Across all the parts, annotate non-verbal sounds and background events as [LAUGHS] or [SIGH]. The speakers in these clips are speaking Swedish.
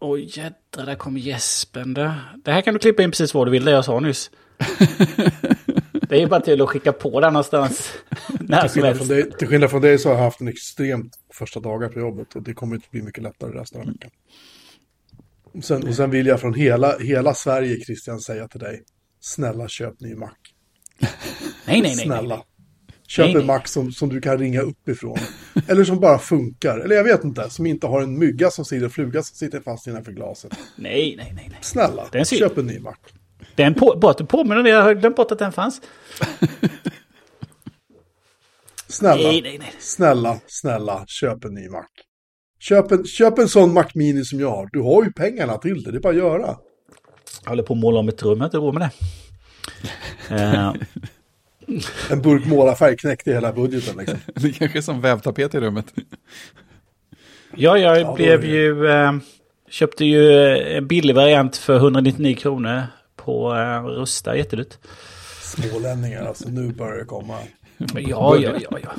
Oj jädrar, där kom gäspen där. Det här kan du klippa in precis vad du vill, det jag sa nyss. [LAUGHS] det är ju bara till att skicka på den någonstans. [LAUGHS] När Till skillnad, från dig, till skillnad från dig så har jag haft en extremt första dagar på jobbet och det kommer inte bli mycket lättare resten av veckan. Och Sen, och sen vill jag från hela, hela Sverige, Christian, säga till dig, snälla köp ny Mac. [LAUGHS] Nej, nej, nej. Snälla. Köp en. Mac som, som du kan ringa uppifrån. Eller som bara funkar. Eller jag vet inte, som inte har en mygga som sitter, fluga som sitter fast innanför glaset. Nej, nej, nej. nej. Snälla, Den ser- köp en ny Mac. Den på, bara att du påminner det, jag har glömt bort att den fanns. Snälla, Nej, nej, nej. snälla, snälla, köp en ny Mac. Köp en, köp en sån Mac Mini som jag har. Du har ju pengarna till det, det är bara att göra. Jag håller på att måla om ett rum, jag har inte råd med det. [LAUGHS] [LAUGHS] En burk målarfärg knäckte hela budgeten liksom. [LAUGHS] Det kanske är som vävtapet i rummet. ja, jag då blev det- ju... Eh, köpte ju en billig variant för 199 kronor på eh, Rusta, jättedyrt. Smålänningar, alltså nu börjar det komma. Ja, ja, ja, ja.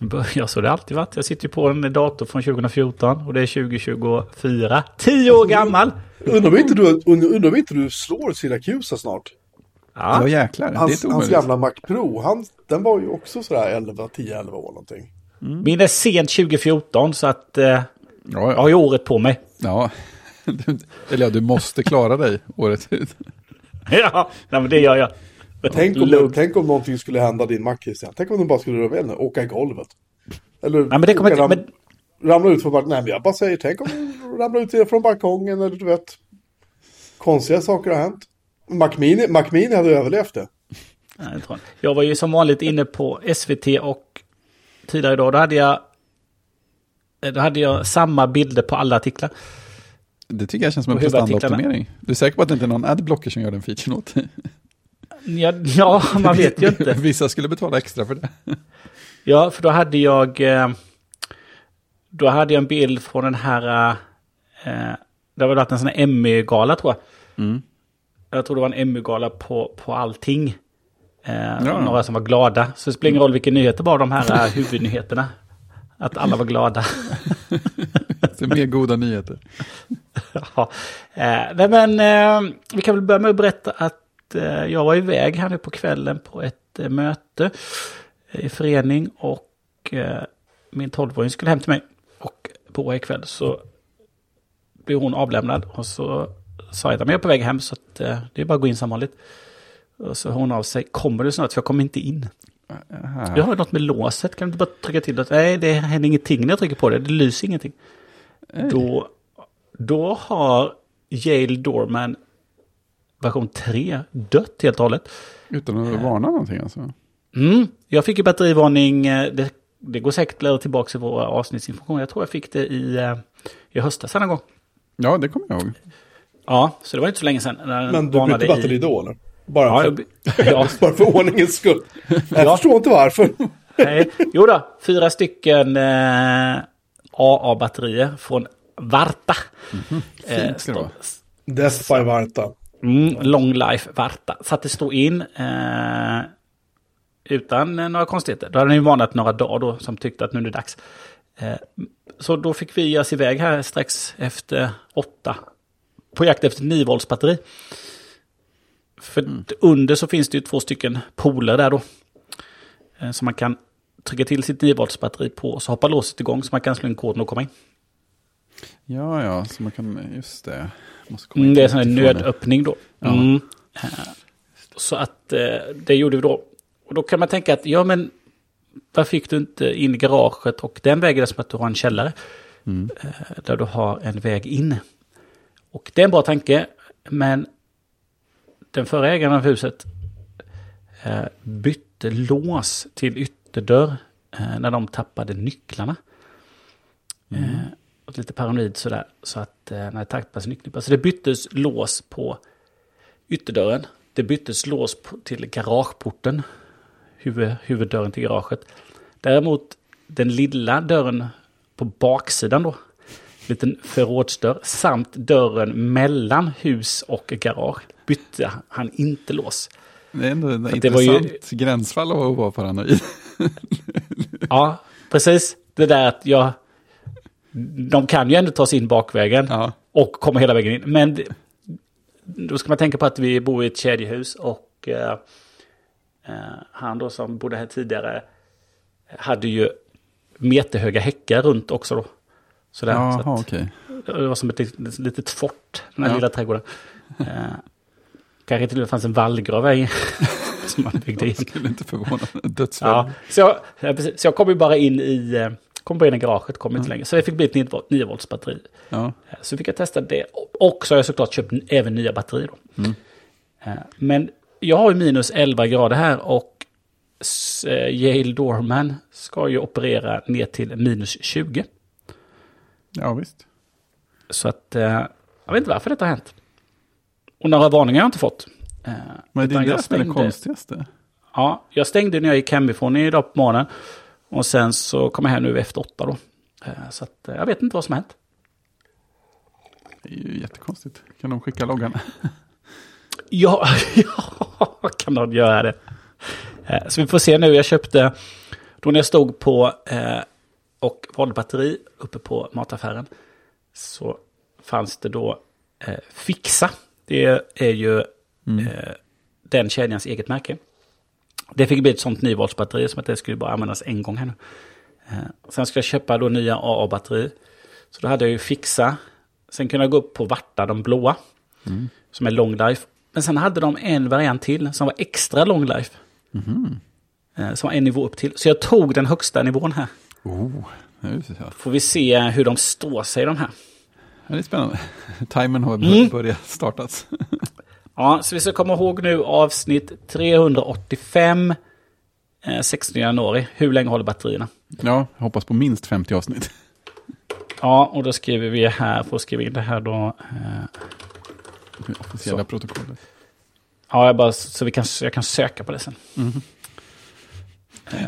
Börjar så det alltid varit. Jag sitter ju på en dator från 2014 och det är 2024. Tio år gammal! Undrar om inte du, undrar om inte du slår Siracusa snart? Ja, Ja, jäklar. Hans, hans gamla Mac Pro, han, den var ju också sådär 11, 10-11 år någonting. min är sent 2014 så att eh, Ja, jag ja. har ju året på mig. ja. [LAUGHS] Eller ja, du måste klara dig året ut. [LAUGHS] Ja, nej, men det gör jag. Tänk om, Lugnt. tänk om någonting skulle hända din Mac Christian. Tänk om den bara skulle röra ner, åka i golvet. Eller Nej, men det kommer inte... Men, ramla ut från balkongen. Nej, men jag bara säger, tänk om den ramlar ut från balkongen eller du vet. Konstiga saker har hänt. Mac Mini, Mac Mini hade överlevt det. nej, jag, tror jag var ju som vanligt inne på SVT och tidigare idag då hade jag... Då hade jag samma bilder på alla artiklar. Det tycker jag känns som en prestandaoptimering. Du är säker på att det inte är någon adblocker som gör den featuren åt dig? Ja, ja, man vet ju inte. [LAUGHS] Vissa skulle betala extra för det. Ja, för då hade jag... eh, Då hade jag en bild från den här... eh, Det har väl varit en sån här Emmy-gala tror jag. Mm. Jag tror det var en Emmy-gala på, på allting. Eh, Ja. Några som var glada. Så det spelar ingen roll vilken nyheter var de här eh, huvudnyheterna. Att alla var glada. [LAUGHS] Det är mer goda nyheter. ja. eh, men eh, vi kan väl börja med att berätta att eh, jag var iväg här nu på kvällen på ett eh, möte i förening och min 12-åring skulle hem till mig. Och på ikväll så blev hon avlämnad och så sa jag att jag är på väg hem så att eh, det är bara att gå in som vanligt. Och så hör hon av sig, kommer du snart? För jag kommer inte in. Aha. Jag har något med låset, kan du inte bara trycka till det? Nej, det händer ingenting när jag trycker på det, det lyser ingenting. Ej. Då, då har Yale Dorman version 3 dött helt och hållet. Utan att varna någonting alltså. Mm, jag fick ju batterivarning, eh, det, det går säkert att tillbaka i våra avsnittsinformationer. Jag tror jag fick det i, eh, i höstas en gång. Ja, det kommer jag ihåg. Ja, så det var inte så länge sedan. Men du bytte batteri i- då eller? Bara, Ja, för, [LAUGHS] ja, bara för ordningens skull. [LAUGHS] Jag Ja. förstår inte varför. [LAUGHS] nej. Jo då, fyra stycken eh, AA-batterier från Varta. Mhm. Eh, Fint ska det vara. Death by Varta. Mm, long life Varta. Sattes då in eh, utan eh, några konstigheter. Då hade ju varnat några dagar då som tyckte att nu är det dags. Eh, så då fick vi ge oss iväg här strax efter åtta. På jakt efter ett 9 volts batteri. För under så finns det ju två stycken poler där då. Eh, så man kan trycka till sitt 9 volts batteri på så hoppar låset igång så man kan slå in koden och komma in. Ja, ja, så man kan, just det. Mm, det är en sån här nödöppning då. Ja. Mm. Så att eh, det gjorde vi då. Och då kan man tänka att, ja men varför fick du inte in i garaget och den vägen är som att du har en källare. Mm. eh, Där du har en väg in. Och det är en bra tanke, men den förra ägaren av huset eh, bytte lås till ytterdörr eh, när de tappade nycklarna. Mm. Eh, och lite paranoid sådär. Så att när det tappades nycklar. Så det byttes lås på ytterdörren. Det byttes lås till garageporten. Huvud, huvuddörren till garaget. Däremot den lilla dörren på baksidan då. Liten förrådsdörr. Samt dörren mellan hus och garage. Bytte han inte lås. Det är ändå ett var ju- intressant gränsfall att vara paranoid. [LAUGHS] Ja, precis. Det där att jag... De kan ju ändå ta sig in bakvägen. Ja. Och kommer hela vägen in. Men det, då ska man tänka på att vi bor i ett kedjehus och eh, eh, han då som bodde här tidigare hade ju meterhöga häckar runt också då. Sådär, så Jaha, att, okej. det var som ett litet, litet fort, den här Ja. lilla trädgården. Eh, kanske till och med fanns en vallgrav i, [LAUGHS] som man byggde in. Skulle inte förvåna mig. Dödsfall. Ja, så, jag, så jag kom ju bara in i, eh, kom bara in i garaget, kom inte längre. Så det fick bli ett 9 volt- 9 volts batteri. Ja. Eh, Så fick jag testa det. Och så har jag såklart köpt även nya batterier. Mm. Eh, Men jag har ju minus 11 grader här och Yale Dorman ska ju operera ner till minus 20. Ja, visst. Så att eh, jag vet inte varför detta har hänt. Och några varningar har jag inte fått. Eh, Men det är det jag som är det konstigaste. Ja, jag stängde när jag gick hemifrån idag på morgonen. Och sen så kom jag hem nu efter åtta då. Eh, Så att, eh, jag vet inte vad som har hänt. Det är ju jättekonstigt. Kan de skicka loggan? [LAUGHS] Ja, [LAUGHS] ja kan de göra det. Eh, Så vi får se nu. Jag köpte, då när jag stod på eh, och valde batteri uppe på mataffären. Så fanns det då eh, Fixa. Det är ju Mm. eh, den kedjans eget märke. Det fick bli ett sånt 9 volts batteri som att det skulle bara användas en gång här nu. Eh, sen ska jag köpa då nya AA-batteri. Så då hade jag ju Fixa. Sen kunde jag gå upp på Varta, de blåa. Som är long life. Men sen hade de en variant till som var extra long life. Eh, som var en nivå upp till. Så jag tog den högsta nivån här. Oh. Får vi se hur de står sig de här. Ja, det är spännande. [LAUGHS] Timern har Mm. börjat startas. [LAUGHS] Ja, så vi ska komma ihåg nu avsnitt 385. Eh, 16 januari. Hur länge håller batterierna? Ja, hoppas på minst 50 avsnitt. [LAUGHS] Ja, och då skriver vi här, får skriva in det här då. Eh, Det officiella Så. protokollet. ja, jag bara, så vi kan, jag kan söka på det sen. Mhm. Eh,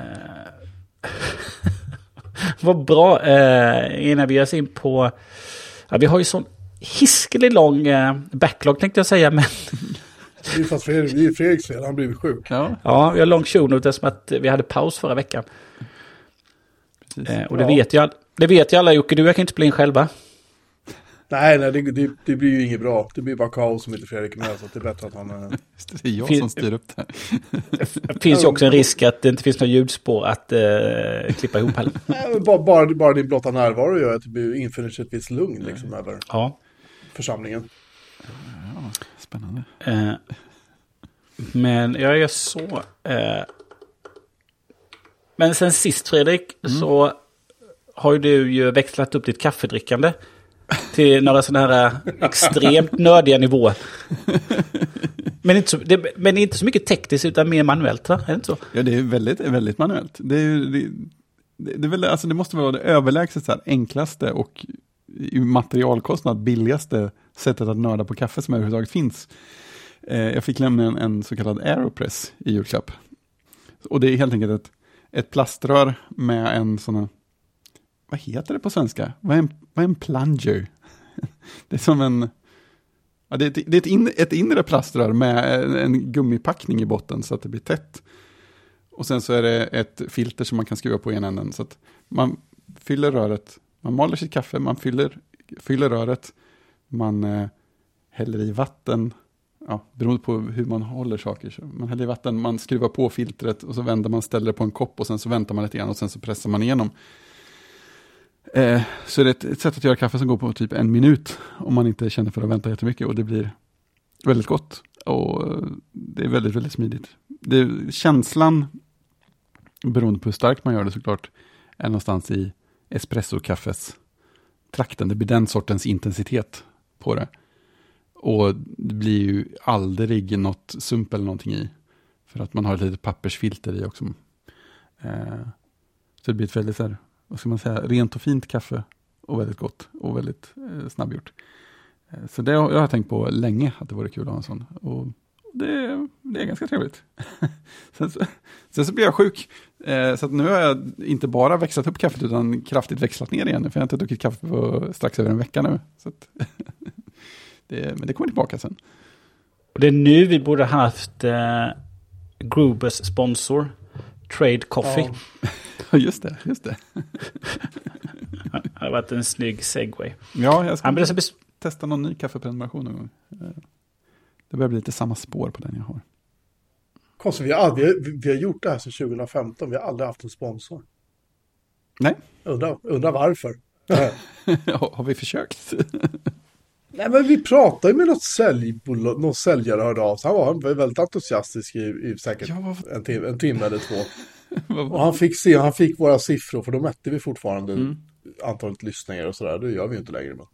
[LAUGHS] vad bra, eh, innan vi ger oss in på... Ja, vi har ju sån hiskelig lång eh, backlog tänkte jag säga, men [LAUGHS] Det är fast Fredrik, det är Fredriks fel, han blivit sjuk. Ja, ja, vi har lång show notes som att vi hade paus förra veckan. Eh, och det, Ja. vet all, det vet ju alla Jocke, du jag kan inte spela in själva. Nej, nej, det, det, det blir ju inget bra. Det blir bara kaos om inte Fredrik är med, så att det är bättre att han... eh, det, är jag Fin- som styr upp det. Det finns ju också en risk att det inte finns några ljudspår att eh, klippa ihop heller. [LAUGHS] Nej, bara, bara, bara din blotta närvaro gör att det blir infinner sig ett visst lugn liksom över Ja. församlingen. Ja, spännande. Eh, men jag är så... Eh, men sen sist Fredrik så har ju du ju växlat upp ditt kaffedrickande till några sådana här eh, extremt [LAUGHS] nördiga nivåer. Men inte, så, det, men inte så mycket tekniskt utan mer manuellt va? Är det inte så? Ja, det är väldigt, väldigt manuellt. Det, är, det, det, är väl, alltså det måste vara det överlägset så här, enklaste och i materialkostnad billigaste sättet att nörda på kaffe som överhuvudtaget finns. Eh, jag fick lämna en, en så kallad Aeropress i julklapp. Och det är helt enkelt ett, ett plaströr med en sån här, vad heter det på svenska? Vad är en, vad är en plunger? [LAUGHS] Det är som en, ja, det är, ett, det är ett, in, ett inre plaströr med en, en gummipackning i botten så att det blir tätt. Och sen så är det ett filter som man kan skruva på i ena änden. Så att man fyller röret, man maler sitt kaffe, man fyller, fyller röret, man eh, häller i vatten, ja, beroende på hur man håller saker. Så man häller i vatten, man skruvar på filtret och så vänder man, ställer det på en kopp och sen så väntar man lite grann och sen så pressar man igenom. Eh, så det är ett, ett sätt att göra kaffe som går på typ en minut om man inte känner för att vänta jättemycket och det blir väldigt gott. Och eh, det är väldigt, väldigt smidigt. Det, känslan, beroende på hur starkt man gör det såklart, är någonstans i espressokaffes trakten. Det blir den sortens intensitet på det. Och det blir ju aldrig något sump eller någonting i. För att man har ett litet pappersfilter i också. Eh, så det blir ett väldigt så här, vad ska man säga, rent och fint kaffe. Och väldigt gott och väldigt eh, snabbgjort. Eh, så det har jag har tänkt på länge att det vore kul att ha en sån. Och det, det är ganska trevligt. [LAUGHS] sen, så, sen så blir jag sjuk. Eh, så att nu har jag inte bara växlat upp kaffet utan kraftigt växlat ner igen. För jag har inte druckit kaffe på strax över en vecka nu. Så att, [LAUGHS] det, men det kommer tillbaka sen. Och det är nu vi borde haft eh, Grubers sponsor, Trade Coffee. Ja. [LAUGHS] Ja, just det, just det. Det [LAUGHS] har varit en snygg segway. Ja, jag ska... Ja, testa någon ny kaffeprenumeration någon gång. Eh, Det börjar bli lite samma spår på den jag har. Konstigt, vi har, aldrig, vi, har gjort det här sedan 2015. Vi har aldrig haft en sponsor. Nej, Undrar, undrar varför. [LAUGHS] har vi försökt? Nej, men vi pratade med något säljbolag, någon säljare hörde av sig. Han var väldigt entusiastisk i, i säkert Ja, en, timme, en timme eller två. Och han fick se, han fick våra siffror, för då mätte vi fortfarande Mm. antalet lyssningar och sådär. Det gör vi ju inte längre. Men.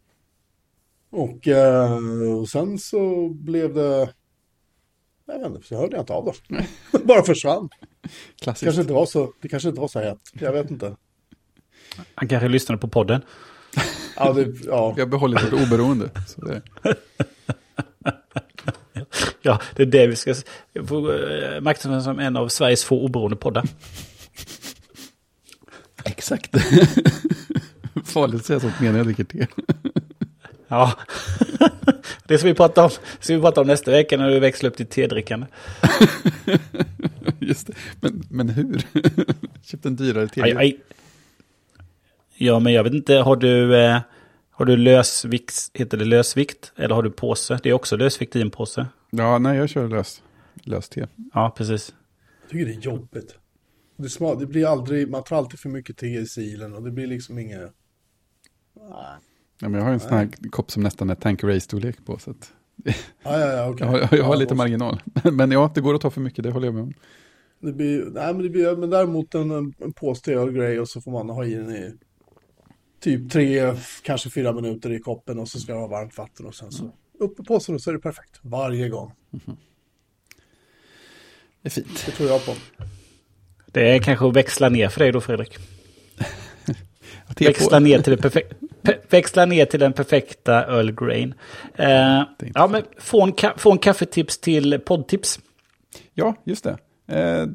Och, eh, och sen så blev det... Jag vet inte, så hörde jag inte av dem. [LAUGHS] Bara försvann. Klassiskt. Kanske inte var så, det kanske inte var så hett. Jag vet inte. Han kanske lyssnade på podden. Ja, det, ja. Har behållit vårt oberoende. Så det, Ja, det är det vi ska eh, marknadsföra som en av Sveriges få oberoende poddar. exakt. [LAUGHS] Farligt att säga sånt medan jag dricker te. [LAUGHS] Ja, [LAUGHS] det ska vi prata om, ska vi prata om nästa vecka när vi växlar upp till tedrickande. Just det. Men, men hur? Köpt en dyrare te. Aj, aj. Ja, men jag vet inte, har du, eh, har du lösvikt, heter det lösvikt? Eller har du påse? Det är också lösvikt i en påse. Ja, nej, jag kör lös, lös te. Ja, precis. Jag tycker det är jobbigt. Det, sma, det blir aldrig, man tar alltid för mycket te i silen och det blir liksom inget... Nej. Ja, men jag har en sån här kopp som nästan är Tanqueray-storlek på. Så att Ja, ja, ja, okej. [LAUGHS] jag har, jag har Ja, lite och- marginal. [LAUGHS] Men ja, det går att ta för mycket, det håller jag med om. Det blir, nej men det blir, men däremot en, en, påse och grej och så får man ha i den i typ tre, kanske fyra minuter i koppen och så ska det vara varmt vatten och sen så upp i påsen och så är det perfekt. Varje gång. [LAUGHS] Det är fint. Det tror jag på. Det är kanske att växla ner för dig då, Fredrik. [LAUGHS] Växla ner till, det perfek- pe- växla ner till den perfekta Earl Grain. Eh, ja, men få en, ka- få en kaffetips till poddtips. Ja, just det. Eh,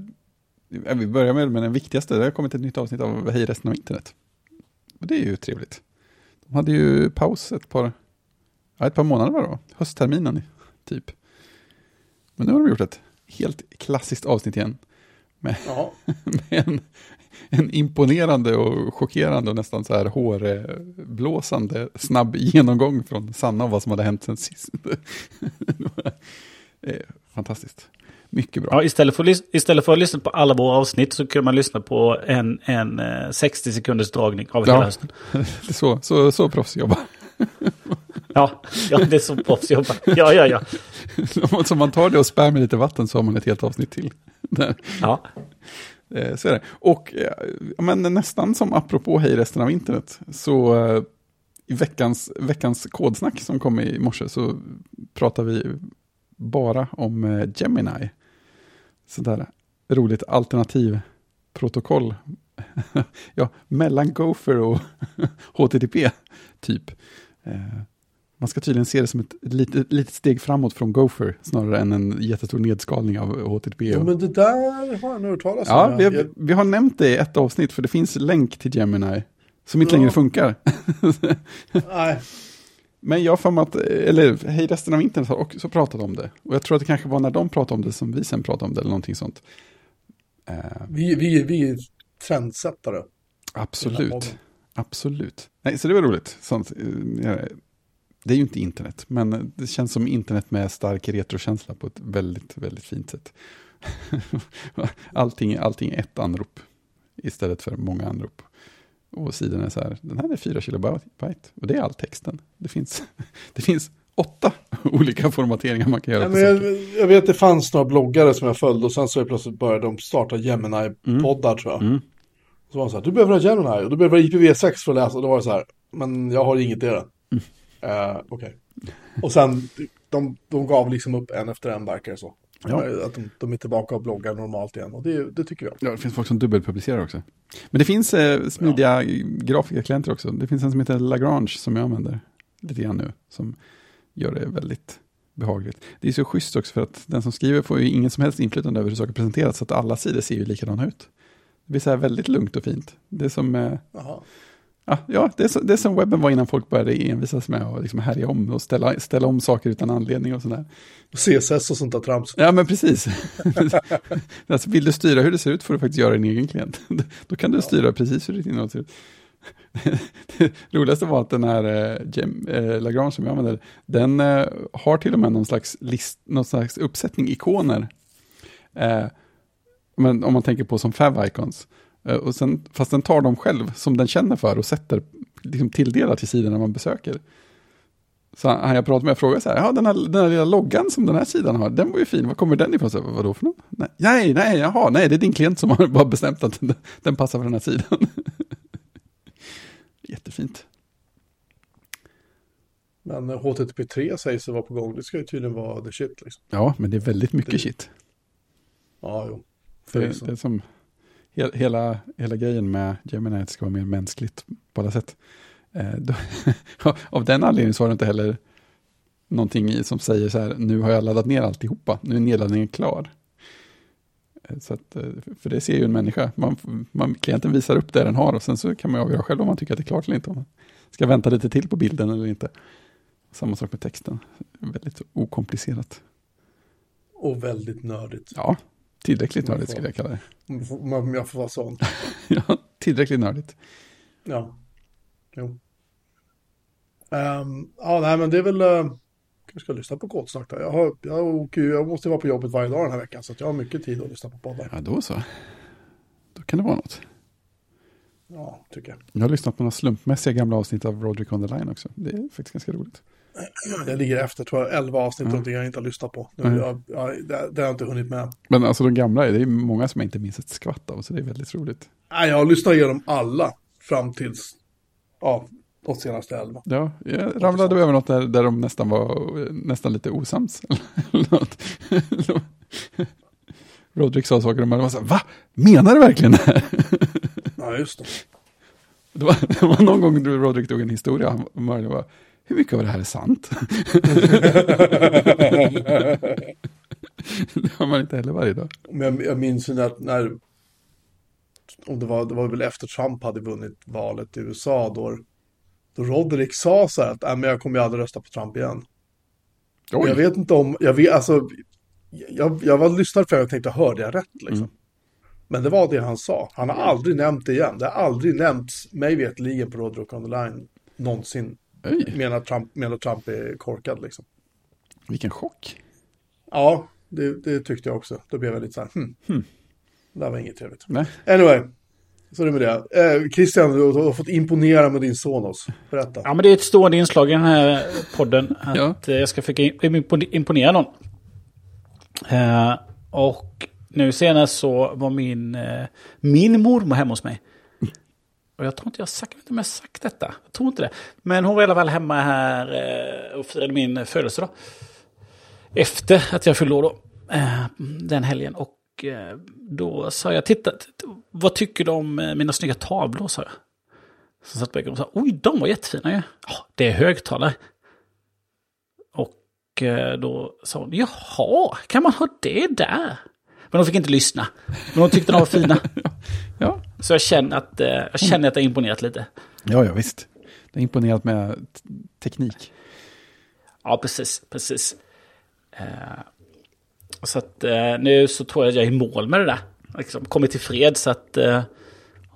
vi börjar med, med den viktigaste. Det har kommit ett nytt avsnitt av Hej resten av internet. Och det är ju trevligt. De hade ju paus ett par, ja, ett par månader var det va? Höstterminen typ. Men nu har de gjort ett helt klassiskt avsnitt igen. Med, [LAUGHS] med en, en imponerande och chockerande och nästan så här hårblåsande snabb genomgång från Sanna av vad som hade hänt sen sist. [LAUGHS] Eh, Fantastiskt. Mycket bra. Ja, istället, för, att istället för att lyssna på alla våra avsnitt så kan man lyssna på en, en eh, 60 sekunders dragning av Ja. hela hösten. [LAUGHS] Så, så, så proffs jobbar. Ja, ja, det är så proffs jobbar. Ja, ja, ja. [LAUGHS] Om man tar det och spär med lite vatten så har man ett helt avsnitt till. Där. ja. Eh, Så är det. Och eh, men nästan som apropå hej resten av internet, så eh, i veckans, veckans kodsnack som kom i morse så pratar vi bara om Gemini. Sådär roligt alternativprotokoll. [LAUGHS] ja, mellan Gopher och [LAUGHS] HTTP, typ. Man ska tydligen se det som ett litet, litet steg framåt från Gopher, snarare än en jättestor nedskalning av HTTP. Och- men det där har jag nog hört talas om. Ja, vi har, vi har nämnt det i ett avsnitt, för det finns länk till Gemini som inte Ja. längre funkar. [LAUGHS] Nej, Men jag har att, eller hej resten av internet har också pratat om det. Och jag tror att det kanske var när de pratade om det som vi sen pratade om det, eller någonting sånt. Eh, vi, vi, vi är trendsättare. absolut, absolut. Nej, så det var roligt. Sånt, eh, det är ju inte internet, men det känns som internet med stark retrokänsla på ett väldigt, väldigt fint sätt. [LAUGHS] allting, allting är ett anrop istället för många anrop. Och sidan är så här, den här är 4 kilobyte och det är all texten. Det finns, [LAUGHS] det finns åtta [LAUGHS] olika formateringar man kan göra Ja, jag, jag vet det fanns några bloggare som jag följde och sen så plötsligt började de starta Gemini-poddar tror jag. Mm. Så var de så här, du behöver ha Gemini och du behöver ha IPv6 för att läsa. Och då var det så här, men jag har inget i det. Mm. Eh, Okej. Och sen, de, de gav liksom upp en efter en verkar det så. Ja. Att de, de är tillbaka och bloggar normalt igen och det, det tycker jag. Ja, det finns folk som dubbelpublicerar också. Men det finns eh, smidiga grafikerklienter också. Det finns en som heter Lagrange som jag använder lite grann nu. Som gör det väldigt behagligt. Det är så schysst också för att den som skriver får ju ingen som helst inflytande över hur saker presenteras. Så att alla sidor ser ju likadana ut. Det blir så här väldigt lugnt och fint. Det är som, eh. Ja, ja, det är, så, det är som webben var innan folk började envisas med att liksom härja om och ställa, ställa om saker utan anledning och sådär. CSS och sånt där trams. Ja, men precis. [LAUGHS] alltså, vill du styra hur det ser ut får du faktiskt göra din egen klient. [LAUGHS] Då kan du styra precis hur ditt innehåll ser ut. [LAUGHS] det roligaste var att den här eh, eh, Lagrange som jag använder, den eh, har till och med någon slags, list, någon slags uppsättning ikoner. Eh, men om man tänker på som fav icons. Eh, och sen, fast den tar dem själv som den känner för och sätter, liksom tilldelar till sidorna man besöker. Så han jag pratade med frågade så här, ja den här, den här lilla loggan som den här sidan har, den var ju fin, var kommer den ifrån? Så, Vadå för något? Nej, nej, jaha, nej, det är din klient som har bara bestämt att den, den passar för den här sidan. [LAUGHS] Jättefint. Men eh, HTTP3 sägs vara på gång. Det ska ju tydligen vara the shit liksom. Ja, men det är väldigt mycket Det- shit. Ja, jo. Det, det är som hela, hela grejen med Gemini att det ska vara mer mänskligt på alla sätt. Eh, då, [LAUGHS] av den anledningen så har det inte heller någonting som säger så här, nu har jag laddat ner alltihopa, nu är nedladdningen klar. Eh, Så att, eh, för det ser ju en människa, man, man, klienten visar upp det den har och sen så kan man avgöra själv om man tycker att det är klart eller inte. Om man ska vänta lite till på bilden eller inte. Samma sak med texten, väldigt okomplicerat. Och väldigt nördigt. Ja, tillräckligt nördigt får- skulle jag kalla det. Om jag får- vara sån. [LAUGHS] Ja, tillräckligt nördigt. Ja. Jo. Ehm, ja, nej, men det är väl... Uh, jag ska lyssna på kodsnack då. Jag, har, jag, åker, jag måste vara på jobbet varje dag den här veckan. Så jag har mycket tid att lyssna på poddar. Ja, då så. Då kan det vara något. Ja, tycker jag. Jag har lyssnat på några slumpmässiga gamla avsnitt av Roderick on the Line också. Det är faktiskt ganska roligt. [CLEARS THROAT] Jag ligger efter, tror jag, 11 avsnitt Ja. någonting jag inte har lyssnat på. Nu, Mm. jag, jag, det, det har jag inte hunnit med. Men alltså de gamla, det är många som jag inte minns ett skvatt av, så det är väldigt roligt. Nej, jag har lyssnat igenom alla fram tills, ja, de senaste 11. Ja, jag ramlade över något där, där de nästan var nästan lite osams. [LAUGHS] Roderick sa saker och man var så här, va? Menar du verkligen det här? Ja, just det. Det var, det var någon gång då Roderick drog en historia, han var, hur mycket av det här är sant? [LAUGHS] det har man inte heller varje dag. Men jag, minns ju när, när om det var, det var väl efter Trump hade vunnit valet i USA då, då Roderick sa så här att "Nej, men jag kommer ju aldrig rösta på Trump igen. Jag vet inte om, jag vet, alltså, jag, jag var lyssnade för jag tänkte, hörde jag rätt liksom? Mm. Men det var det han sa. Han har aldrig nämnt det igen. Det har aldrig nämnts, mig vetligen på Roderick on the line, någonsin. Oj, Menar Trump, menar Trump är korkad liksom. vilken chock. Ja, det, det tyckte jag också. Då blev jag lite så här, hmm. Hmm. Det här var inget trevligt. Nej. Anyway, så är det med det. Eh, Christian, du har fått imponera med din Sonos. Berätta. Ja, men det är ett stående inslag i den här podden. [LAUGHS] Att Ja. eh, jag ska försöka impo- imponera någon. Eh, och nu senast så var min, eh, min mormor hemma hos mig. Och jag tror inte jag har sagt, jag inte om jag har sagt detta. Jag tror inte det. Men hon var i alla fall hemma här eh, och firade min födelsedag. Efter att jag fyllde år då. Eh, den helgen. Och eh, då sa jag, titta, vad tycker du om mina snygga tavlor? sa jag. Så satt bägge och sa, oj, de var jättefina ju. Ja, det är högtalare. Och då sa hon, jaha, kan man ha det där? Men de fick inte lyssna. Men de tyckte de var fina. Ja, Så jag känner att, eh, jag känner att det har imponerat lite. ja, ja visst. Det är imponerat med teknik. Ja, precis, precis. Eh, så att eh, nu så tror jag att jag är i mål med det där. Liksom, kommit till fred så att, eh,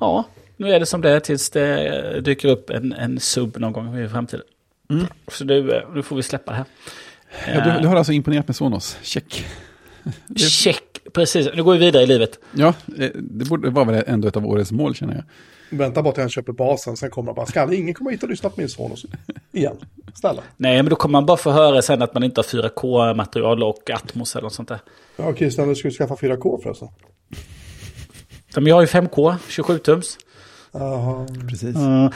ja, nu är det som det är tills det dyker upp en, en sub någon gång i framtiden. Mm. Så nu, nu får vi släppa det här. Ja, du, du har alltså imponerat med Sonos, check. [LAUGHS] Check, precis. Nu går vi vidare i livet. Ja, eh, det borde vara väl ändå ett av årets mål känner jag. Vänta bara till han köper basen, sen kommer han bara, ska ingen komma hit och lyssna på min Sonos? Igen. Snälla. Nej, men då kommer man bara få höra sen att man inte har 4K-material och Atmos eller något sånt där. Ja, Christian, du skulle skaffa 4K förresten. Ja, Men jag har ju 5K, 27-tums. Jaha. Precis. Mm.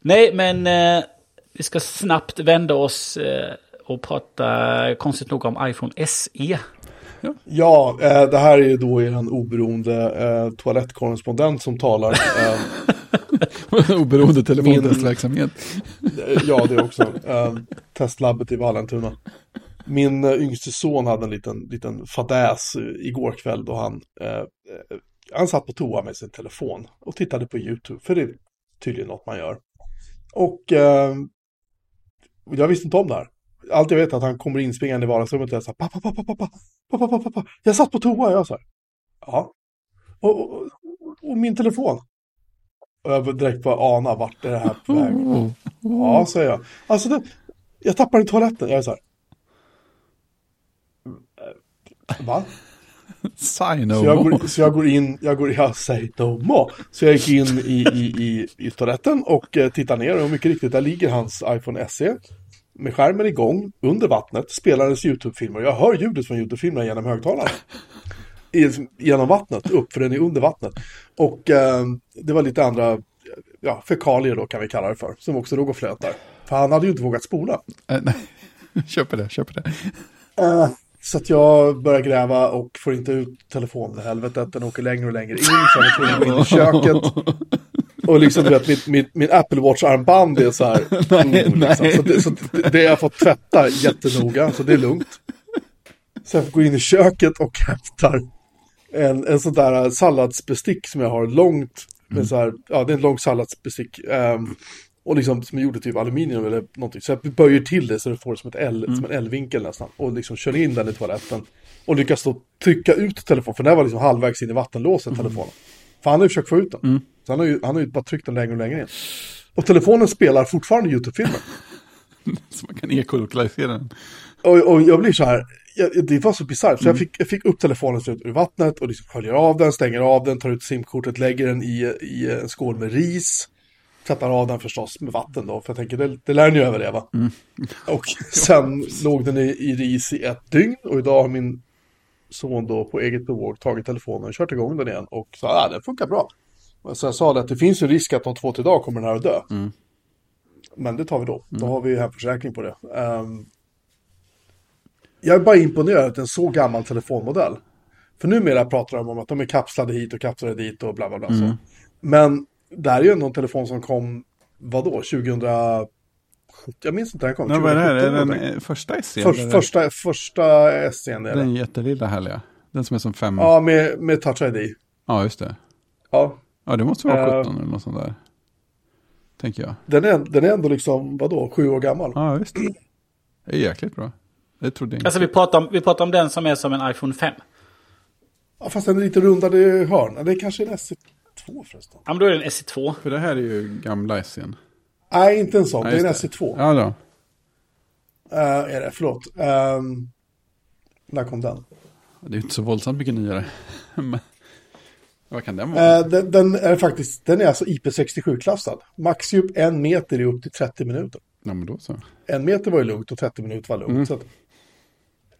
Nej, men eh, vi ska snabbt vända oss eh, och prata konstigt nog om iPhone SE. Ja, eh, det här är ju då er oberoende eh, toalettkorrespondent som talar. Eh, [LAUGHS] Oberoende telefontestverksamhet. Eh, Ja, det också. Eh, testlabbet i Vallentuna. Min eh, yngste son hade en liten, liten fadäs eh, igår kväll då han, eh, han satt på toa med sin telefon och tittade på YouTube, för det är tydligen något man gör. Och jag visste inte om det här. Allt jag vet är att han kommer inspringande i vardagsrummet och jag säger pappa, pappa, pappa, pappa, pappa, pappa, jag satt på toa, jag sa. Ja. Och, och, och, min telefon. Och jag direkt bara ana vart är det här på väg. [LAUGHS] Ja, säger jag. Alltså, det, jag tappar i toaletten. Jag är så här. Va? Sign Så jag, går, så jag går in, jag går, jag säger no more. Så jag gick in i, i, i, i toaletten och eh, tittar ner och mycket riktigt, där ligger hans iPhone SE. Med skärmen igång, under vattnet, spelar ens YouTube-filmer. Jag hör ljudet från YouTube-filmerna genom högtalaren. Genom vattnet, upp, för den är under vattnet. Och eh, det var lite andra, ja, fekalier då kan vi kalla det för, som också låg och flöt där. För han hade ju inte vågat spola. Äh, nej. [LAUGHS] Köper det, köper det. Eh, så att jag börjar gräva och får inte ut telefonen helvetet. Den åker längre och längre in. Så jag gå in i köket. [LAUGHS] Och liksom vet, mitt, mitt, min Apple Watch-armband är så här. [LAUGHS] Nej, oh, liksom. Så, det, så det, det har jag fått tvätta jättenoga, så det är lugnt. Så jag får gå in i köket och hämtar en, en sån där salladsbestick som jag har långt. Med så här, ja, det är en lång salladsbestick. ehm, och liksom som är gjord typ aluminium eller någonting. Så jag böjer till det så du får det som, ett L, som en L-vinkel nästan. Och liksom kör in den i toaletten. Och lyckas då trycka ut telefonen. För den var liksom halvvägs in i vattenlåset, telefonen. För han har ju försökt få ut den. Så han har, ju, han har ju bara tryckt den längre och längre in. Och telefonen spelar fortfarande YouTube-filmer. [LAUGHS] Så man kan ekolokalisera den. Och, och jag blir så här, jag, det var så bisarrt. Så jag, fick, jag fick upp telefonen ut ur vattnet och liksom sköljer av den, stänger av den, tar ut simkortet, lägger den i, i en skål med ris. Tvättar av den förstås med vatten då, för jag tänker det, det lär den ju överleva. [LAUGHS] Och sen låg den i, i ris i ett dygn och idag har min son då på eget bevåg tagit telefonen och kört igång den igen och sa att ah, den funkar bra. Så jag sa det att det finns ju risk att om två, tre dagar kommer den här att dö. Men det tar vi då. Då har vi hemförsäkring på det. Ehm, jag är bara imponerad att en så gammal telefonmodell. För numera pratar de om att de är kapslade hit och kapslade dit och bla bla bla. Så. Men det här är ju ändå en telefon som kom, vadå, 2017? Jag minns inte när den kom. Men vad är det? Är 2017 den första SE? För, första, första det. Den jättelilla härliga. Den som är som fem. Ja, med, med Touch ID. Ja, just det. Ja, Ja, det måste vara Eh. 17 eller något sånt där. Tänker jag. den är, den är ändå liksom, vadå, sju år gammal. Ja, visst. Det är jäkligt bra. Det trodde jag inte. Alltså vi pratar, om, vi pratar om den som är som en iPhone 5. Ja, fast den är lite rundade hörn. Det är kanske en SC2 förresten. Ja, men då är det en SE2. För det här är ju gamla SE'n. Nej, inte en sån. Ja, det är en just SC2. Ja, då. Eh, är det, förlåt. Um, när kom den? Det är ju inte så våldsamt mycket nyare. [LAUGHS] Vad kan den vara? Eh, den, den är faktiskt, den är alltså IP67-klassad. Maxdjup en meter är upp till 30 minuter. Ja, men då så. En meter var ju lugnt och 30 minuter var lugnt. Så att,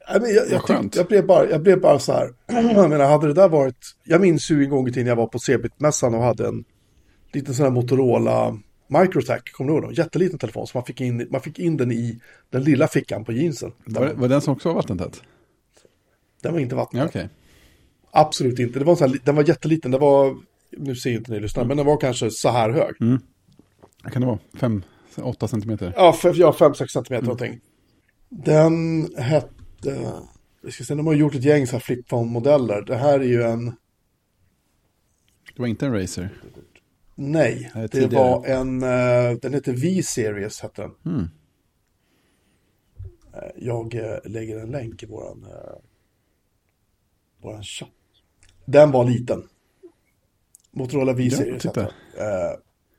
jag, jag, skönt. tyckte, jag, blev bara, jag blev bara så här, [CLEARS THROAT] jag menar, hade det där varit, jag minns ju en gång i tiden jag var på Cebit-mässan och hade en liten sån här Motorola Microtac, kommer du ihåg dem? Jätteliten telefon, så man fick, in, man fick in den i den lilla fickan på jeansen. Var, var den som också var vattentät? Den var inte vatten. Ja, okej. Absolut inte. Det var sån här, den var jätteliten. Det var, nu ser inte ni lyssnare, men den var kanske så här hög. Vad kan det vara? Fem, åtta centimeter? Ja, för, ja 5-6 centimeter någonting. Den hette, vi ska se, de har gjort ett gäng så här flip-phone-modeller. Det här är ju en, Det var inte en Razer. nej, det tidigare. var en, eh, den heter V-series hette den. Mm. Eh, Jag eh, lägger en länk i våran, våran chatt. Den var liten. Motorola V-series Ja. Eh,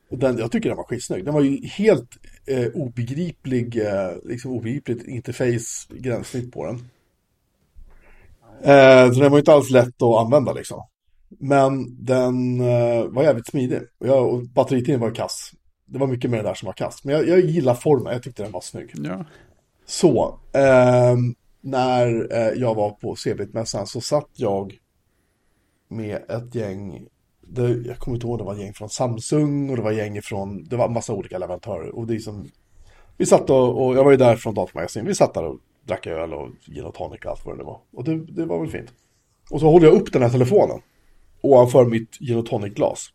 och den, jag tycker den var skitsnygg. Den var ju helt eh, obegriplig, eh, liksom obegripligt interface gränssnitt på den. Eh, så den var ju inte alls lätt att använda liksom. Men den eh, var jävligt smidig. Och, jag, och batteritiden var kass. Det var mycket det där som var kass. Men jag, jag gillar formen, jag tyckte den var snygg. Ja. Så, ehm, när eh, jag var på Cebit-mässan så satt jag med ett gäng, det, jag kommer inte ihåg, det var ett gäng från Samsung och det var gäng från, det var en massa olika leverantörer. Och det är som, vi satt och, och jag var ju där från datamagasin, vi satt där och drack öl och gin och tonic och allt vad det var. Och det, det var väl fint. Och så håller jag upp den här telefonen ovanför mitt gin och tonic-glas.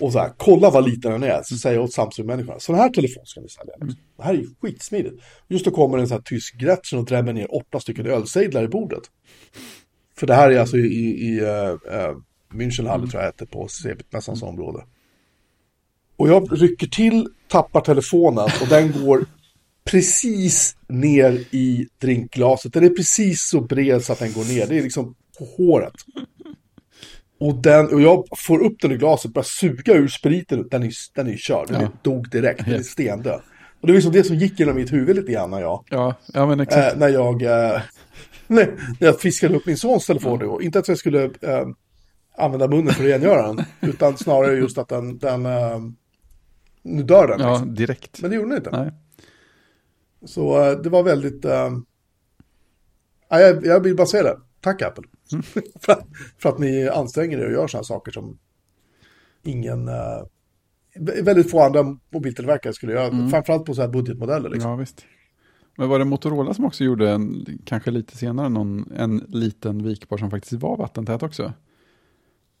Och så här, kolla vad liten den är. Så säger jag åt Samsung-människorna, sån här telefon ska ni sälja. Det här är ju skitsmidigt. Just då kommer en sån här tysk Gretchen och drämmer ner åtta stycken ölsejdlar i bordet. För det här är alltså i, i, uh, Münchenhalle tror jag hette på Cebit-mässans område. Och jag rycker till, tappar telefonen och den går [LAUGHS] precis ner i drinkglaset. Den är precis så bred så att den går ner. Det är liksom på håret. Och, den, och jag får upp den i glaset, börjar suga ur spriten, den är, den är körd, den Ja. dog direkt, den är stendöd. Och det var liksom det som gick genom mitt huvud lite grann när jag, Ja, ja men exakt. eh, när jag, eh, när, när jag fiskade upp min sons telefon. då. Inte att jag skulle eh, använda munnen för att rengöra den, [LAUGHS] utan snarare just att den, den eh, nu dör den. ja, Liksom. direkt. Men det gjorde den inte. Nej. Så eh, det var väldigt... Eh, ja, jag, jag vill bara säga det. Tack Apple. [LAUGHS] för, att, för att ni anstränger er och gör sådana saker som ingen... Eh, vä- väldigt få andra mobiltillverkare skulle göra. Framförallt på så här budgetmodeller. Liksom. Ja, visst. Men var det Motorola som också gjorde en, kanske lite senare, någon, en liten vikbar som faktiskt var vattentät också?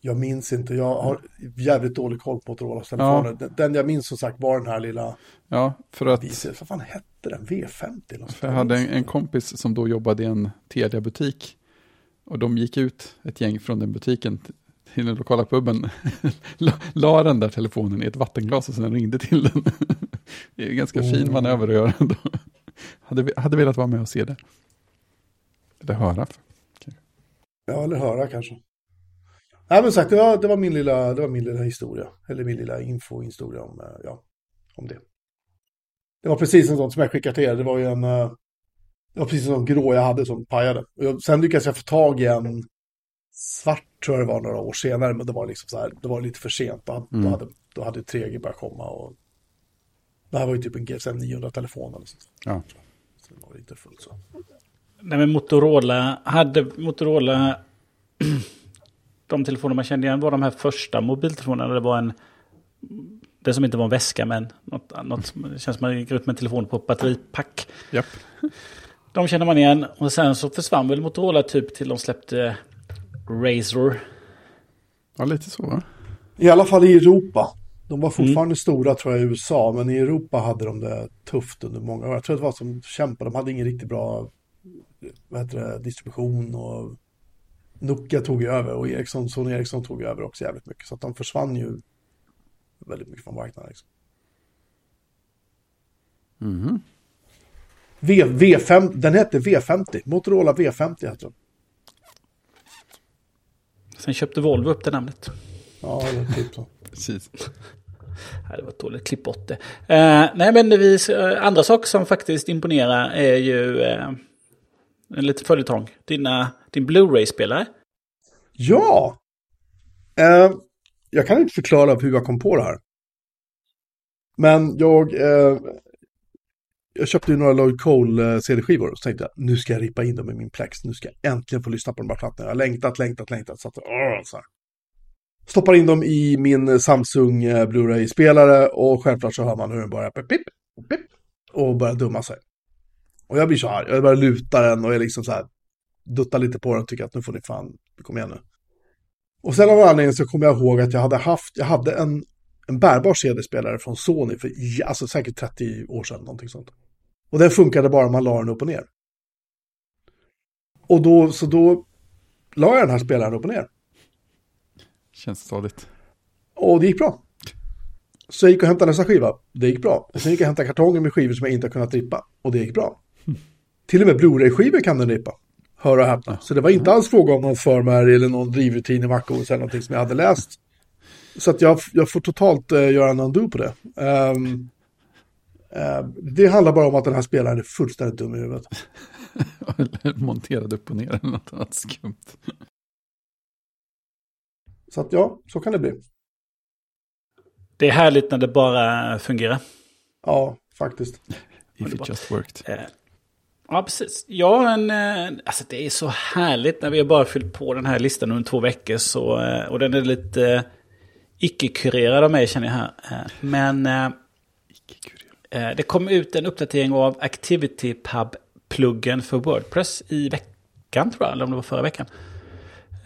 Jag minns inte. Jag har jävligt dålig koll på Motorolas telefoner. Den, den jag minns som sagt var den här lilla... Ja, för att Vad fan hette den? V50? Eller något för jag hade en, en kompis som då jobbade i en Telia-butik. Och de gick ut ett gäng från den butiken till den lokala puben. [LAUGHS] la, la den där telefonen i ett vattenglas och sen ringde till den. [LAUGHS] det är en ganska fin Oh. manöver att göra ändå hade, hade velat vara med och se det. Eller höra. Ja, eller höra kanske. Nej, men sagt, det var, det var, min, lilla, det var min lilla historia. Eller min lilla infohistoria om, eh, ja, om det. Det var precis en sån som jag skickade till er. Det var ju en... Eh, det var precis en sån grå jag hade som pajade. Och jag, sen lyckades jag få tag i en svart, tror jag det var, några år senare. Men det var liksom så här, det var lite för sent. Då, då, hade, då hade 3G börjat komma. Och det här var ju typ en GSM 900-telefon. Eller sånt. Ja. Så det var inte fullt så. Nej, men Motorola hade Motorola... [CLEARS THROAT] de telefoner man kände igen var de här första mobiltelefonerna. Det var en... Det som inte var en väska men något annat. Det känns som man gick ut med en telefon på batteripack. Japp. De känner man igen. Och sen så försvann väl Motorola typ till de släppte Razor. Ja, lite så va? I alla fall i Europa. De var fortfarande stora tror jag i USA, men i Europa hade de det tufft under många år. Jag tror att det var som kämpade, de hade ingen riktigt bra vad heter det, distribution och Nokia tog ju över och Ericsson, Sony Ericsson tog ju över också jävligt mycket. Så att de försvann ju väldigt mycket från marknaden. Liksom. Mhm. V, V5, den hette V50, Motorola V50 hette den. Sen köpte Volvo upp det namnet. Ja, eller typ så. [LAUGHS] Precis. Nej, det var ett dåligt klipp bort det. Eh, nej, men vi, eh, andra saker som faktiskt imponerar är ju eh, en liten följetong. Dina, din Blu-ray-spelare. Ja! Eh, jag kan inte förklara hur jag kom på det här. Men jag, eh, jag köpte ju några Lloyd Cole-cd-skivor eh, och så tänkte jag nu ska jag rippa in dem i min Plex. Nu ska jag äntligen få lyssna på de här plattorna. Jag har längtat, längtat, längtat. Så att, åh, så här. Stoppar in dem i min Samsung eh, Blu-ray-spelare och självklart så hör man hur den börjar pip, pip, pip, och börjar dumma sig. Och jag blir så arg, jag börjar luta den och jag liksom så här duttar lite på den och tycker att nu får ni fan, kom igen nu. Och sen av någon anledning så kommer jag ihåg att jag hade haft, jag hade en, en bärbar CD-spelare från Sony för alltså säkert 30 år sedan, någonting sånt. Och den funkade bara om man la den upp och ner. Och då, så då la jag den här spelaren upp och ner. Känns stadigt. Och det gick bra. Så jag gick och hämtade nästa skiva. Det gick bra. Och sen gick jag och hämtade kartonger med skivor som jag inte har kunnat rippa. Och det gick bra. Till och med Blu-ray-skivor kan den rippa. Hör och häpna. Så det var inte alls fråga om någon firmware eller någon drivrutin i MacOS eller någonting som jag hade läst. Så att jag, jag får totalt uh, göra en undo på det. Ehm, eh, det handlar bara om att den här spelaren är fullständigt dum i huvudet. [LAUGHS] Monterad upp och ner eller något annat skumt. Så att ja, så kan det bli. Det är härligt när det bara fungerar. Ja, faktiskt. If it just worked. Eh, Ja, precis. Ja, men eh, alltså det är så härligt när vi har bara fyllt på den här listan under två veckor. Så, eh, och den är lite icke-kurerad av mig känner jag här. Men eh, det kom ut en uppdatering av ActivityPub-pluggen för Wordpress i veckan tror jag, eller om det var förra veckan.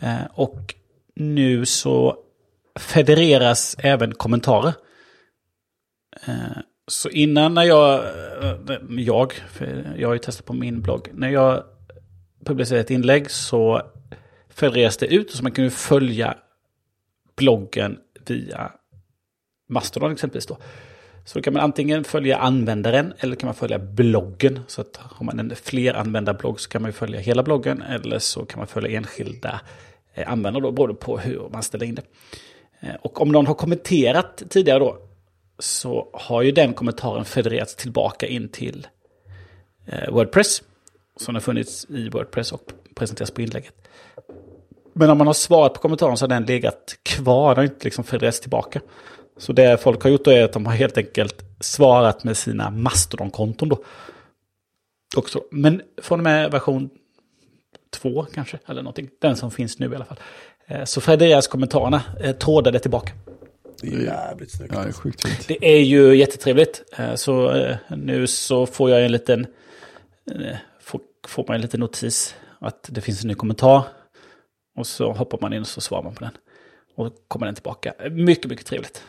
Eh, Och nu så federeras även kommentarer. Eh, så innan när jag, eh, jag, jag har ju testat på min blogg, när jag publicerade ett inlägg så federeras det ut så man kan ju följa bloggen via Mastodon exempelvis då. Så då kan man antingen följa användaren eller kan man följa bloggen. Så att har man en fler användarblogg så kan man ju följa hela bloggen eller så kan man följa enskilda Eh, använder då, både på hur man ställer in det. Eh, och om någon har kommenterat tidigare då, så har ju den kommentaren federerats tillbaka in till eh, Wordpress. Som har funnits i Wordpress och presenteras på inlägget. Men om man har svarat på kommentaren så har den legat kvar, den har inte liksom federerats tillbaka. Så det folk har gjort då är att de har helt enkelt svarat med sina Mastodon-konton då. Också. Men från och med version 2 kanske, eller någonting, den som finns nu i alla fall. Eh, så federeras kommentarerna eh, trådade tillbaka. Det är jävligt snyggt. Ja, det är sjukt fint. Det är ju jättetrevligt. Eh, Så nu så får jag en liten... Får, får man en liten notis att det finns en ny kommentar. Och så hoppar man in och så svarar man på den. Och då kommer den tillbaka. Mycket, mycket trevligt.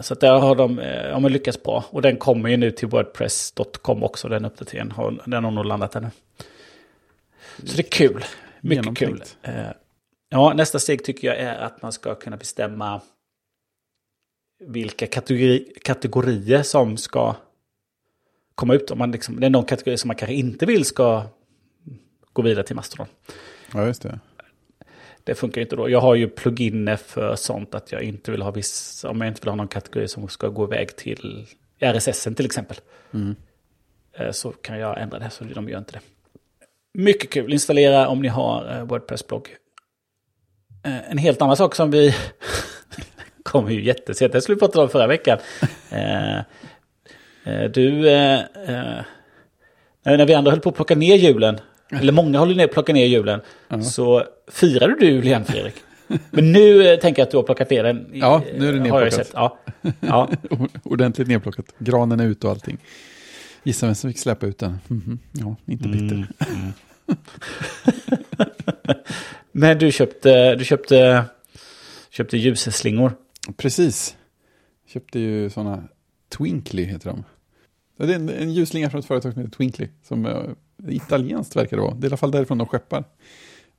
Så att där har de, har man lyckats bra. Och den kommer ju nu till wordpress.com också, den uppdateringen. Har- Den har nog landat där nu. Så det är kul. Mycket kul. Eh, Ja, nästa steg tycker jag är att man ska kunna bestämma vilka kategori, kategorier som ska komma ut. Om man liksom, det är någon kategori som man kanske inte vill ska gå vidare till Mastodon. Ja, just det. Det funkar inte då. Jag har ju pluginer för sånt att jag inte vill ha viss, om jag inte vill ha någon kategori som ska gå iväg till RSS till exempel. Mm. Eh, Så kan jag ändra det, så de gör inte det. Mycket kul, installera om ni har eh, Wordpress-blogg. Eh, En helt annan sak som vi [LAUGHS] kommer ju jättesent, det skulle vi prata om förra veckan. Eh, Du, när vi andra höll på att plocka ner julen, eller många håller ner plocka ner julen, så firade du jul igen Fredrik. Men nu tänker jag att du har plockat ner den. Ja, nu är det sett. Ja. Ja. [LAUGHS] Ordentligt nedplockat. Granen är ute och allting. Gissa vem som fick släppa ut den. Mhm. Ja, inte bitter. Mm. [LAUGHS] Men du köpte, du köpte, köpte ljusslingor. Precis. Köpte ju sådana Twinkly heter de. Det är en, en ljusslinga från ett företag som heter Twinkly. Som uh, italienskt verkar det vara. Det är i alla fall därifrån de skeppar.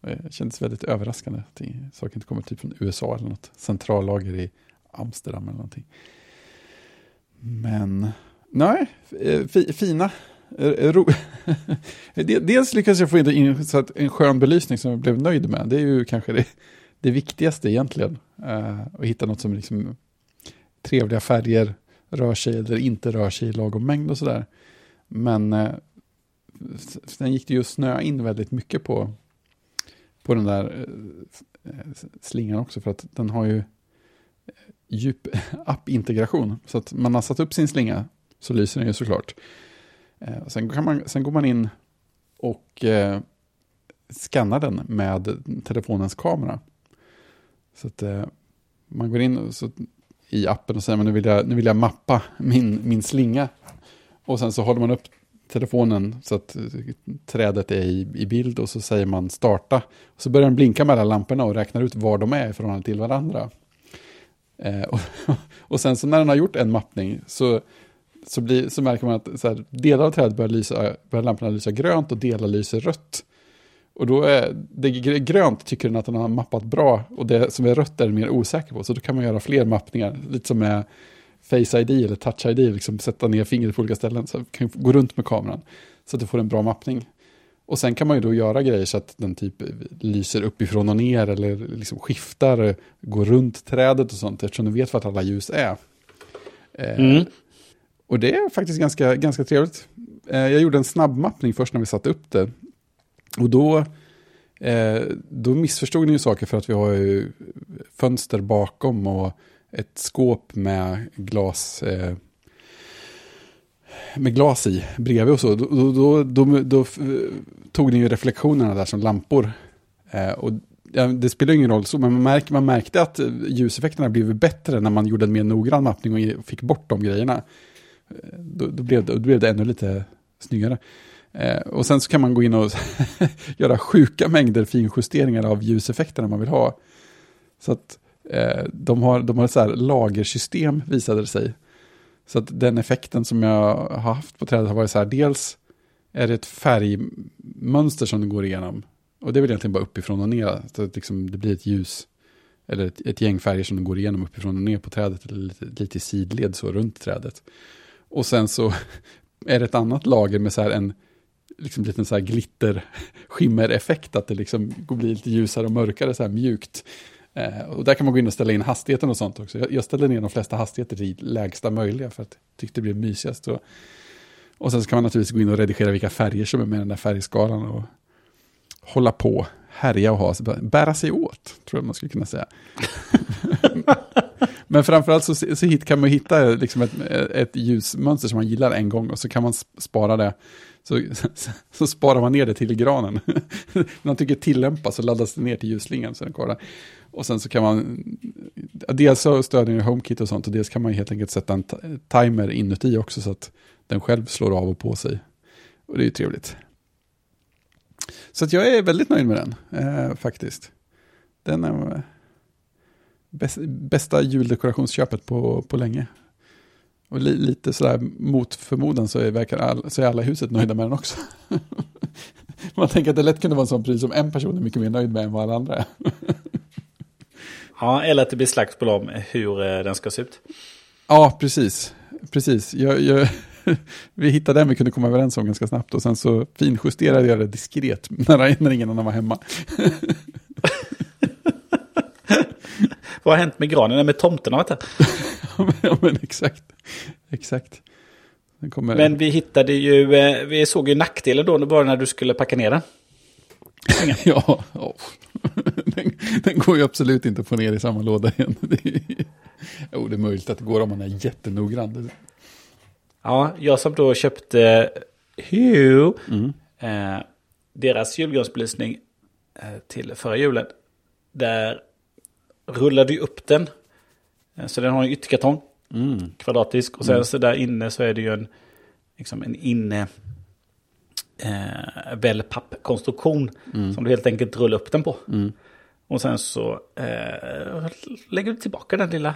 Det kändes väldigt överraskande att det- saker inte kommer typ från USA eller något centrallager i Amsterdam eller någonting. Men, nej, eh, fina. Eh, eh, ro- [LAUGHS] Dels lyckades jag få in in så att en skön belysning som jag blev nöjd med. Det är ju kanske det, det viktigaste egentligen. Uh, att hitta något som liksom trevliga färger, rör sig eller inte rör sig i lagom mängd och sådär. Men uh, sen gick det ju att snöa in väldigt mycket på, på den där uh, slingan också. För att den har ju djup [LAUGHS] appintegration. Så att man har satt upp sin slinga så lyser den ju såklart. Eh, sen, kan man, sen går man in och eh, skannar den med telefonens kamera. Så att eh, man går in och så, i appen och säger att nu vill jag, nu vill jag mappa min, min slinga. Och sen så håller man upp telefonen så att eh, trädet är i, i bild och så säger man starta. Och så börjar den blinka mellan lamporna och räknar ut var de är i förhållande till varandra. Eh, [LAUGHS] och, och sen så när den har gjort en mappning så, så, blir, så märker man att så här, delar av trädet börjar, lysa, börjar lamporna lysa grönt och delar lyser rött. Och då är det grönt tycker den att den har mappat bra och det som är rött är den mer osäker på. Så då kan man göra fler mappningar, lite som med Face ID eller Touch ID, liksom sätta ner fingret på olika ställen. Så kan gå runt med kameran så att du får en bra mappning. Och sen kan man ju då göra grejer så att den typ lyser uppifrån och ner eller liksom skiftar, går runt trädet och sånt eftersom du vet vart alla ljus är. Eh, mm. Och det är faktiskt ganska, ganska trevligt. Eh, jag gjorde en snabbmappning först när vi satte upp det. Och då, eh, då missförstod ni ju saker för att vi har ju fönster bakom och ett skåp med glas, eh, med glas i bredvid och så. Då, då, då, då, då tog ni ju reflektionerna där som lampor. Eh, och det spelar ingen roll så, men man, märk, man märkte att ljuseffekterna blev bättre när man gjorde en mer noggrann mappning och fick bort de grejerna. Då, då, blev, det, då blev det ännu lite snyggare. Eh, och sen så kan man gå in och [LAUGHS] göra sjuka mängder finjusteringar av ljuseffekterna man vill ha. Så att eh, de har, de har ett så här lagersystem visade det sig. Så att den effekten som jag har haft på trädet har varit så här, dels är det ett färgmönster som det går igenom. Och det är väl egentligen bara uppifrån och ner, så att liksom det blir ett ljus, eller ett, ett gäng färger som går igenom uppifrån och ner på trädet, eller lite, lite i sidled så runt trädet. Och sen så är det ett annat lager med så här en, liksom liten så här glitter skimmereffekt, att det liksom blir lite ljusare och mörkare, så här mjukt. Eh, och där kan man gå in och ställa in hastigheten och sånt också. Jag, jag ställde ner de flesta hastigheter till lägsta möjliga för att jag tyckte det blev mysigast. Och, och sen så kan man naturligtvis gå in och redigera vilka färger som är med den där färgskalan och hålla på, härja och ha, bära sig åt, tror jag man skulle kunna säga. [LAUGHS] Men framförallt så, så hit, kan man hitta liksom ett, ett ljusmönster som man gillar en gång och så kan man spara det. Så, så, [LAUGHS] så sparar man ner det till granen. När [LAUGHS] man tycker tillämpa så laddas det ner till ljusslingan. Så den kvar Och sen så kan man, dels så stödjer den HomeKit och sånt och dels kan man helt enkelt sätta en timer inuti också så att den själv slår av och på sig. Och det är ju trevligt. Så att jag är väldigt nöjd med den, eh, faktiskt. Den är bästa juldekorationsköpet på, på länge. Och li, lite sådär mot förmodan så är, verkar all, så är alla i huset nöjda med den också. [LAUGHS] Man tänker att det lätt kunde vara en sån pris som en person är mycket mer nöjd med än vad alla andra är. [LAUGHS] ja, eller att det blir slagsmål om hur eh, den ska se ut. Ja, precis. Precis. Jag, jag, [LAUGHS] vi hittade den vi kunde komma överens om ganska snabbt och sen så finjusterade jag det diskret när, när ingen annan var hemma. [LAUGHS] Vad har hänt med granen? Med tomten har [LAUGHS] ja, men exakt. Exakt. Kommer... Men vi hittade ju, eh, vi såg ju nackdelen då bara när du skulle packa ner den. [LAUGHS] ja, oh. den, den, går ju absolut inte att få ner i samma låda igen. Det är, oh, det är möjligt att det går om man är jättenoggrann. Ja, jag som då köpte Hue, mm. eh, deras julgransbelysning eh, till förra julen. Där rullade ju upp den. Eh, så den har en ytterkartong, mm. kvadratisk. Och sen mm. så där inne så är det ju en, liksom en inne eh, wellpappkonstruktion mm. som du helt enkelt rullar upp den på. Mm. Och sen så eh, lägger du tillbaka den lilla,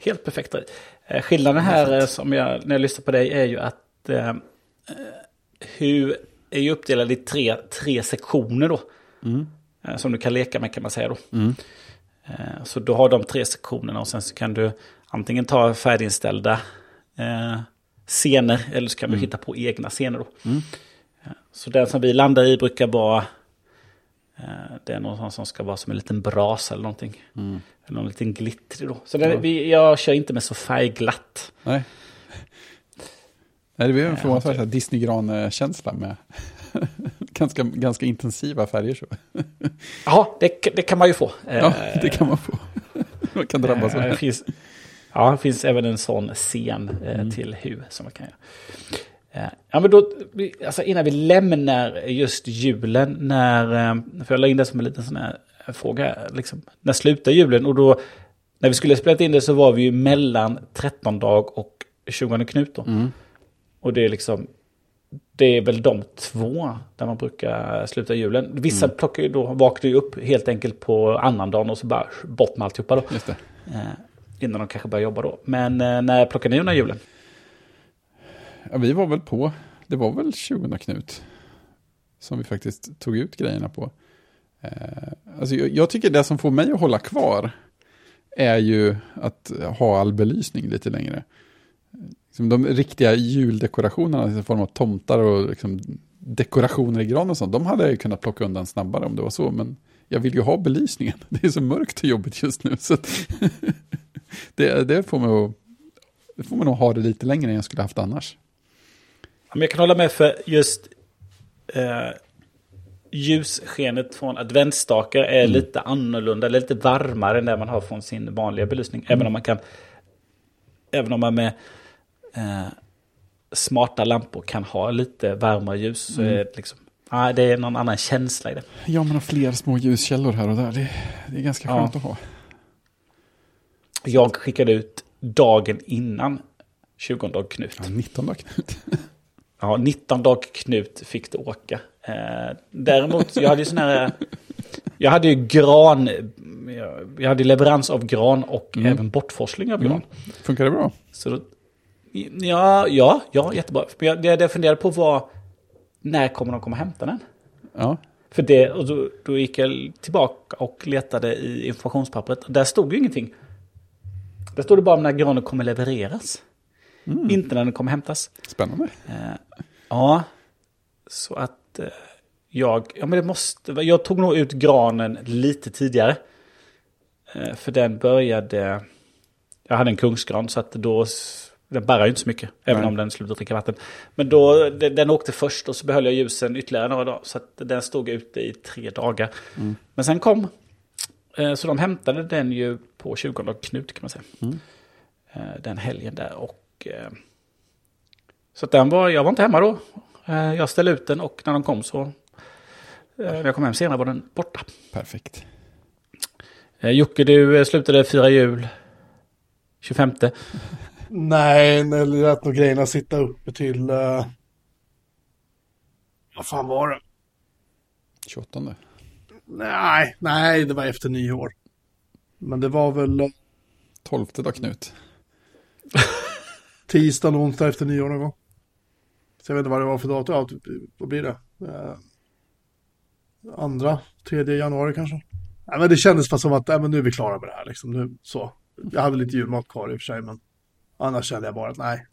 helt perfekta. Eh, skillnaden här eh, som jag, när jag lyssnar på dig är ju att eh, hur är ju uppdelad i tre, tre sektioner då. Mm. Eh, som du kan leka med kan man säga då. Eh, så du har de tre sektionerna och sen så kan du antingen ta färdiginställda eh, scener eller så kan mm. du hitta på egna scener. Då. Mm. Eh, så den som vi landar i brukar vara det är någon som ska vara som en liten brasa eller någonting. Mm. Eller någon liten glittrig då. Så det, vi, jag kör inte med så färgglatt. Nej. Nej, det blir en förvånansvärt Disney-gran-känsla med [LAUGHS] ganska, ganska intensiva färger. Så. Ja, det, det kan man ju få. Ja, det kan man få. Man kan drabbas av det. Finns, ja, det finns även en sån scen eh, mm. till HU som man kan göra. Eh, ja, men då, alltså innan vi lämnar just julen, när, eh, för jag la in det som en liten sån här fråga, liksom, när slutar julen? Och då, när vi skulle spela in det så var vi ju mellan 13 dag och 20 Knut då. Mm. Och det är liksom, det är väl de två där man brukar sluta julen. Vissa mm. plockar ju då, vaknar ju upp helt enkelt på annandagen och så bara bort med alltihopa då. Just det. Eh, innan de kanske börjar jobba då. Men eh, när plockar ni undan julen? Ja, vi var väl på, det var väl 20 Knut. Som vi faktiskt tog ut grejerna på. Eh, alltså jag, jag tycker det som får mig att hålla kvar är ju att ha all belysning lite längre. Liksom de riktiga juldekorationerna i form av tomtar och liksom dekorationer i gran och sånt, de hade jag kunnat plocka undan snabbare om det var så, men jag vill ju ha belysningen. [LAUGHS] Det är så mörkt och jobbigt just nu. Så [LAUGHS] det, det, får mig att, det får mig nog ha det lite längre än jag skulle haft annars. Jag kan hålla med för just eh, ljusskenet från adventsstakar är mm. lite annorlunda, lite varmare än det man har från sin vanliga belysning. Mm. Även om man kan, även om man med eh, smarta lampor kan ha lite varmare ljus. Så mm. är det, liksom, ah, det är någon annan känsla i det. Ja, man har fler små ljuskällor här och där. Det, det är ganska skönt ja. att ha. Jag skickade ut dagen innan 20 dag Knut. Ja, 19 dag Knut. [LAUGHS] ja, 19 dag Knut fick det åka. Eh, däremot, jag hade ju sån här... Jag hade ju gran, jag hade leverans av gran och mm. även bortforsling av gran. Mm. Funkar det bra? Så då, Ja, ja, ja jättebra. Men det jag funderade på var, när kommer de komma och hämta den? Ja. För det, och då, då gick jag tillbaka och letade i informationspappret. Där stod ju ingenting. Där stod det bara när granen kommer levereras. Mm. Inte när den kommer hämtas. Spännande. Uh, ja. Så att eh, jag, ja men det måste, jag tog nog ut granen lite tidigare. Eh, för den började, jag hade en kungsgran så att då, den bärrar ju inte så mycket. Även Nej. om den slutar dricka vatten. Men då, den, den åkte först och så behöll jag ljusen ytterligare några dagar. Så att den stod ute i tre dagar. Men sen kom, eh, så de hämtade den ju på 20 Knut kan man säga. Mm. Eh, Den helgen där och... eh, Så att den var, jag var inte hemma då. Jag ställde ut den och när de kom så... När jag kom hem senare var den borta. Perfekt. Jocke, du slutade fira jul 25. [LAUGHS] Nej, jag lät nog grejerna sitta uppe till... Uh... Vad fan var det? 28. Nej, nej, det var efter nyår. Men det var väl eh, 12 då Knut. [LAUGHS] tisdag, onsdag efter nyår någon gång. Så jag vet inte vad det var för datum. Ja, typ, vad blir det? Eh, andra, tredje januari kanske. Nej, men det kändes bara som att nej, men nu är vi klara med det här. Liksom. Nu, så. Jag hade lite julmat kvar i och för sig, men annars kände jag bara att nej.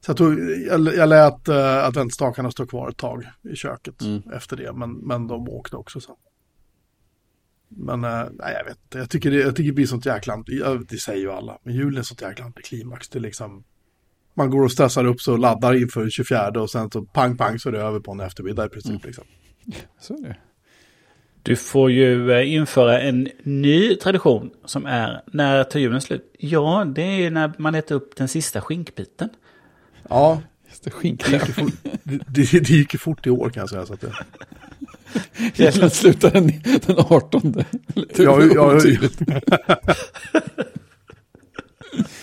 Så jag, tog, jag, jag lät uh, adventsstakarna stå kvar ett tag i köket Mm. efter det, men, men de åkte också sen. Men eh, nej, jag vet inte. Jag tycker det, jag tycker det blir sånt jäkla, det säger ju alla, men julen är sånt jäkla antiklimax. Det är liksom, man går och stressar upp och laddar inför 24 och sen så pang pang så är det över på en eftermiddag i princip. Mm. Liksom. Så är det. Du får ju eh, införa en ny tradition som är när tar julen slut? Ja, det är när man äter upp den sista skinkbiten. Ja, Just det, skink. det gick, ju fort, det, det, det gick ju fort i år kan jag säga. Så att det, [LAUGHS] Gäller att sluta den, den 18. Ja, ja, [LAUGHS]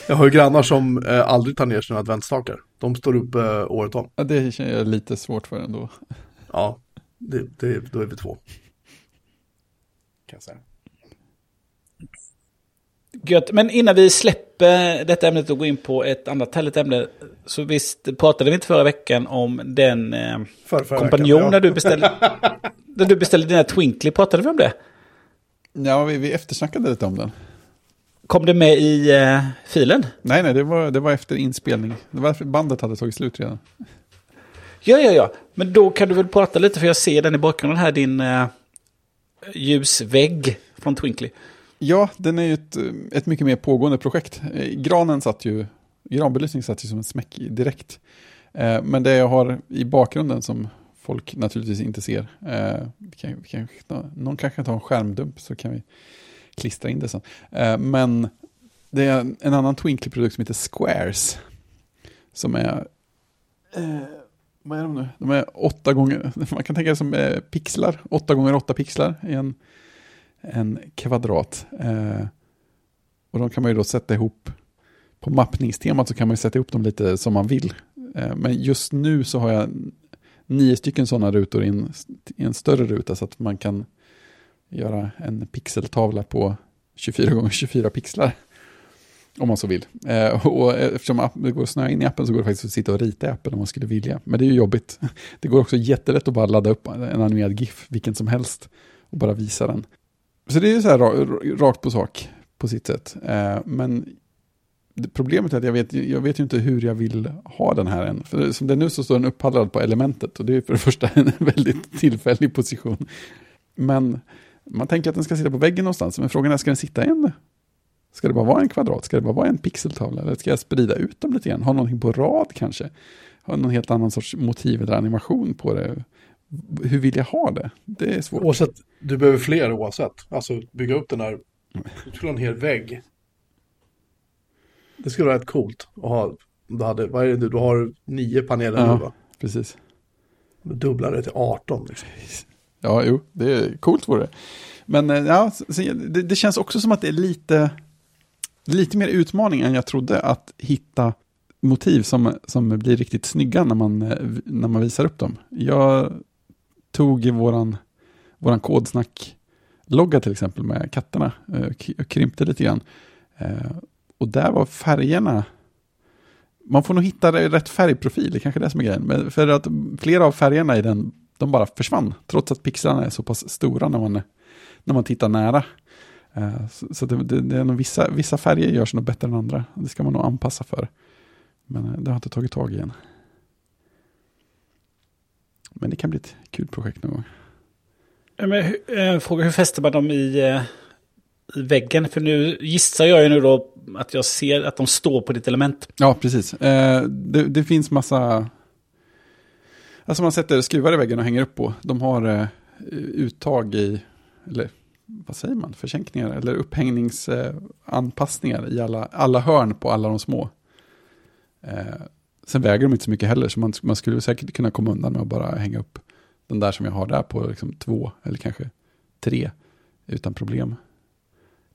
jag har ju grannar som eh, aldrig tar ner sina adventsstakar. De står upp eh, året om. ja, det känner jag lite svårt för ändå. Ja, det, det, då är vi två. Kan jag säga. Gött. Men innan vi släpper detta ämnet och går in på ett annat härligt ämne. Så visst pratade vi inte förra veckan om den eh, För, förra kompanjon veckan, när ja. du beställde... [LAUGHS] när du beställde dina Twinkly, pratade vi om det? Ja, vi, vi eftersnackade lite om den. Kom det med i eh, filen? Nej, nej, det var, det var efter inspelning. Det var för bandet hade tagit slut redan. Ja, ja, ja. Men då kan du väl prata lite, för jag ser den i bakgrunden här, din eh, ljusvägg från Twinkly. Ja, den är ju ett, ett mycket mer pågående projekt. Granen satt ju, granbelysning satt ju som en smäck direkt. Eh, Men det jag har i bakgrunden som folk naturligtvis inte ser, eh, vi kan, vi kan, någon kanske kan ta en skärmdump så kan vi klistra in det sen. Eh, Men det är en annan Twinkly-produkt som heter Squares. Som är, eh, vad är de nu? De är åtta gånger, [LAUGHS] man kan tänka det som eh, pixlar, åtta gånger åtta pixlar i en en kvadrat. Eh, och de kan man ju då sätta ihop, på mappningstemat så kan man ju sätta ihop dem lite som man vill. Eh, men just nu så har jag nio stycken sådana rutor i en, i en större ruta så att man kan göra en pixeltavla på 24 gånger 24 pixlar. Om man så vill. Eh, och eftersom det går att snöa in i appen så går det faktiskt att sitta och rita i appen om man skulle vilja. Men det är ju jobbigt. [LAUGHS] Det går också jättelätt att bara ladda upp en animerad GIF, vilken som helst, och bara visa den. Så det är ju så här rakt på sak på sitt sätt. Eh, men problemet är att jag vet, jag vet ju inte hur jag vill ha den här än. För som det är nu så står den upphandlad på elementet och det är för det första en [LAUGHS] väldigt tillfällig position. Men man tänker att den ska sitta på väggen någonstans. Men frågan är, ska den sitta i en? Ska det bara vara en kvadrat? Ska det bara vara en pixeltavla? Eller ska jag sprida ut dem lite grann? Ha någonting på rad kanske? Ha någon helt annan sorts motiv eller animation på det? Hur vill jag ha det? Det är svårt. Oavsett, du behöver fler oavsett. Alltså bygga upp den där, du skulle ha en hel vägg. Det skulle vara rätt coolt att ha, du hade, vad är det nu, du har nio paneler Ja. nu va? Precis. Du dubblar det till 18 liksom. Ja, jo, det är coolt vore det. Men eh, ja, det, det känns också som att det är lite, lite mer utmaning än jag trodde att hitta motiv som, som blir riktigt snygga när man, eh, när man visar upp dem. Jag tog våran, våran kodsnack-logga till exempel med katterna eh, och krympte lite grann. Eh, och där var färgerna, man får nog hitta rätt färgprofil, det är kanske är det som är grejen. Men för att flera av färgerna i den, de bara försvann, trots att pixlarna är så pass stora när man, när man tittar nära. Eh, Så, så det, det, det är nog vissa, vissa färger görs nog bättre än andra, det ska man nog anpassa för. Men eh, det har inte tagit tag i än. Men det kan bli ett kul projekt någon gång. Men, eh, fråga hur fäster man dem i, eh, i väggen? För nu gissar jag ju nu då att jag ser att de står på ditt element. Ja, precis. Eh, det, det finns massa... Alltså man sätter skruvar i väggen och hänger upp på. De har uttag i, eller vad säger man, försänkningar eller upphängningsanpassningar i alla, alla hörn på alla de små. Eh, sen väger de inte så mycket heller, så man, man skulle säkert kunna komma undan med att bara hänga upp den där som jag har där på liksom två eller kanske tre utan problem.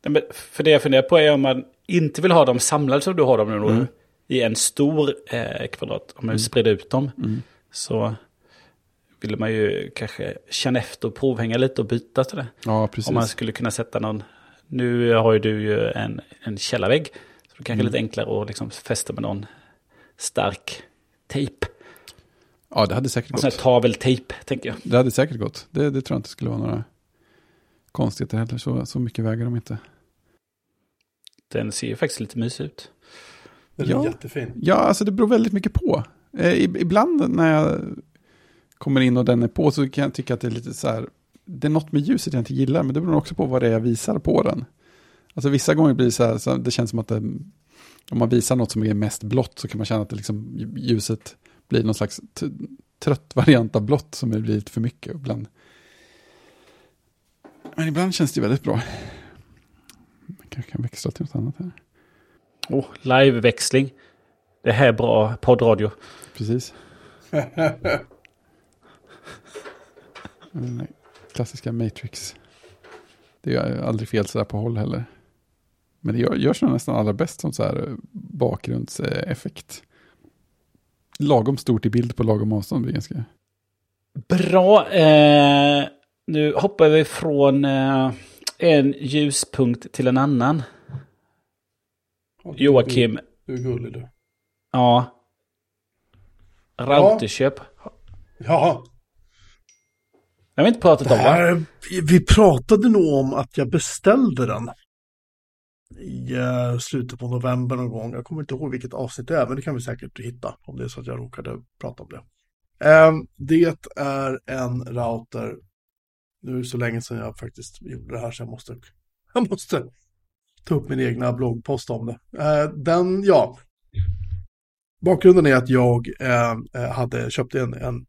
Men För det jag funderar på är om man inte vill ha dem samlade som du har dem nu Mm. i en stor eh, kvadrat. Om man vill sprida ut dem Mm. så vill man ju kanske känna efter och provhänga lite och byta till det. Ja, precis. Om man skulle kunna sätta någon, nu har ju du ju en, en källarvägg. Så det kanske är Mm. lite enklare att liksom fästa med någon stark tejp. Ja, det hade säkert Någon sån gått. här taveltejp, tänker jag. Det hade säkert gått. Det, det tror jag inte skulle vara några konstigheter heller. Så, så mycket väger de inte. Den ser ju faktiskt lite mysig ut. Den är Ja. jättefin. Ja, alltså det beror väldigt mycket på. Eh, ib- ibland när jag kommer in och den är på så kan jag tycka att det är lite så här, det är något med ljuset jag inte gillar, men det beror också på vad det är jag visar på den. Alltså vissa gånger blir det så här, så det känns som att det, om man visar något som är mest blått så kan man känna att det liksom, ljuset blir någon slags trött variant av blått som blir lite för mycket ibland. Men ibland känns det väldigt bra. Man kanske kan växla till något annat här. Oh, liveväxling. Det här är bra poddradio. Precis. [LAUGHS] Den där klassiska Matrix. Det är aldrig fel sådär på håll heller. Men det gör, görs nog nästan allra bäst som så här eh, bakgrundseffekt. Lagom stort i bild på lagom avstånd blir ganska... Bra. Eh, nu hoppar vi från eh, en ljuspunkt till en annan. Joakim, Du, är gullig du. ja. Routerköp. Ja, Jag har inte pratat det om här, vi- vi pratade nog om att jag beställde den. I eh, slutet på november någon gång. Jag kommer inte ihåg vilket avsnitt det är, men det kan vi säkert hitta om det är så att jag råkade prata om det. Eh, det är en router. Nu är det så länge sedan jag faktiskt gjorde det här så jag måste, [LAUGHS] jag måste ta upp min egna bloggpost om det. Eh, den, ja. Bakgrunden är att jag eh, eh, hade köpt en, en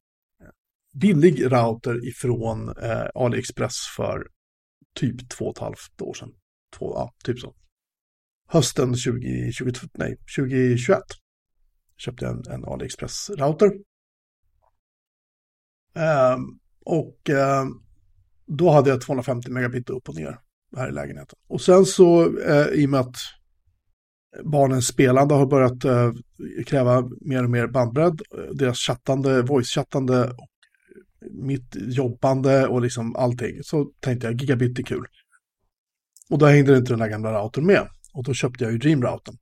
billig router ifrån eh, AliExpress för typ två och ett halvt år sedan. Två, ja, typ så. Hösten 2022, nej, 2021 köpte jag en, en AliExpress-router. Eh, och eh, då hade jag 250 megabit upp och ner här i lägenheten. Och sen så, eh, i och med att barnens spelande har börjat eh, kräva mer och mer bandbredd, eh, deras chattande, voice-chattande och mitt jobbande och liksom allting, så tänkte jag gigabit är kul. Och då hängde inte den där gamla routern med. Och då köpte jag ju Dream-routern.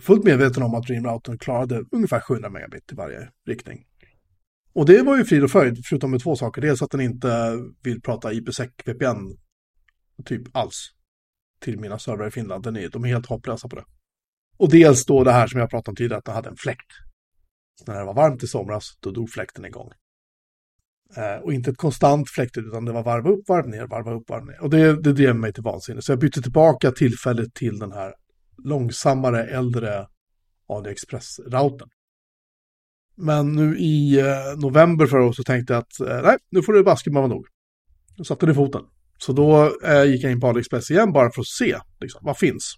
Fullt medveten om att Dream-routern klarade ungefär 700 megabit i varje riktning. Och det var ju frid och fröjd, förutom med två saker. Dels att den inte vill prata IPsec VPN typ alls till mina servrar i Finland. Den är, de är helt hopplösa på det. Och dels då det här som jag pratade om tidigare, att den hade en fläkt. Så när det var varmt i somras, då dog fläkten igång. Eh, och inte ett konstant fläktljud, utan det var varva upp, varv ner, varva upp, varv ner. Och det, det drev mig till vansinne. Så jag bytte tillbaka tillfället till den här långsammare, äldre AliExpress-routern. Men nu i eh, november förra året så tänkte jag att eh, nej, nu får det baske vara nog. Då satte det foten. Så då eh, gick jag in på AliExpress igen bara för att se liksom, vad finns.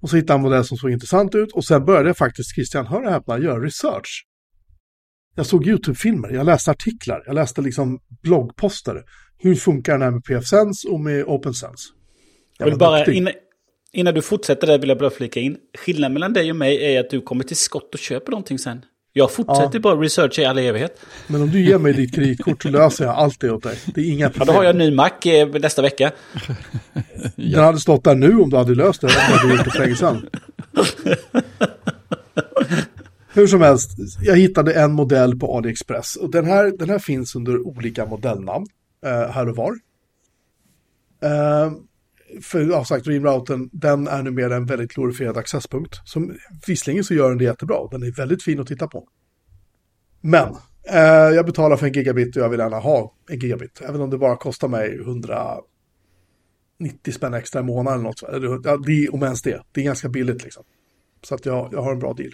Och så hittade jag en modell som såg intressant ut och sen började jag faktiskt, Christian, hör och häpna, göra research. Jag såg YouTube-filmer, jag läste artiklar, jag läste liksom bloggposter. Hur funkar den här med PFSense och med OpenSense? Jag vill bara, innan, innan du fortsätter där vill jag bara flika in. Skillnaden mellan dig och mig är att du kommer till skott och köper någonting sen. Jag fortsätter bara researcha i all evighet. Men om du ger mig ditt kreditkort så löser jag allt det åt dig. Det är inga Ja, problem. då har jag en ny Mac nästa vecka. Den hade stått där nu om du hade löst det. Det hade du gjort för länge sedan. [LAUGHS] Hur som helst, jag hittade en modell på AliExpress. Och den här, den här finns under olika modellnamn eh, här och var. Eh, för ja, sagt, Dreamrouten, den är numera en väldigt glorifierad accesspunkt. Som visserligen så gör den det jättebra. Den är väldigt fin att titta på. Men Eh, jag betalar för en gigabit och jag vill gärna ha en gigabit. Även om det bara kostar mig 190 spänn extra i månaden eller något. Ja, det är, om ens det. Det är ganska billigt liksom. Så att jag, jag har en bra deal.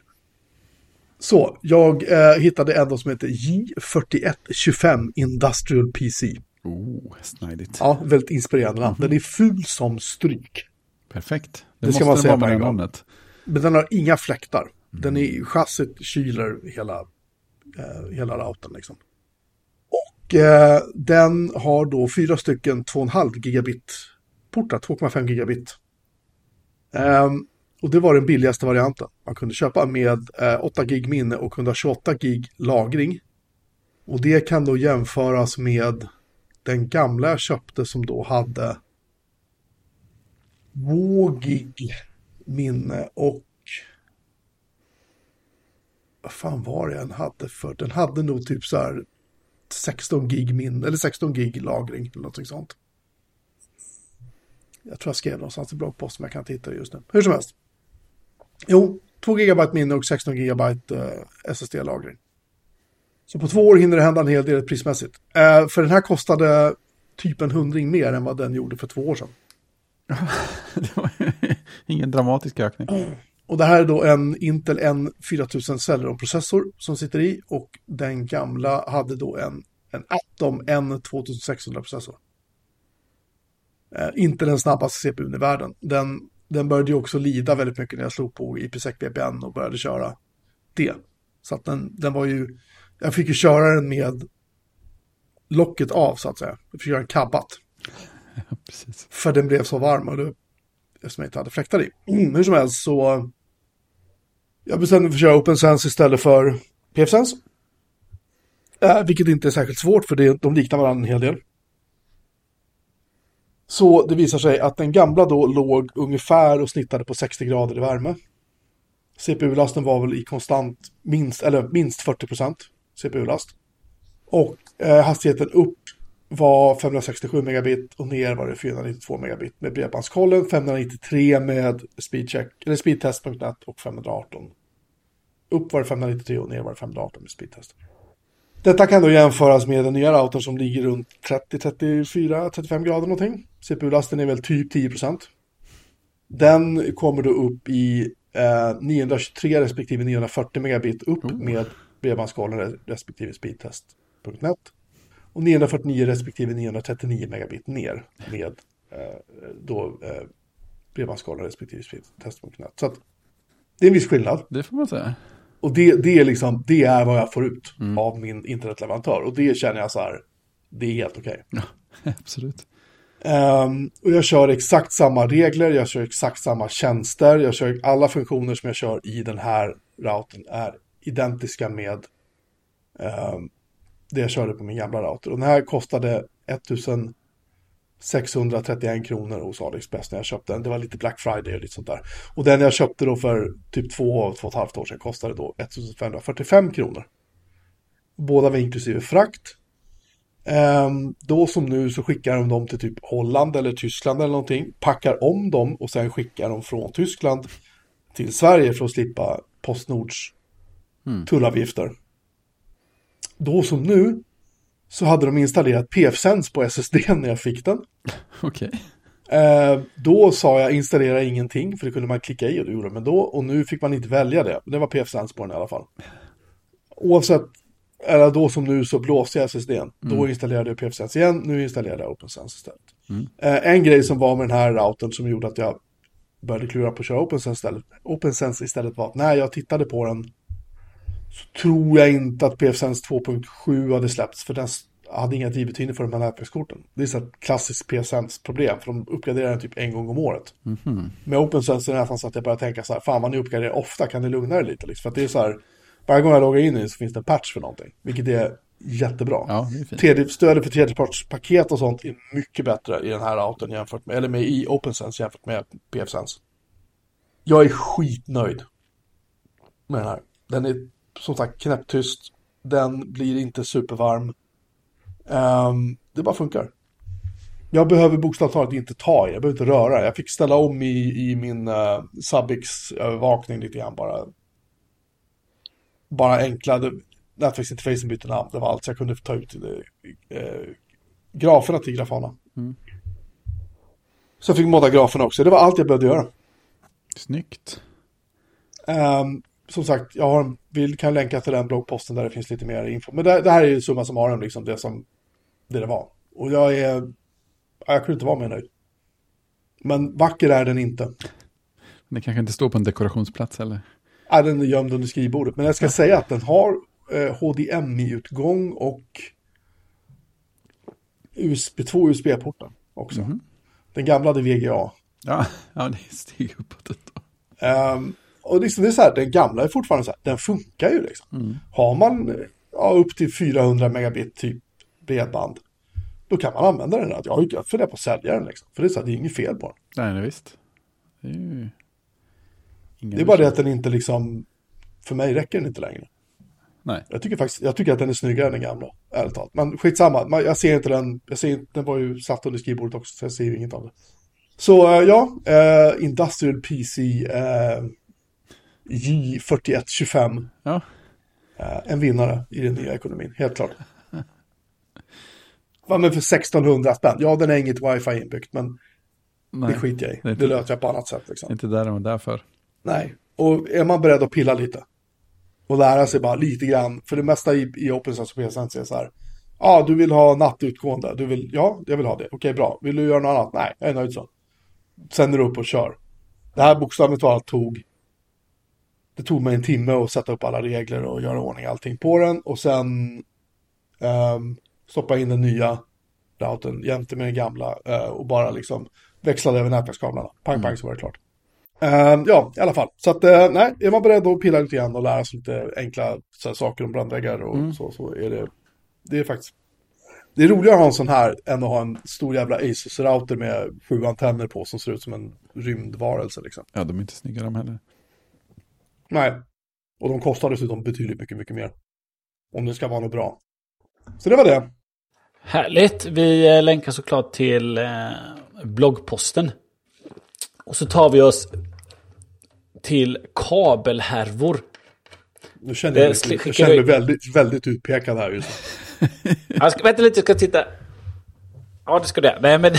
Så, jag eh, hittade en då som heter J4125 Industrial PC. Oh, snajdigt. Ja, väldigt inspirerande namn. Den är ful som stryk. Perfekt. Det, Det ska man säga på en gång. Men den har inga fläktar. Den är chassit kyler hela, eh, hela routern liksom. Och eh, den har då fyra stycken 2,5 gigabit portar, 2,5 gigabit. Ehm, och det var den billigaste varianten man kunde köpa med eh, 8 gig minne och 128 gig lagring. Och det kan då jämföras med den gamla jag köpte som då hade 2 gig minne och vad fan var det den hade för? Den hade nog typ så här 16 gig minne eller 16 gig lagring eller något sånt. Jag tror jag skrev någonstans i bloggpost men jag kan inte hitta det just nu. Hur som helst. Jo, 2 gigabyte minne och 16 gigabyte eh, SSD-lagring. Så på två år hinner det hända en hel del prismässigt. Eh, för den här kostade typ en hundring mer än vad den gjorde för två år sedan. [LAUGHS] Det var ingen dramatisk ökning. Och det här är då en Intel N4000 Celeron-processor som sitter i och den gamla hade då en, en Atom N2600-processor. Eh, inte den snabbaste CPUn i världen. Den, den började ju också lida väldigt mycket när jag slog på IPsec VPN och började köra det. Så att den, den var ju, jag fick ju köra den med locket av så att säga. Jag fick göra en kabbat. [LAUGHS] Precis. För den blev så varm och det, eftersom jag inte hade fläktar i. Mm, hur som helst så jag bestämde mig för att köra OpenSense istället för PFSense. Eh, vilket inte är särskilt svårt för det, de liknar varandra en hel del. Så det visar sig att den gamla då låg ungefär och snittade på 60 grader i värme. CPU-lasten var väl i konstant minst, eller minst 40 procent CPU-last. Och eh, hastigheten upp var 567 megabit och ner var det 492 megabit med bredbandskollen, 593 med speedcheck, eller speedtest.net och 518. Upp var det 593 och ner var det 518 med speedtest. Detta kan då jämföras med den nya routern som ligger runt 30, 34, 35 grader någonting. CPU-lasten är väl typ 10%. Den kommer då upp i eh, 923 respektive 940 megabit upp med bredbandskollen respektive speedtest.net. Och 949 respektive 939 megabit ner med eh, då eh, bredbandskollen respektive speedtest.net. Så att det är en viss skillnad. Det får man säga. Och det, det, är liksom, det är vad jag får ut av min internetleverantör. Och det känner jag så här, det är helt okej. Ja, [LAUGHS] absolut. Ehm, och jag kör exakt samma regler, jag kör exakt samma tjänster, jag kör alla funktioner som jag kör i den här routern är identiska med ehm, det jag körde på min gamla router. Och den här kostade 1631 kronor hos AliExpress när jag köpte den. Det var lite Black Friday och lite sånt där. Och den jag köpte då för typ två, två och ett halvt år sedan kostade då 1545 kronor. Båda var inklusive frakt. Ehm, då som nu så skickar de dem till typ Holland eller Tyskland eller någonting. Packar om dem och sen skickar de från Tyskland till Sverige för att slippa Postnords tullavgifter. Då som nu så hade de installerat PFSense på SSD [LAUGHS] när jag fick den. Okej. Eh, då sa jag installera ingenting, för det kunde man klicka i och det gjorde man då. Och nu fick man inte välja det. Men det var PFSense på den i alla fall. Oavsett, eller då som nu så blåste jag SSDn. Då installerade jag PFSense igen, nu installerade jag OpenSense istället. Eh, en grej som var med den här routern som gjorde att jag började klura på att köra OpenSense istället. OpenSense istället var att när jag tittade på den så tror jag inte att PFSense 2.7 hade släppts för den hade inga drivrutiner för de här nätverkskorten. Det är så ett klassiskt PFSense-problem för de uppgraderar den typ en gång om året. Med OpenSense är det nästan så att jag börjar tänka så här, fan vad ni uppgraderar ofta, kan ni lugna er lite? Liksom? För att det är så här, varje gång jag loggar in i den så finns det en patch för någonting, vilket är jättebra. Ja, det är. Tredje, stödet för tredjepartspaket och sånt är mycket bättre i den här routern jämfört med, eller med i OpenSense jämfört med PFSense. Jag är skitnöjd med den här. Den är som sagt knäpptyst. Den blir inte supervarm. Ehm, det bara funkar. Jag behöver bokstavligt talat inte ta i, jag behöver inte röra. Jag fick ställa om i, i min uh, Subix-övervakning lite grann bara. Bara enkla. Det, nätverksinterfacen bytte namn. Det var allt så jag kunde ta ut eh, graferna till Grafana. Mm. Så jag fick modda graferna också. Det var allt jag behövde göra. Snyggt. Um, som sagt, jag har, vill, kan länka till den bloggposten där det finns lite mer info. Men det, det här är ju summa som har liksom det som det, det var. Och jag är, jag kunde inte vara mer nöjd. Men vacker är den inte. Det kanske inte står på en dekorationsplats eller? Ja, den är gömd under skrivbordet. Men jag ska säga att den har eh, HDMI-utgång och USB, två USB-portar också. Mhm. Den gamla hade VGA. Ja, [LAUGHS] ja det steg uppåt. Då. Ehm, och liksom det är så här, den gamla är fortfarande så här, den funkar ju liksom. Mm. Har man ja, upp till 400 megabit typ bredband, då kan man använda den. Jag jag funderar på att sälja den liksom. För det är så här, det är inget fel på den. Nej, nej, visst. Det är ju... Det är bara det att den inte liksom, för mig räcker den inte längre. Nej. Jag tycker faktiskt, jag tycker att den är snyggare än den gamla, ärligt talat. Men skitsamma, Man- jag ser inte den, jag ser, den var ju satt under skrivbordet också, så jag ser ju inget av det. Så eh, ja, eh, Industrial PC eh, J4125, Ja, eh, en vinnare i den nya ekonomin, helt klart. Vad men för 1600 spänn, ja den är inget wifi inbyggt, men nej. det skiter jag i. det är Det löser jag på annat sätt liksom. Inte där den var därför. Nej, och är man beredd att pilla lite och lära sig bara lite grann, för det mesta i, i Open Source och PSN är så här, ja, du vill ha nattutgående, du vill, ja, jag vill ha det, okej, bra, vill du göra något annat? Nej, jag är nöjd så. Sänder upp och kör. Det här bokstavligt talat tog, det tog mig en timme att sätta upp alla regler och göra ordning allting på den och sen ehm, stoppa in den nya routern jämte med den gamla eh, och bara liksom växlade över nätverkskablarna. Pang, pang så var det klart. Eh, ja, i alla fall. Så att, eh, nej, är man beredd att pilla lite grann och lära sig lite enkla här, saker om brandväggar och så, så är det, det är faktiskt, det är roligare att ha en sån här än att ha en stor jävla Asus-router med sju antenner på som ser ut som en rymdvarelse liksom. Ja, de är inte snygga de heller. Nej, och de kostar dessutom betydligt mycket, mycket mer. Om det ska vara något bra. Så det var det. Härligt. Vi eh, länkar såklart till eh, bloggposten. Och så tar vi oss till kabelhärvor. Nu känner jag, Eh, mig, jag känner mig väldigt, väldigt utpekad här just nu. [LAUGHS] Jag ska, vänta lite, jag ska titta. Ja, det ska men... [LAUGHS]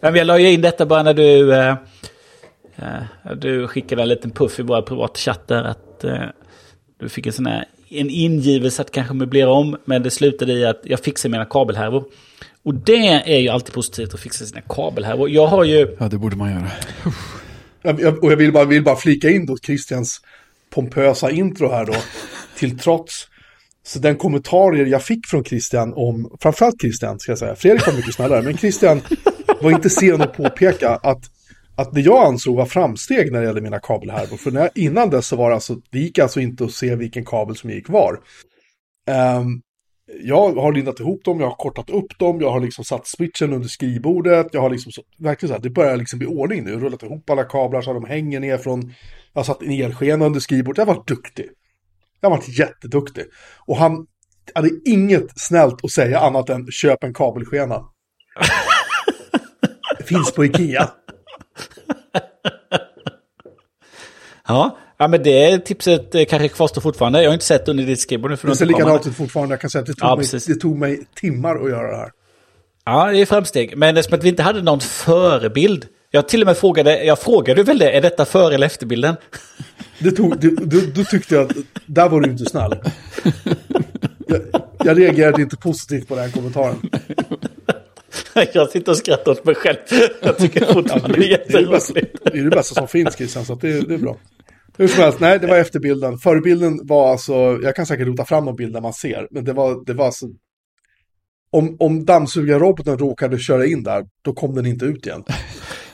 Nej, men jag la ju in detta bara när du... Eh, du skickade en liten puff i våra privatchatt där att eh, du fick en sån här en ingivelse att kanske möblera om. Men det slutade i att jag fixar mina kabelhärvor. Och det är ju alltid positivt att fixa sina kabelhärvor. Jag har ju... Ja, det borde man göra. Jag, jag, och jag vill bara, vill bara flika in då Christians pompösa intro här då, till trots. Så den kommentarer jag fick från Christian om, framförallt Christian ska jag säga, Fredrik var mycket snällare, men Christian var inte sen att påpeka att, att det jag ansåg var framsteg när det gällde mina kabelhärvor, för när jag, innan dess så var det alltså, det gick alltså inte att se vilken kabel som gick var. Ehm, jag har lindat ihop dem, jag har kortat upp dem, jag har liksom satt switchen under skrivbordet, jag har liksom så, verkligen så här, det börjar liksom bli ordning nu, rullat ihop alla kablar så att de hänger ner från, jag har satt en elskena under skrivbordet, jag varit duktig. Jag har varit jätteduktig. Och han hade inget snällt att säga annat än köp en kabelskena. [LAUGHS] Det finns på Ikea. [LAUGHS] Ja, ja men det tipset eh, kanske kvarstår fortfarande. Jag har inte sett under ditt skrivbord nu. För Det ser likadant ut fortfarande, jag kan säga att det tog, Ja, mig, det tog mig timmar att göra det här. Ja, det är framsteg. Men eftersom att vi inte hade någon förebild. Jag till och med frågade, jag frågade väl det, är detta före eller efterbilden? [LAUGHS] Det tog, det, då, då tyckte jag att där var du inte snäll. [LAUGHS] Jag, jag reagerade inte positivt på den kommentaren. [LAUGHS] jag sitter och skrattar åt mig själv. Jag tycker fortfarande det är Det är jätteroligt. det, är det bästa som finns Christian, så det, det är bra. Hur som helst, nej det var efterbilden. Förebilden var alltså, jag kan säkert rota fram någon bild där man ser, men det var, det var alltså... Om, om dammsugarroboten råkade köra in där, då kom den inte ut igen.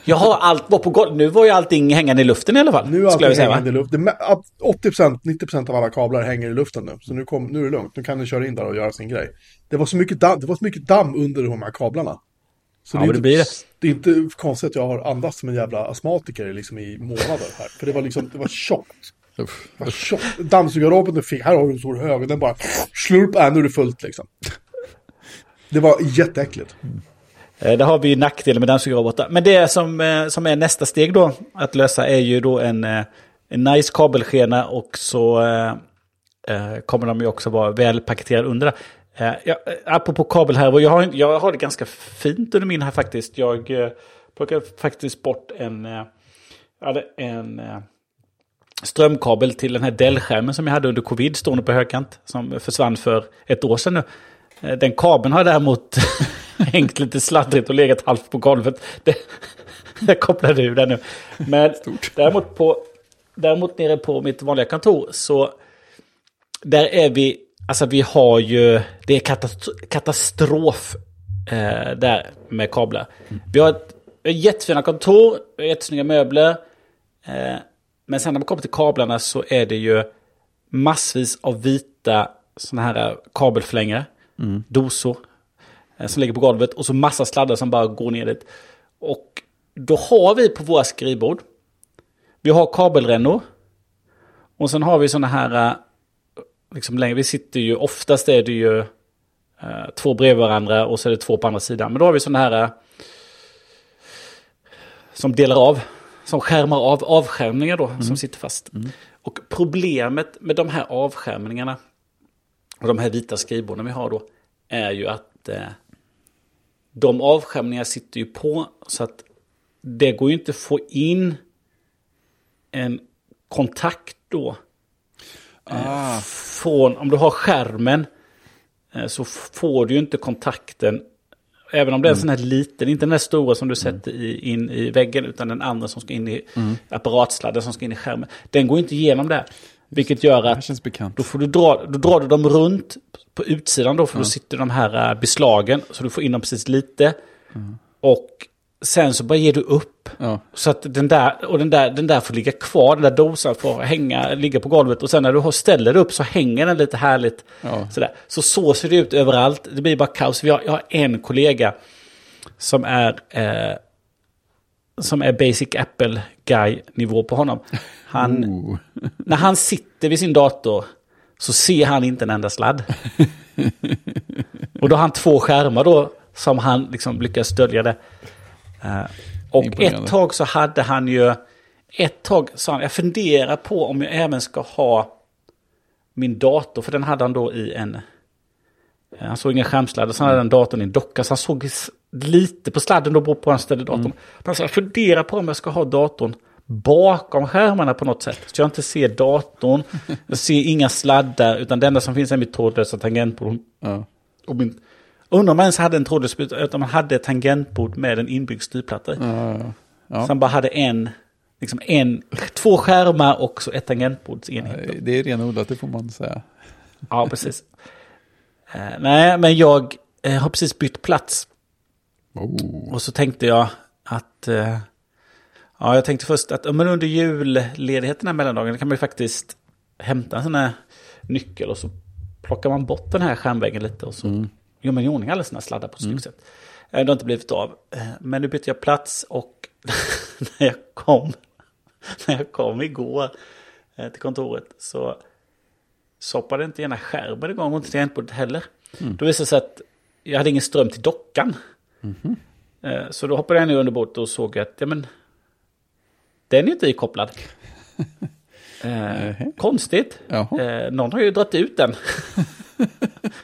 Jaha, allt var på golv. Nu var ju allting hängande i luften i alla fall. Nu är allting säga, va? hängande i luft. Det mä- att 80%, 90% av alla kablar hänger i luften nu. Så nu, kom, nu är det lugnt, nu kan den köra in där och göra sin grej. Det var så mycket damm, det var så mycket damm under de här kablarna. Så Ja, det, är inte, blir det. det är inte konstigt att jag har andats som en jävla astmatiker liksom i månader här. För det var liksom, det var tjockt. Det var tjockt. Dammsugarroboten fick, här har du en stor hög och den bara slurp, äh, nu är det fullt liksom. Det var jätteäckligt. Eh, Eh, där har vi ju nackdelen med dammsugarrobotar. Men det som, eh, som är nästa steg då att lösa är ju då en, eh, en nice kabelskena och så eh, kommer de ju också vara väl paketerade under. Eh, ja, apropå kabelhärvor, jag har, jag har det ganska fint under min här faktiskt. Jag eh, plockade faktiskt bort en, eh, en eh, strömkabel till den här Dell-skärmen som jag hade under covid stående på högkant. Som försvann för ett år sedan nu. Den kabeln har däremot [LAUGHS] [LAUGHS] hängt lite sladdrigt och legat halvt på golvet. Det, [LAUGHS] jag kopplade ur den nu. Men däremot, på, däremot nere på mitt vanliga kontor så där är vi, alltså vi har ju, det är katastrof, eh, där med kablar. Vi har ett, jättefina kontor, jättesnygga möbler. Eh, men sen när man kommer till kablarna så är det ju massvis av vita sådana här kabelförlängare. Dosor. Eh, Som ligger på golvet och så massa sladdar som bara går ner dit. Och då har vi på våra skrivbord. Vi har kabelrännor. Och sen har vi sådana här, eh, liksom längre, vi sitter ju, oftast är det ju eh, två bredvid varandra och så är det två på andra sidan. Men då har vi sådana här eh, som delar av, som skärmar av avskärmningar då, som sitter fast. Och problemet med de här avskärmningarna och de här vita skrivborden vi har då är ju att eh, de avskärmningarna sitter ju på så att det går ju inte att få in en kontakt då. Ah, Från, om du har skärmen eh, så får du ju inte kontakten. Även om det är en sån här liten, inte den här stora som du sätter i, in i väggen utan den andra som ska in i apparatsladden som ska in i skärmen. Den går inte igenom där. Vilket gör att känns bekant. då, får du dra, då drar du dem runt på utsidan då, för då sitter de här äh, beslagen. Så du får in dem precis lite. Och sen så bara ger du upp. Ja. Så att den där, och den där, den där får ligga kvar, den där dosan får hänga, ligga på golvet. Och sen när du ställer upp så hänger den lite härligt. Ja. Sådär. Så så ser det ut överallt. Det blir bara kaos. Vi har, jag har en kollega som är, eh, som är basic Apple guy-nivå på honom. Han, Oh. när han sitter vid sin dator så ser han inte en enda sladd. och då har han två skärmar då som han liksom lyckas dölja det. Eh, och ett tag så hade han ju, ett tag sa han, jag funderar på om jag även ska ha min dator, för den hade han då i en, eh, han såg ingen skärmsladd, och så hade han datorn i en docka, så han såg lite på sladden då beroende på var han ställde datorn. Men han sa, jag funderar på om jag ska ha datorn bakom skärmarna på något sätt. Så jag inte ser datorn, [LAUGHS] jag ser inga sladdar, utan det enda som finns är mitt trådlösa tangentbord. Ja. Och min, undrar om man ens hade en trådlös, utan man hade ett tangentbord med en inbyggd styrplatta i. Ja, ja. Ja. Han bara hade en, liksom en, två skärmar och så ett tangentbordsenhet. Det är renodlat, det får man säga. Ja, precis. Eh, nej, men jag eh, har precis bytt plats. Oh. Och så tänkte jag att... Eh, ja, jag tänkte först att men under julledigheten här mellandagen kan man ju faktiskt hämta en sån här nyckel och så plockar man bort den här skärmväggen lite och så gör man i ordning alla sina sladdar på ett snyggt sätt. Eh, Det har inte blivit av. Eh, Men nu bytte jag plats och [LAUGHS] när jag kom, när jag kom igår till kontoret så hoppade inte ena skärmen igång mot tangentbordet heller. Då visade det sig att jag hade ingen ström till dockan. Eh, Så då hoppade jag ner under bordet och såg att ja, men, den är inte ikopplad. [LAUGHS] Eh, Nähä. konstigt. Jaha. Eh, någon har ju dragit ut den.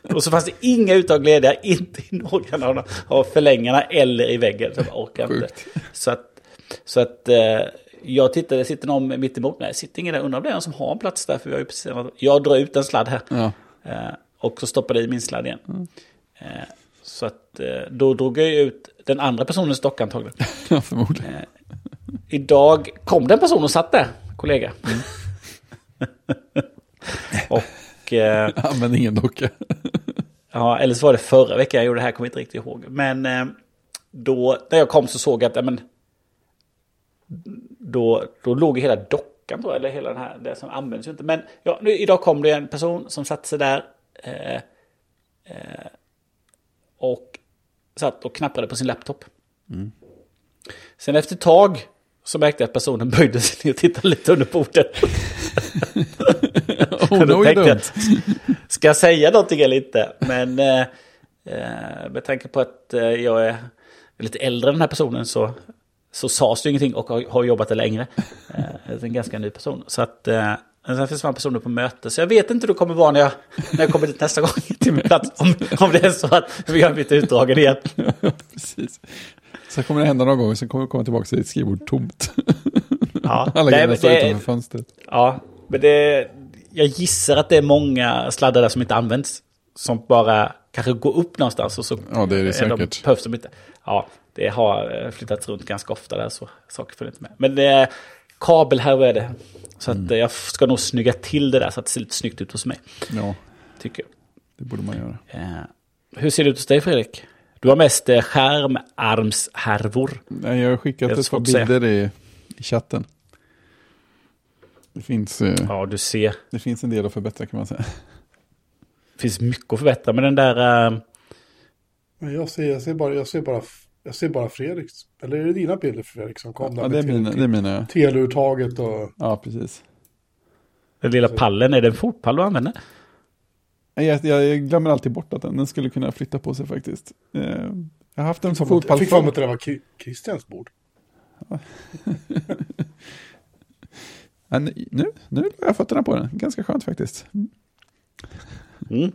[LAUGHS] och så fanns det inga uttag lediga, inte i någon av, av förlängarna eller i väggen. Så jag orkar inte. Så att, så att eh, jag tittade, sitter någon mitt emot mig? Sitter ingen där? Undrar om det är någon som har en plats där? För vi har ju precis, jag drar ut en sladd här. Ja. Eh, och så stoppade i min sladd igen. Eh, så att eh, då drog jag ut den andra personens dock antagligen. [LAUGHS] ja, förmodligen. Idag kom det en person och satt där, kollega. [LAUGHS] och eh, Använd ingen docka. [LAUGHS] ja, eller så var det förra veckan jag gjorde det här, kommer inte riktigt ihåg. Men eh, då, när jag kom så såg jag att, ja, men, då, då låg hela dockan, jag, eller hela den här, det som används ju inte. Men ja, nu, idag kom det en person som satte sig där. Eh, eh, och satt och knappade på sin laptop. Sen efter ett tag så märkte jag att personen [LAUGHS] böjde sig ner och tittade lite under bordet. [LAUGHS] oh, Då tänkte jag, ska jag säga någonting eller inte? Men eh, eh, med tanke på att eh, jag är lite äldre än den här personen så, så sades det ingenting och har, har jobbat där längre. Eh, det är en ganska ny person. Så att, eh, Men sen försvann personen på möte. Så jag vet inte hur det kommer vara när jag, när jag kommer dit nästa gång [LAUGHS] till min plats. Om, om det är så att vi har blivit utdragen igen. [LAUGHS] Precis. Sen kommer det hända någon gång, sen kommer vi komma tillbaka till ditt skrivbord tomt. Ja, [LAUGHS] Alla grejer står utanför fönstret. Ja, men det, jag gissar att det är många sladdar där som inte används. Som bara kanske går upp någonstans och så Ja, det är det de, säkert. behövs de inte. Ja, det har eh, flyttats runt ganska ofta där så saker följer inte med. Men det är kabel här och är det. Så Mm. att jag ska nog snygga till det där så att det ser lite snyggt ut hos mig. Ja, Tycker jag. det borde man göra. Eh, hur ser det ut hos dig Fredrik? Du har mest eh, skärmarmshärvor. Nej, jag har skickat ett par bilder i, i chatten. Det finns, eh, Ja, du ser. det finns en del att förbättra kan man säga. Det finns mycket att förbättra. Men den där... Eh, Men jag ser, jag ser bara, jag ser bara, jag ser bara Fredriks. Eller är det dina bilder Fredrik som kom där Ja, det är mina, det är mina ja. teleuttaget och... ja, precis. den lilla pallen, är det en fotpall du använder? Nej, Jag, jag glömmer alltid bort att den, den skulle kunna flytta på sig faktiskt. Eh, Jag har haft en Jag fotboll fick för mig att det var Christians bord. [LAUGHS] Ja, nu, nu, nu la jag fötterna på den. Ganska skönt faktiskt. Mm.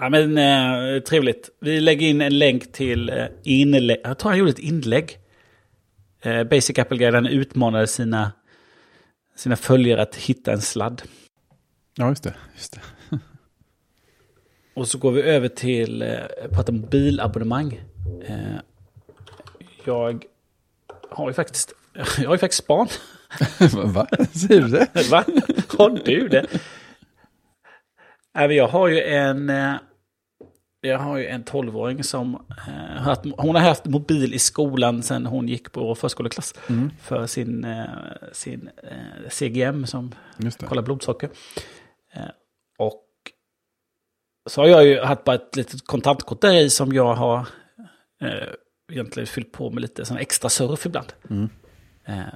Ja, men eh, trevligt. Vi lägger in en länk till eh, inlägg. Jag tror han gjorde ett inlägg. Eh, Basic Apple-guiden utmanade sina, sina följare att hitta en sladd. Ja, just det. Just det. [LAUGHS] Och så går vi över till eh, prata mobilabonnemang. Eh, jag har ju faktiskt, [LAUGHS] jag har ju faktiskt span. [LAUGHS] Va? Säger du det? Va? Har du det? Jag har ju en... Jag har ju en 12-åring som... eh, haft, hon har haft mobil i skolan sedan hon gick på förskoleklass. För sin, eh, sin eh, CGM som kollar blodsocker. Och så har jag ju haft bara ett litet kontantkort där i som jag har egentligen fyllt på med lite sån extra surf ibland. Mm.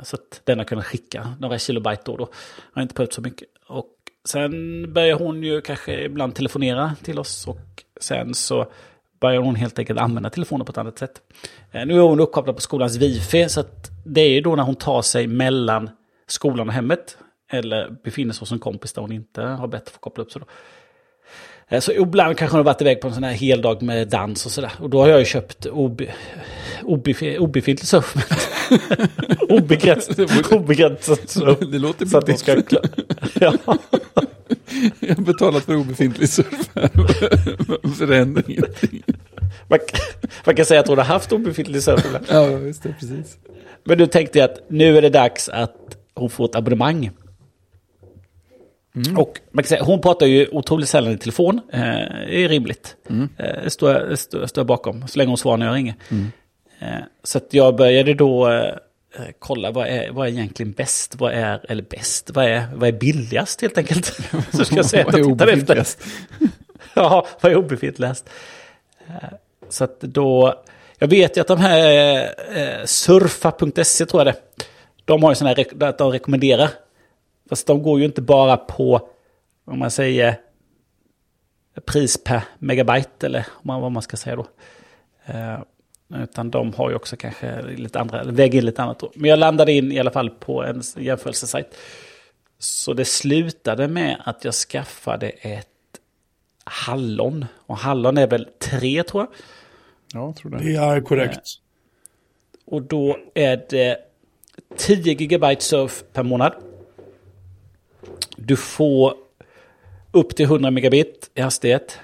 Så att den har kunnat skicka några kilobyte då då. Har inte behövt så mycket. Och sen börjar hon ju kanske ibland telefonera till oss och sen så börjar hon helt enkelt använda telefonen på ett annat sätt. Eh, nu är hon uppkopplad på skolans wifi så att det är ju då när hon tar sig mellan skolan och hemmet eller befinner sig hos en kompis där hon inte har bett att få koppla upp sig. Då. Eh, Så ibland kanske hon har varit iväg på en sån här heldag med dans och sådär. Och då har jag ju köpt obefi, obefintlig surf. [LAUGHS] Obegränsat obegränsat surf. Det låter Så att det ska. [LAUGHS] Ja. Jag har betalat för obefintlig surf här. Det händer ingenting. Man, man kan säga att hon har haft obefintlig surf. Ja, just det. Precis. Men nu tänkte jag att nu är det dags att hon får ett abonnemang. Och man kan säga, hon pratar ju otroligt sällan i telefon. Eh, det är rimligt. Eh, det står, står, står bakom, så länge hon svarar när jag ringer. Eh, så jag började då eh, eh, kolla vad är, vad är egentligen bäst? Vad är, eller bäst, vad är, vad är billigast helt enkelt? [LAUGHS] så ska jag säga att jag tittar efter. [LAUGHS] Ja, vad är obefintligast? Eh, Så att då, jag vet ju att de här eh, surfa.se tror jag det, de har ju sådana här att de rekommenderar. Fast de går ju inte bara på, om man säger, pris per megabyte eller om man- vad man ska säga då. Eh, utan de har ju också kanske lite andra, väger in lite annat då. Men jag landade in i alla fall på en jämförelsesajt. Så det slutade med att jag skaffade ett hallon. Och hallon är väl tre tror jag. Ja, jag tror det. Det är korrekt. Och då är det 10 gigabyte surf per månad. Du får upp till 100 megabit i hastighet.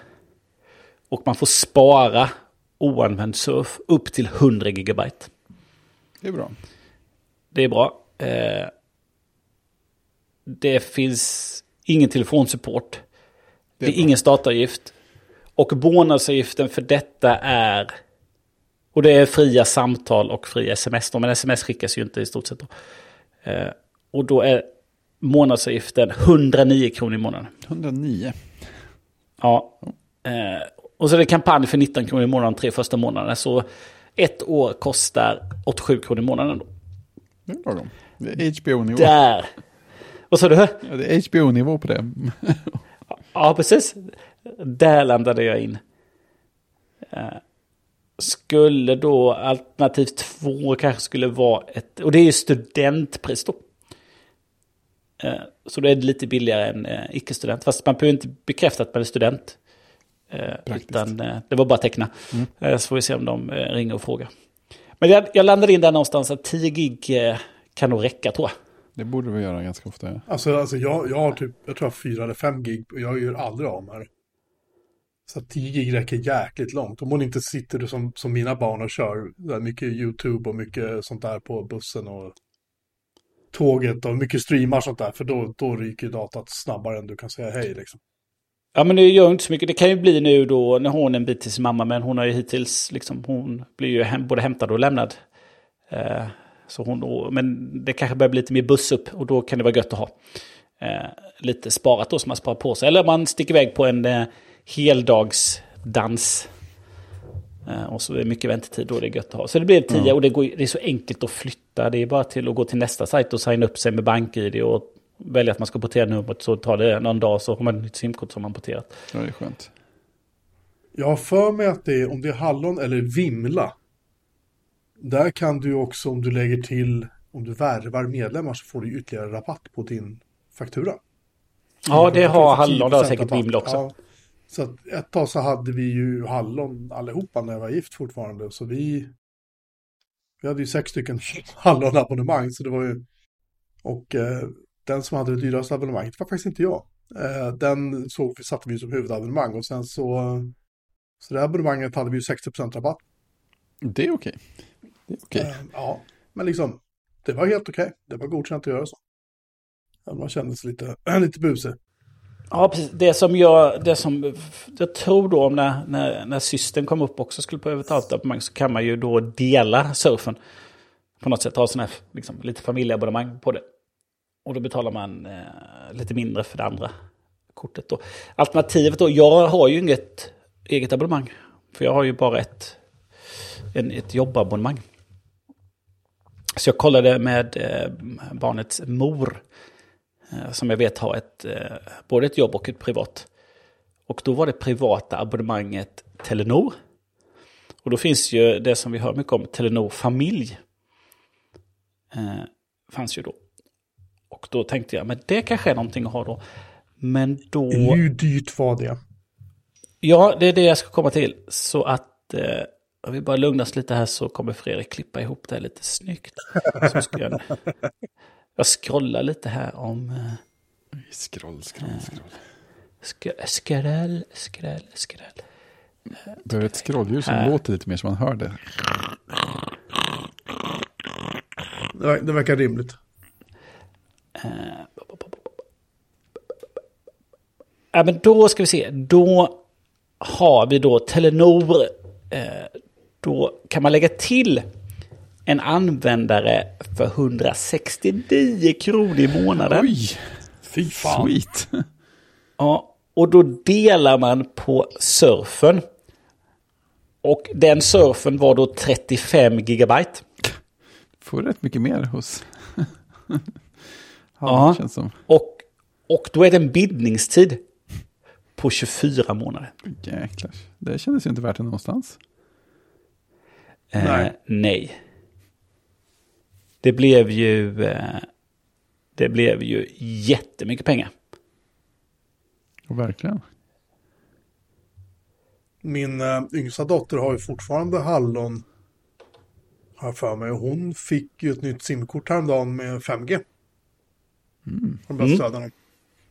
Och man får spara oanvänd surf upp till 100 gigabyte. Det är bra. Det är bra. Eh, det finns ingen telefonsupport. Det är, bra. ingen startavgift. Och bonusavgiften för detta är... Och det är fria samtal och fria sms. då, Men sms skickas ju inte i stort sett. Då. Eh, och då är månadsavgiften 109 kronor i månaden. 109. Ja. Eh, och så är det kampanj för 19 kronor i månaden de tre första månaderna. Så ett år kostar 87 kronor i månaden. Då. Det lagom. Det är HBO-nivå. Där! Och så du? Ja, det är HBO-nivå på det. Ja, precis. Där landade jag in. Eh, Skulle då alternativ två kanske skulle vara ett... Och det är ju studentpris då. Eh, så då är det lite billigare än eh, icke-student. Fast man behöver inte bekräfta att man är student. Eh, utan eh, det var bara att teckna. Mm. Så får vi se om de ringer och frågar. Men jag, jag landade in där någonstans att 10 gig kan nog räcka tror jag. Det borde vi göra ganska ofta. Ja. Alltså, alltså jag, jag har typ, jag tror jag har fyra eller fem gig och jag gör aldrig av med det. Så att 10 gig räcker jäkligt långt. Om hon inte sitter som, som mina barn och kör där mycket YouTube och mycket sånt där på bussen och tåget och mycket streamar och sånt där. För då, då ryker datat snabbare än du kan säga hej liksom. Ja men det gör inte så mycket. Det kan ju bli nu då när hon är en bit till sin mamma. Men hon har ju hittills liksom, hon blir ju hem, både hämtad och lämnad. Eh, så hon då, men det kanske börjar bli lite mer buss upp och då kan det vara gött att ha. Eh, lite sparat då som man sparar på sig. Eller man sticker iväg på en eh, heldagsdans. Eh, och så är det mycket väntetid då det är gött att ha. Så det blir 10 Ja. och det, går, det är så enkelt att flytta. Det är bara till att gå till nästa sajt och signa upp sig med BankID och välja att man ska portera numret. Så tar det någon dag så har man ett nytt simkort som man porterat. ja, det är skönt. Jag har för mig att det är, om det är hallon eller vimla. Där kan du också, om du lägger till, om du värvar medlemmar så får du ytterligare rabatt på din faktura. Ja, det Jag tror har att Hallon, det har 10% säkert. Vimla också. Ja. Så att ett tag så hade vi ju Hallon allihopa när jag var gift fortfarande. Så vi, vi hade ju sex stycken [LAUGHS] Hallon-abonnemang. Så det var ju, och eh, den som hade det dyraste abonnemanget var faktiskt inte jag. Eh, den såg, satte vi som huvudabonnemang och sen så, så det här abonnemanget hade vi ju 60% rabatt. Det är okej. Det är okej. Eh, ja, men liksom, det var helt okej. Det var godkänt att göra så. Man kände sig lite, [CLEARS THROAT] lite busig. Ja, precis. Det som jag, det som jag tror då när, när, när systern kom upp också skulle på överta ett abonnemang så kan man ju då dela surfen. På något sätt ha sån här liksom, lite familjeabonnemang på det. Och då betalar man eh, lite mindre för det andra kortet då. Alternativet då, jag har ju inget eget abonnemang. För jag har ju bara ett, en, ett jobbabonnemang. Så jag kollade med eh, barnets mor. Eh, som jag vet har ett, eh, både ett jobb och ett privat. Och då var det privata abonnemanget Telenor. Och då finns ju det som vi hör mycket om, Telenor familj. Eh, fanns ju då. Och då tänkte jag, men det kanske är någonting att ha då. Men då... Hur dyrt var det? Ja, det är det jag ska komma till. Så att eh, om vi bara lugnas lite här så kommer Fredrik klippa ihop det här lite snyggt. Så ska jag, jag scrollar lite här om... Eh, Scroll, scroll, scroll. sk skräll, skräll, skräll. Behöver ett scrolldjur som Här. låter lite mer så man hör det. Det, ver- det verkar rimligt. Ja, men då ska vi se. Då har vi då Telenor. Eh, då kan man lägga till en användare för 169 kronor i månaden. Oj, Fy fan. sweet. [LAUGHS] Ja, och då delar man på surfen. Och den surfen var då 35 gigabyte. Får rätt mycket mer hos... [LAUGHS] ja, Ja. känns som. Och, och då är det en bindningstid på 24 månader. Jäklar. Det kändes ju inte värt det någonstans. Eh, Nej. nej. Det blev ju... Eh, det blev ju jättemycket pengar. Och verkligen. Min äh, yngsta dotter har ju fortfarande hallon. Har för mig. Och hon fick ju ett nytt simkort häromdagen med 5G. Mm. Har börjat Mm.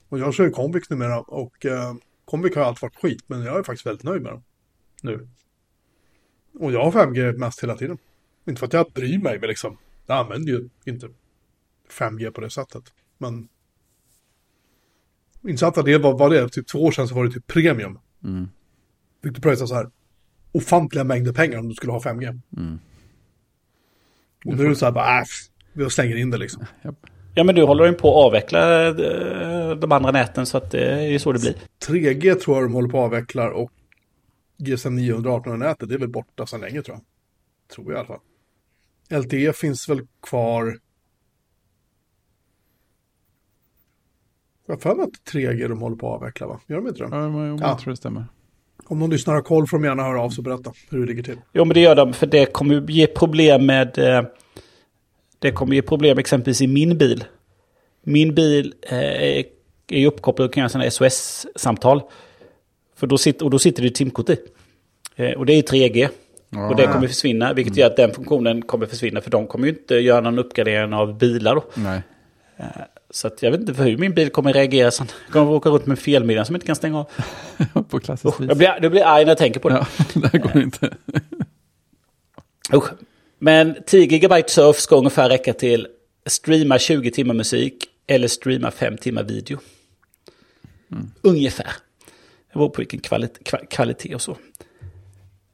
Och jag kör ju Comvik numera. Och äh, Comvik har alltid varit skit. Men jag är faktiskt väldigt nöjd med dem. Nu. Och jag har 5G mest hela tiden. Inte för att jag bryr mig, men liksom. Jag använder ju inte 5G på det sättet. Men. Insatta det var, var det, typ två år sedan så var det typ premium. Mm. Fick du pröjsa så här ofantliga mängder pengar om du skulle ha 5G. Mm. Och nu är det så här bara, äh, jag slänger in det liksom. [LAUGHS] Ja, men du håller ju på att avveckla eh, de andra näten så att det är ju så det blir. 3G tror jag de håller på att avveckla och GSM 918 nätet det är väl borta sedan länge tror jag. Tror jag i alla fall. LTE finns väl kvar. Jag har för mig att 3G de håller på att avveckla va? Gör de inte det? Ja, men jag Ja. tror det stämmer. Om någon lyssnar har koll får de gärna höra av sig och berätta hur det ligger till. Jo, men det gör de, för det kommer ju ge problem med... Eh, det kommer ge problem exempelvis i min bil. Min bil eh, är uppkopplad och kan göra sådana SOS-samtal. För då sitter, och då sitter det ett simkort i. Eh, och det är 3G. Ja. Och det kommer försvinna, vilket gör att den funktionen kommer försvinna. För de kommer ju inte göra någon uppgradering av bilar då. Nej. Så att jag vet inte hur min bil kommer reagera sen. Jag kommer åka runt med felmiddag som inte kan stänga av. [LAUGHS] På klassiskt vis. Jag blir, jag blir arg när jag tänker på det. Ja, [LAUGHS] det här går inte. [LAUGHS] Usch. Men 10 GB surf ska ungefär räcka till streama 20 timmar musik eller streama 5 timmar video. Ungefär. Det beror på vilken kvalitet, kva- kvalitet och så.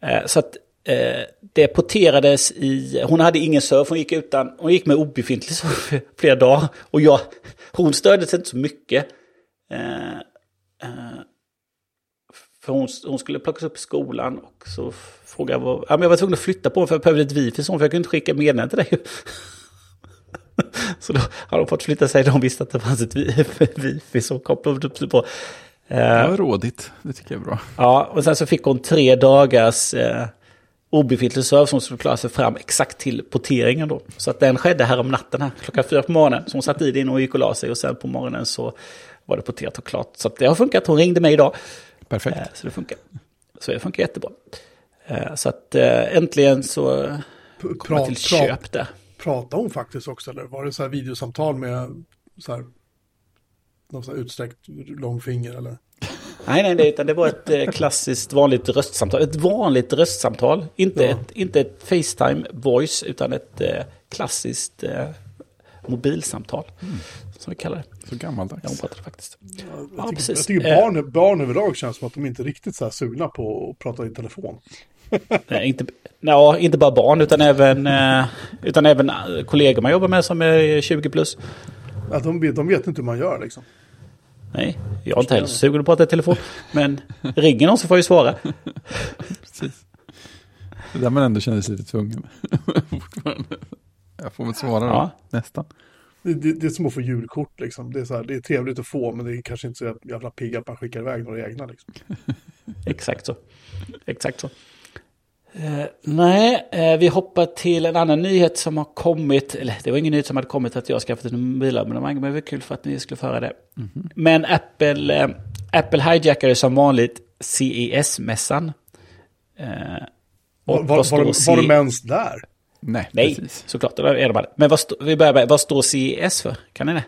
Eh, så att eh, det porterades i... Hon hade ingen surf, hon gick, utan, hon gick med obefintlig surf flera dagar. Och jag, hon störde sig inte så mycket. Eh, eh, för hon, hon skulle plockas upp i skolan och så frågade jag vad... Ja, men jag var tvungen att flytta på mig för jag behövde ett wifi så för jag kunde inte skicka meddelanden till dig. [LAUGHS] Så då har de fått flytta sig. De visste att det fanns ett wi- [LAUGHS] wifi som kopplade upp sig på. Eh, Det var rådigt, det tycker jag är bra. Ja, och sen så fick hon tre dagars eh, obefintlig serve som skulle klara sig fram exakt till porteringen då. Så att den skedde här om natten här, klockan fyra på morgonen. Så hon satt i det och gick och la sig och sen på morgonen så var det porterat och klart. Så att det har funkat, hon ringde mig idag. Perfekt. Eh, så det funkar. Så det funkar jättebra. Eh, så att eh, äntligen så kom jag till köp där. Pratade hon faktiskt också eller var det så här videosamtal med så här, någon så här utsträckt långfinger eller? Nej, nej, nej, utan det var ett eh, klassiskt vanligt röstsamtal. Ett vanligt röstsamtal. Inte, Ja. ett, inte ett Facetime voice, utan ett eh, klassiskt eh, mobilsamtal. Som vi kallar det. Så Ja, gammaldags. pratade faktiskt. Jag Ja, tycker, precis. jag tycker Eh. barn, barn överlag känns som att de inte är riktigt så här sugna på att prata i telefon. [LAUGHS] Nej, inte, ja, inte bara barn, utan även, utan även kollegor man jobbar med som är 20 plus. Att de, vet, de vet inte hur man gör liksom. Nej, jag är inte heller sugen att prata i telefon. Men ringer någon så får jag ju svara. Precis. Det där man ändå känner sig lite tvungen. Jag får väl svara då, Ja. nästan. Det, det, det är som att få julkort liksom. Det är, så här, det är trevligt att få men det är kanske inte så jävla pigga att man skickar iväg några egna liksom. Exakt så. Exakt så. Eh, nej, eh, vi hoppar till en annan nyhet som har kommit. Eller det var ingen nyhet som hade kommit att jag har skaffat ett mobilabonnemang. Men det var kul för att ni skulle föra det. Men Apple, eh, Apple hijackade som vanligt CES-mässan. Eh, Var, var, var, var de ens där? Nej, Nej, precis. såklart. Det är de. Men vad, stå, vi börjar med, vad står CES för? Kan ni det?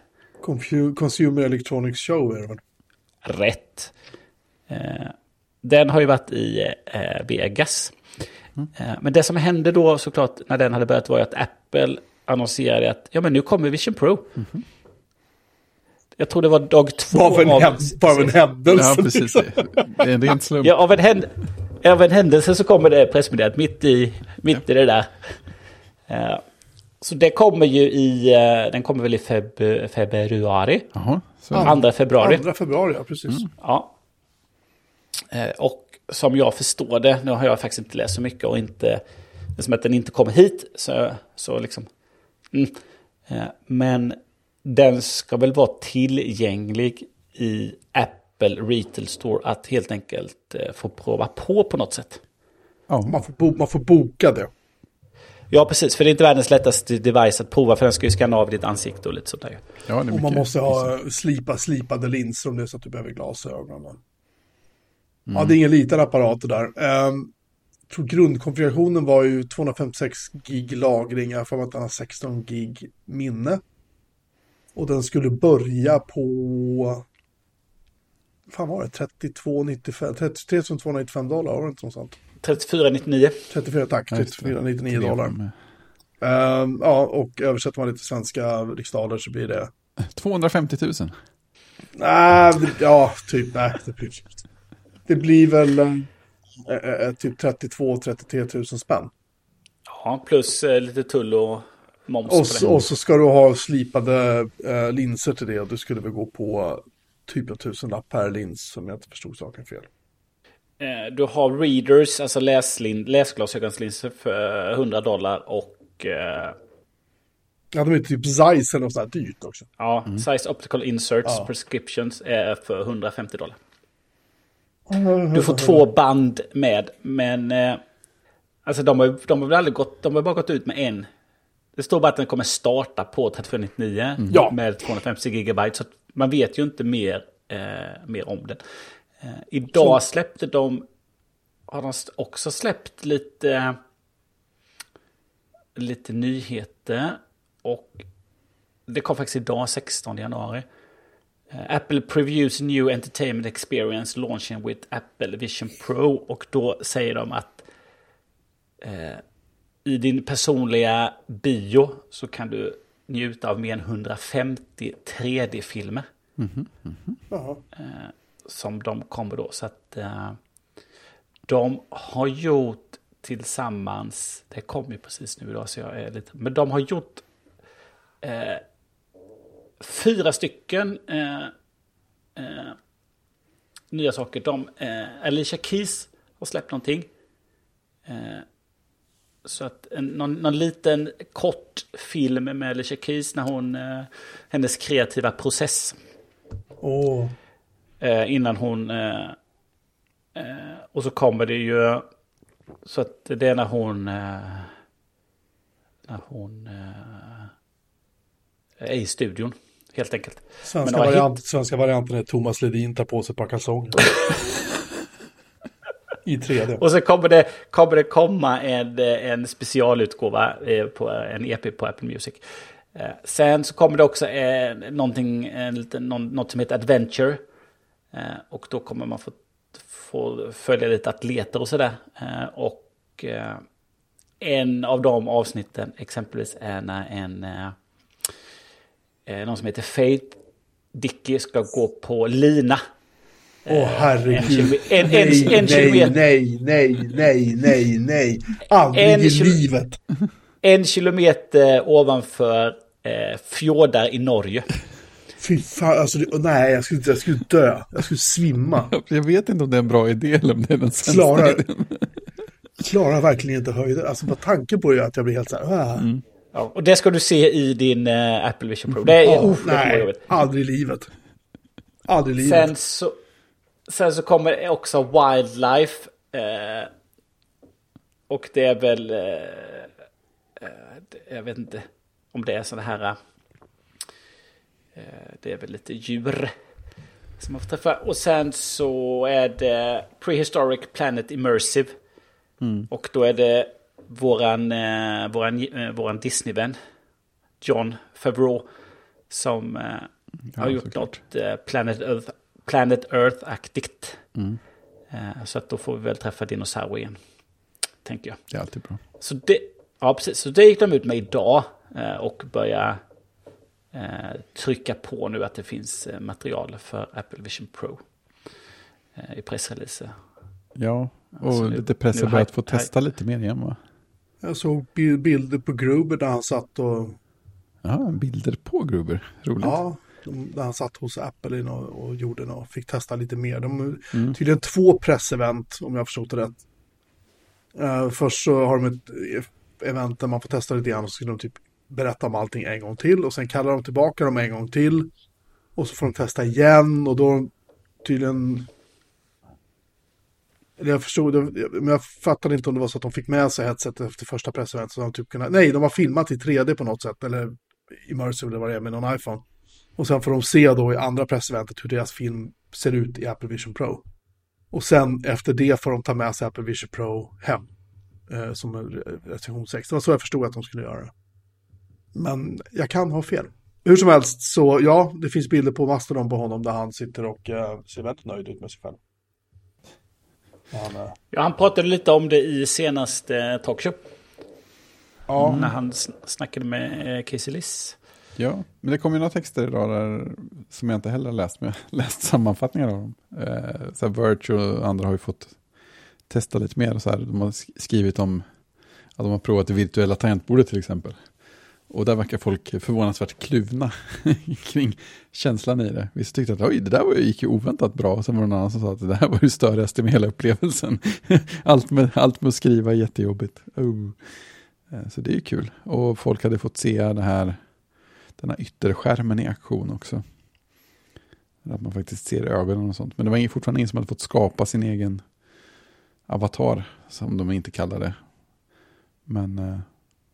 Consumer Electronics Show är det väl? rätt. Eh, den har ju varit i eh, Vegas. Eh, men det som hände då såklart när den hade börjat var att Apple annonserade att ja men nu kommer Vision Pro. Jag tror det var dag två av en, av, av en händelse. Ja, precis. liksom. Det är en ren slump. ja, av, en händ, av en händelse så kommer det pressmeddelandet mitt i, mitt i det där. Eh, så det kommer ju i, eh, den kommer väl i feb, februari. Ja. 2 februari. 2 februari, ja precis. Ja. Eh, och som jag förstår det, nu har jag faktiskt inte läst så mycket och inte, det är som att den inte kommer hit, så, så liksom. Mm. Eh, men den ska väl vara tillgänglig i Apple Retail Store att helt enkelt eh, få prova på på något sätt. Ja, Man, får bo, man får boka det. Ja, precis, för det är inte världens lättaste device att prova, för den ska ju scanna av ditt ansikte och lite sånt där. ja, Och man måste ha slipa, slipade linser om det är så att du behöver glasögon. Ja, det är ingen liten apparat det där. Um, tror grundkonfigurationen var ju 256 gig lagring, jag för att den har 16 gig minne. Och den skulle börja på... fan var det? 3295, 33 295 dollar, var det inte något sånt? 3499. 34 tack, Ja, just det. 3499 Tre dollar. Ehm, ja, och översätter man det till svenska riksdaler så blir det... [LAUGHS] 250 000. Nej, det- ja, typ, nej, det blir, det blir väl eh, eh, eh, typ 32-33 000 spänn. Ja, plus eh, lite tull och moms Och, så- och så ska du ha slipade eh, linser till det och det skulle väl gå på typ en tusenlapp per lins som jag inte förstod saken fel. Eh, Du har readers, alltså läslin, läsglasögonslinser för 100 dollar och eh, Ja, de är typ Zeiss eller något sånt här dyrt också. ja, size optical inserts Ja. prescriptions är för 150 dollar. Du får två band med, men eh, alltså de har, de har väl aldrig gått, de har bara gått ut med en Det står bara att den kommer starta på 3499 Ja. med 250 gigabyte. Så att man vet ju inte mer, eh, mer om den. Eh, idag släppte de, har de också släppt lite, lite nyheter. Och det kom faktiskt idag, 16 januari. Eh, Apple previews new entertainment experience launching with Apple Vision Pro. Och då säger de att eh, i din personliga bio så kan du njuta av mer än 150 3D-filmer Jaha. som de kommer då. Så att eh, de har gjort tillsammans, det kom ju precis nu idag så jag är lite, men de har gjort eh, fyra stycken eh, eh, nya saker. De, eh, Alicia Keys har släppt någonting. Eh, så att en, någon, någon liten kort film med Alicia Keys när hon, eh, hennes kreativa process. Eh, innan hon... Och så kommer det ju... Så att det är när hon... När hon är i studion, helt enkelt. svenska, variant, svenska varianten är Thomas Ledin tar på sig ett par kalsonger. [LAUGHS] I 3D. Och så kommer det, kommer det komma en, en specialutgåva eh, på en EP på Apple Music. Eh, Sen så kommer det också eh, någonting, en liten, något som heter Adventure. Eh, Och då kommer man få, få följa lite atleter och sådär. Eh, Och en av de avsnitten exempelvis är när en... eh, Någon som heter Faith Dicky ska gå på lina. Åh en herregud. en- en- nej, en nej, kilometer. nej, nej, nej, nej, nej. Aldrig En i livet. En kilometer ovanför eh, fjordar i Norge. Fy fan, alltså, det, nej, jag skulle, jag skulle dö. Jag skulle svimma. [LAUGHS] Jag vet inte om det är en bra idé eller om det är den sämsta Klarar, idén. klarar verkligen inte höjden. Alltså bara tanken på det att jag blir helt så här. Ah. Ja, och det ska du se i din eh, Apple Vision Pro. Det är, Oh, nej, aldrig i livet. Aldrig i livet. Sen så, sen så kommer också Wildlife. Eh, och det är väl... Eh, eh, jag vet inte om det är sådana här... Eh, det är väl lite djur. Som man får träffa. Och sen så är det Prehistoric Planet Immersive. Och då är det våran, eh, våran, eh, våran Disney-vän John Favreau som eh, har gjort såklart. något eh, Planet Earth, Planet Earth-aktigt. Eh, så att då får vi väl träffa dinosaurier igen. Tänker jag. Det är alltid bra. Så det, ja, precis. Så det gick de ut med idag eh, och börjar eh, trycka på nu att det finns material för Apple Vision Pro i pressreleaser. Ja, och Alltså, lite press att hype- få testa lite mer igen va? Jag såg bi- bilder på Gruber där han satt och... Ja, bilder på Gruber. Roligt. Ja, där han satt hos Apple nå- och gjorde något, fick testa lite mer. De tydligen två pressevent om jag förstått det rätt. Eh, först så har de ett event där man får testa lite grann och så ska de typ berätta om allting en gång till och sen kallar de tillbaka dem en gång till. Och så får de testa igen och då tydligen... Jag förstod, men jag fattade inte om det var så att de fick med sig headsetet efter första presseventet. Så de typ kunde, nej, de har filmat i 3D på något sätt, eller immersive eller vad det är med någon iPhone. Och sen får de se då i andra presseventet hur deras film ser ut i Apple Vision Pro. Och sen efter det får de ta med sig Apple Vision Pro hem. Eh, som en re- Det var så jag förstod att de skulle göra det. Men jag kan ha fel. Hur som helst, så ja, det finns bilder på Mastodon på honom där han sitter och eh, ser väldigt nöjd ut med sig själv. Han, eh, Ja, han pratade lite om det i senaste talkshow. ja, När han sn- snackade med eh, Casey Liss. Ja, men det kom ju några texter idag där, som jag inte heller har läst, men jag har läst sammanfattningar av dem. Eh, så här Virtue och andra har ju fått testa lite mer. Så här. De har sk- skrivit om att de har provat det virtuella tangentbordet till exempel. Och där verkar folk förvånansvärt kluvna [LAUGHS] kring känslan i det. Vissa tyckte att oj, det där gick ju oväntat bra. Och sen var det någon annan som sa att det här var det störigaste med hela upplevelsen. [LAUGHS] allt, med, allt med att skriva är jättejobbigt. Oh. Eh, så det är ju kul. Och folk hade fått se det här den här ytterskärmen i aktion också. Att man faktiskt ser ögonen och sånt. Men det var fortfarande ingen som hade fått skapa sin egen avatar, som de inte kallar det. Men eh,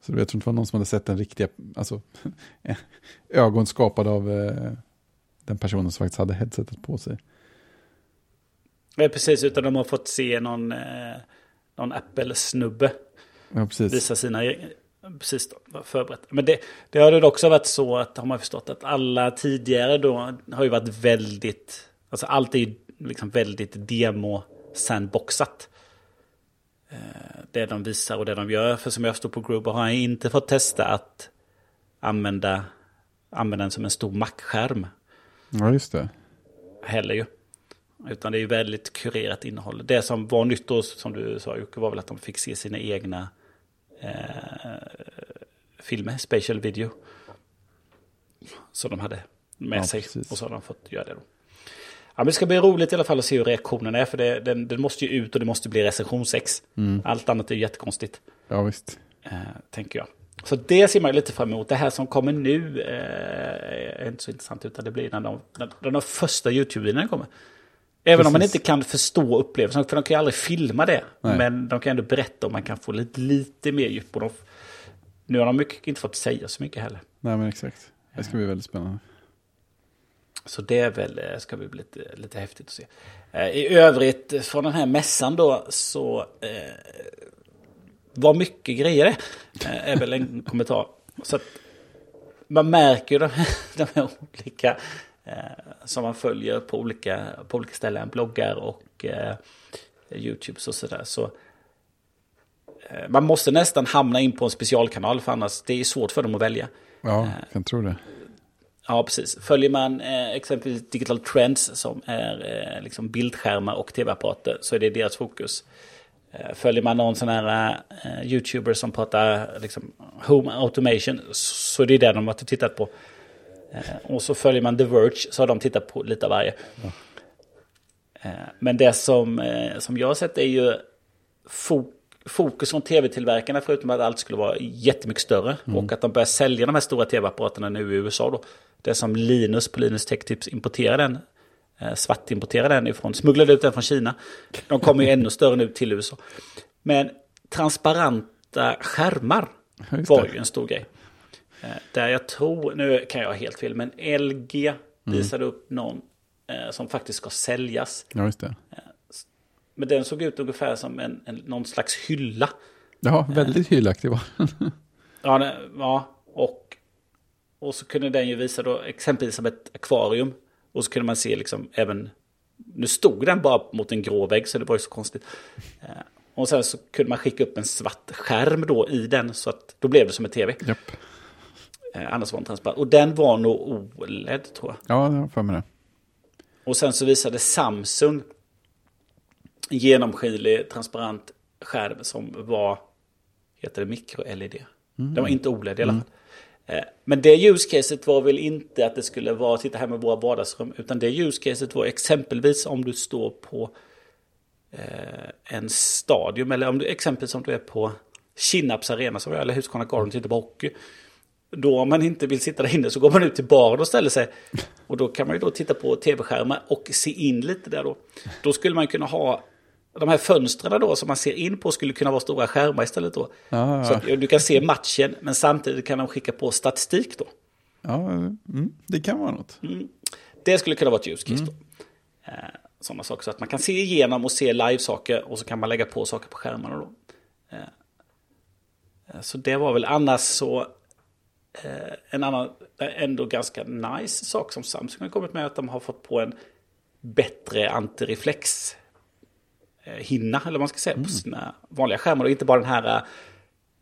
så jag tror inte det var någon som hade sett den riktiga, alltså [LAUGHS] ögon skapade av eh, den personen som faktiskt hade headsetet på sig. Ja, precis, utan de har fått se någon, eh, någon Apple-snubbe Ja, precis. visa sina e- Precis, då, förberett. Men det, det har det också varit så att, har man förstått, att alla tidigare då har ju varit väldigt, alltså allt är ju liksom väldigt demo-sandboxat. Eh, det de visar och det de gör. För som jag stod på Gruber har jag inte fått testa att använda, använda den som en stor Mac-skärm Ja, just det. heller ju. Utan det är ju väldigt kurerat innehåll. Det som var nytt då, som du sa Jocke, var väl att de fick se sina egna eh, filmer, special video. Som de hade med Ja, sig. precis. Och så har de fått göra det då. Men det ska bli roligt i alla fall att se hur reaktionen är. För det, den, den måste ju ut och det måste bli recensionsex. Mm. Allt annat är jättekonstigt. Ja, visst. Eh, tänker jag. Så det ser man ju lite fram emot. Det här som kommer nu eh, är inte så intressant. Utan det blir när de, när, när de första YouTube-videorna kommer. Även om man Precis. inte kan förstå upplevelsen. För de kan ju aldrig filma det. Nej. Men de kan ändå berätta om man kan få lite, lite mer djup. Och de, nu har de mycket, inte fått säga så mycket heller. Nej, men exakt. Det ska bli väldigt spännande. Så det är väl, eh, ska bli lite, lite häftigt att se. Eh, I övrigt eh, från den här mässan då så eh, vad mycket grejer det är, väl en [LAUGHS] kommentar. Så att man märker ju de här, [LAUGHS] de här olika eh, som man följer på olika, på olika ställen, bloggar och eh, YouTube och sådär. Så man måste nästan hamna in på en specialkanal för annars det är svårt för dem att välja. Ja, jag kan tro det. Ja, precis. Följer man eh, exempelvis Digital Trends som är eh, liksom bildskärmar och tv-apparater så är det deras fokus. Eh, följer man någon sån här eh, YouTuber som pratar liksom, Home Automation så är det det de har tittat på. Eh, och så följer man The Verge så har de tittat på lite av varje. Eh, men det som, som jag har sett är ju fok fokus från tv-tillverkarna förutom att allt skulle vara jättemycket större. Och att de börjar sälja de här stora tv-apparaterna nu i USA då. Det som Linus på Linus Tech Tips importerar den. Eh, svartimporterar den ifrån, smugglade ut den från Kina. De kommer ju [LAUGHS] ännu större nu till USA. Men transparenta skärmar var ju en stor grej. Eh, Där jag tror, nu kan jag ha helt fel, men LG visade upp någon eh, som faktiskt ska säljas. Ja, just det. Men den såg ut ungefär som en, en, någon slags hylla. Ja, väldigt hyllaktig var den. [LAUGHS] Ja, och, och så kunde den ju visa då exempelvis som ett akvarium. Och så kunde man se liksom även, nu stod den bara mot en grå vägg så det var ju så konstigt. Eh, Och sen så kunde man skicka upp en svart skärm då i den så att då blev det som en tv. Japp. Eh, Annars var den transparent. Och den var nog OLED tror jag. Ja, det var för mig det. Och sen så visade Samsung genomskinlig transparent skärm som var, heter det mikro-LED? Den var inte OLED i alla fall. Eh, Men det use caset var väl inte att det skulle vara titta här med våra vardagsrum. Utan det use caset var exempelvis om du står på eh, en stadion. Eller om du exempelvis om du är på Kinnarps arena som är, eller Husqvarna Garden tittar på hockey. Då om man inte vill sitta där inne så går man ut till baren och ställer sig. Och då kan man ju då titta på tv-skärmar och se in lite där då. Då skulle man kunna ha de här fönstren då som man ser in på skulle kunna vara stora skärmar istället då. Ja, Så ja. att du kan se matchen men samtidigt kan de skicka på statistik då. ja mm, det kan vara något. Det skulle kunna vara ett use case då. Eh, sådana saker så att man kan se igenom och se live-saker och så kan man lägga på saker på skärmarna då. Eh, eh, så det var väl annars så eh, en annan ändå ganska nice sak som Samsung har kommit med att de har fått på en bättre antireflex hinna eller vad man ska säga på sina vanliga skärmar och inte bara den här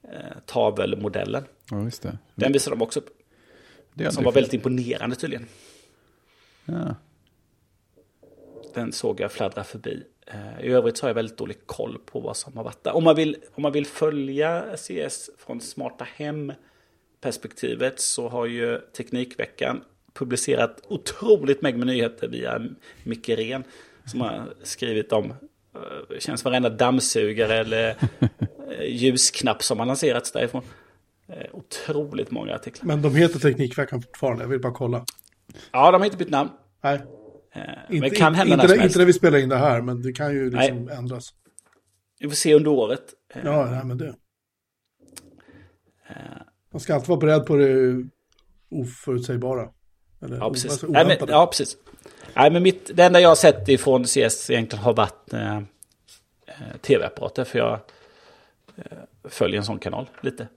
eh, tavelmodellen. Ja, just det. Den visade de också upp. Som var fel. väldigt imponerande tydligen. Ja. Den såg jag fladdra förbi. Eh, I övrigt så har jag väldigt dålig koll på vad som har varit där. Om man vill, om man vill följa CS från smarta hem perspektivet så har ju Teknikveckan publicerat otroligt mängd med nyheter via Micke Ren som har skrivit om eh, det känns varenda dammsugare eller [LAUGHS] eh, ljusknapp som har lanserats därifrån. Eh, Otroligt många artiklar. Men de heter Teknikveckan fortfarande, jag vill bara kolla. Ja, de har inte bytt namn. Nej, Eh, inte, Men det kan hända inte, när inte när vi spelar in det här, men det kan ju liksom ändras. Vi får se under året. Eh, Ja, nej, men det. Eh, Man ska alltid vara beredd på det oförutsägbara. Eller Ja, precis. alltså Nej, men, ja, precis. Nej, men mitt, det enda jag har sett ifrån CS egentligen har varit eh, eh, tv-apparater. För jag eh, följer en sån kanal lite.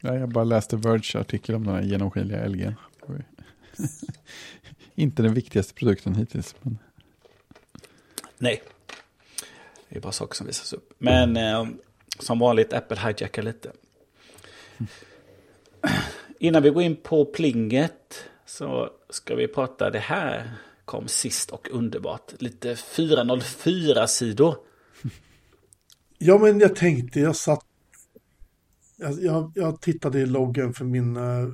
Ja, jag bara läste Verge artikel om den här genomskinliga LG. [LAUGHS] Inte den viktigaste produkten hittills. Men Nej. Det är bara saker som visas upp. Men eh, som vanligt, Apple hijackar lite. Innan vi går in på plinget så ska vi prata det här kom sist och underbart. Lite 404-sidor. [LAUGHS] Ja, men jag tänkte, jag satt... Jag, jag, jag tittade i loggen för min... Eh,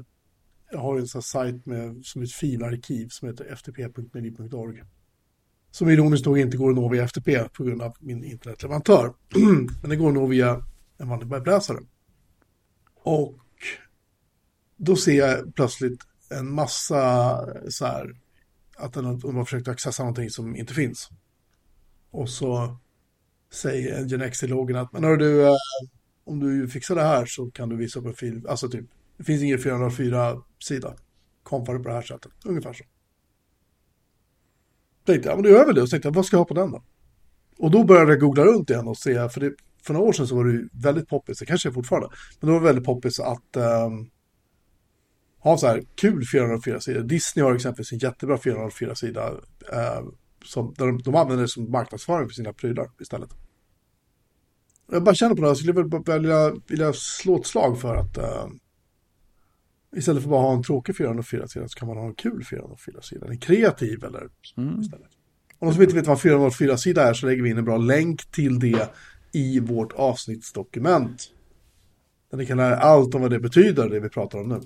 jag har en sån här sajt med, som ett filarkiv som heter ftp.meny.org. Som ironiskt nog inte går att nå via FTP på grund av min internetleverantör. [CLEARS THROAT] Men det går att nå via en vanlig webbläsare. Och då ser jag plötsligt en massa så här att den de har försökt accessa någonting som inte finns. Och så säger en Genex loggen att men hör du, eh, om du fixar det här så kan du visa upp en fil. Alltså typ, det finns ingen 404-sida. Kompar det på det här sättet. Ungefär så. Tänkte jag, men du gör väl det. Och så tänkte jag, vad ska jag ha på den då? Och då började jag googla runt igen och se, för det, för några år sedan så var det ju väldigt poppis, det kanske är fortfarande, men det var väldigt poppis att ehm, ha så här kul 404-sida. Disney har exempelvis en jättebra 404-sida eh, som, där de, de använder det som marknadsföring för sina prylar istället. Jag bara känner på det här, jag skulle bara vilja, vilja slå ett slag för att eh, istället för att bara ha en tråkig 404-sida så kan man ha en kul 404-sida. En kreativ eller istället. Om någon som inte vet vad 404-sida är så lägger vi in en bra länk till det i vårt avsnittsdokument. Där ni kan lära er allt om vad det betyder, det vi pratar om nu.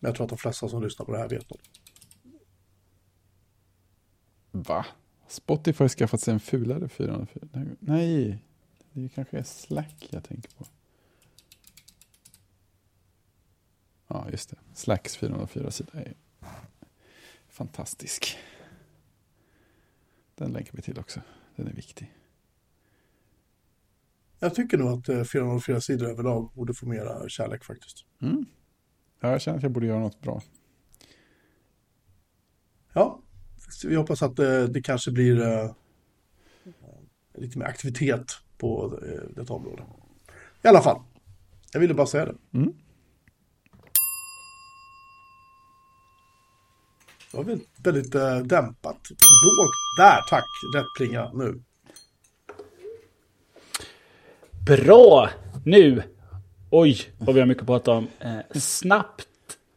Men jag tror att de flesta som lyssnar på det här vet det. va? Spotify har skaffat sig en fulare 404. Nej, det kanske är Slack jag tänker på. Ja, just det. Slacks 404-sida är fantastisk. Den länkar vi till också. Den är viktig. Jag tycker nog att eh, 404-sidor överlag borde få mera kärlek faktiskt. Mm. Ja, jag känner att jag borde göra något bra. Ja, vi hoppas att eh, det kanske blir eh, lite mer aktivitet på eh, detta område. I alla fall, jag ville bara säga det. Mm. Det var väldigt, väldigt eh, dämpat. Lågt. Där, tack. Rätt plinga nu. Bra! Nu! Oj, vad vi har mycket att prata om. Eh, snabbt.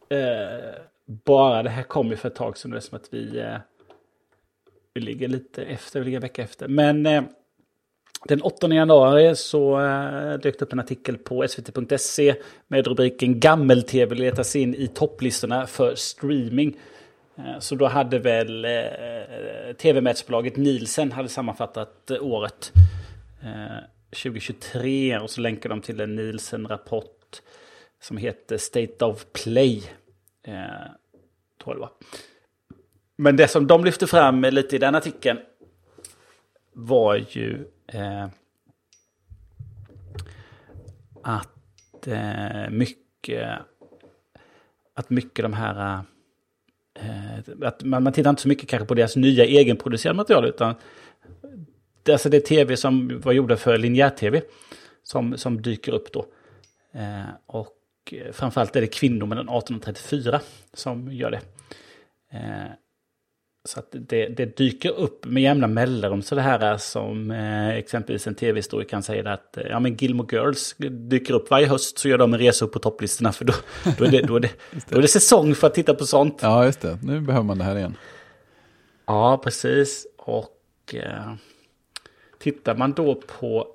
Eh, bara, det här kom ju för ett tag sedan. Det är som att vi, eh, vi ligger lite efter, vi ligger en vecka efter. Men eh, den 8 januari så eh, dök det upp en artikel på svt.se med rubriken Gammel-tv letas in i topplistorna för streaming. Eh, Så då hade väl eh, tv-mätsbolaget Nielsen hade sammanfattat eh, året eh, 2023 och så länkar de till en Nielsen-rapport som heter State of Play. Eh, tror jag det var. Men det som de lyfte fram lite i den artikeln var ju eh, att eh, mycket att mycket de här eh, att man, man tittar inte så mycket kanske på deras nya egenproducerade material utan alltså det är tv som var gjorda för linjär-tv som, som dyker upp då. Eh, och eh, framförallt är det kvinnor mellan 18 och 34 som gör det. Eh, så att det, det dyker upp med jämna mellanrum så det här är som eh, exempelvis en tv-historia kan säga att eh, ja, men Gilmore Girls dyker upp varje höst så gör de en resa upp på topplistorna för då, då, är det, då, är det, [LAUGHS] då är det säsong för att titta på sånt. Ja, just det. Nu behöver man det här igen. Ja, precis. Och eh, tittar man då på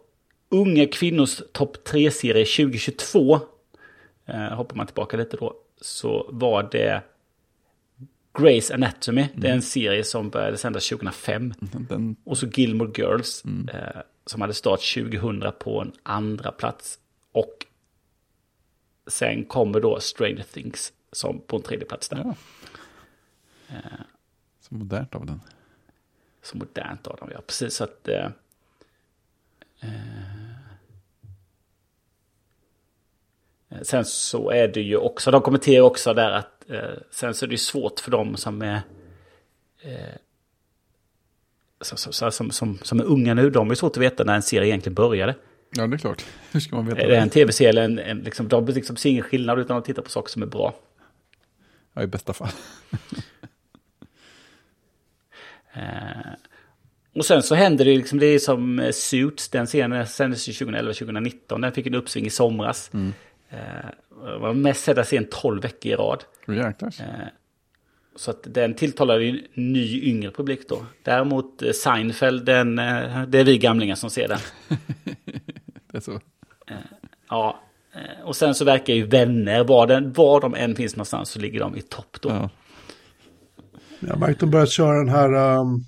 unga kvinnors topp 3-serie 2022, eh, hoppar man tillbaka lite då, så var det Grey's Anatomy. Det är en serie som började sändas 2005. Den, Och så Gilmore Girls eh, som hade start 2000 på en andra plats. Och sen kommer då Stranger Things som på en tredje plats där. ja. Så modernt av den. Så modernt av dem, ja. Precis så att... Eh, eh, Eh, Sen så är det ju också, de kommenterar också där att eh, sen så är det ju svårt för dem som är eh, som, som, som, som är unga nu. De är svårt att veta när en serie egentligen började. Ja, det är klart. [LAUGHS] Hur ska man veta Är det en tv-serie eller en, en liksom, de liksom ser ingen skillnad utan de tittar på saker som är bra. Ja, i bästa fall. Eh, och sen så händer det liksom, det är som eh, Suits, den serien sändes ju 2011-2019, den fick en uppsving i somras. Eh, det var mest sedda serien 12 veckor i rad. Jäklar. Eh, så att den tilltalar ju en ny yngre publik då. Däremot eh, Seinfeld, den, eh, det är vi gamlingar som ser den. [LAUGHS] Det är så. Ja, eh, och sen så verkar ju vänner, var, den, var de än finns någonstans så ligger de i topp då. Ja. Jag har märkt att de börjat köra den här... Um,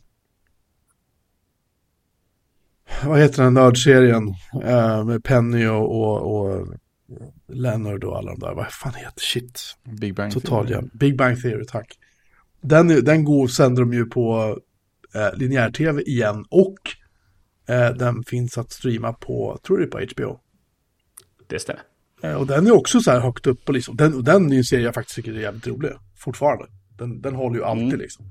vad heter den nördserien? Uh, med Penny och, och, och Leonard och alla de där. Vad fan heter Shit. Big Bang Total Theory. ja. Big Bang Theory, tack. Den, den går, sänder de ju på eh, linjär-tv igen och eh, den finns att streama på, tror du det är på HBO. Det stämmer. Eh, och den är också så här högt upp och liksom, den, den är en serie jag faktiskt tycker är jävligt rolig, fortfarande. Den, den håller ju alltid Mm. liksom.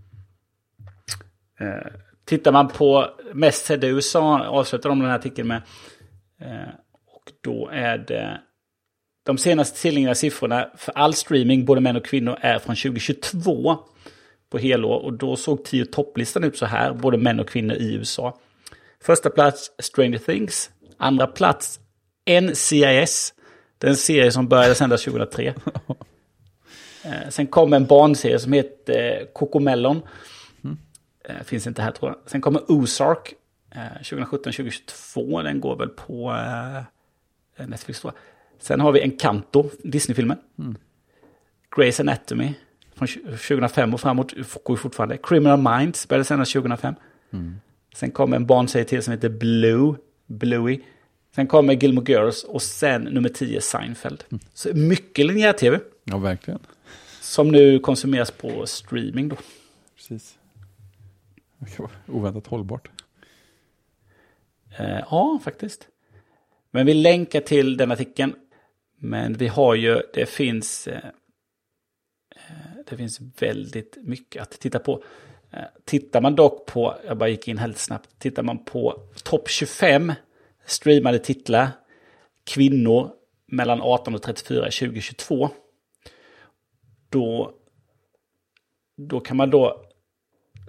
Eh, tittar man på mest sedda i USA, avslutar de den här artikeln med. Eh, och då är det... De senaste tillgängliga siffrorna för all streaming, både män och kvinnor, är från 2022 på helår. Och då såg tio topplistan ut så här, både män och kvinnor i USA. Första plats Stranger Things. Andra plats NCIS. Den serie som började sändas 2003. [LAUGHS] Eh, Sen kom en barnserie som heter eh, Cocomelon. Eh, finns inte här tror jag. Sen kommer Ozark. Eh, 2017-2022. Den går väl på eh, Netflix tror jag. Sen har vi Encanto, Disney-filmen. Grey's Anatomy. Från 2005 och framåt går fortfarande. Criminal Minds började sändas 2005. Sen kommer en barnserie till som heter Blue. Bluey. Sen kommer Gilmore Girls och sen nummer 10 Seinfeld. Så mycket linjär-tv Ja, verkligen. som nu konsumeras på streaming då. Precis. Oväntat hållbart. Eh, ja, faktiskt. Men vi länkar till den artikeln. Men vi har ju, det finns, eh, eh det finns väldigt mycket att titta på. Eh, tittar man dock på, jag bara gick in helt snabbt, tittar man på topp 25 streamade titlar, kvinnor mellan 18 och 34 2022. Då, då kan man då,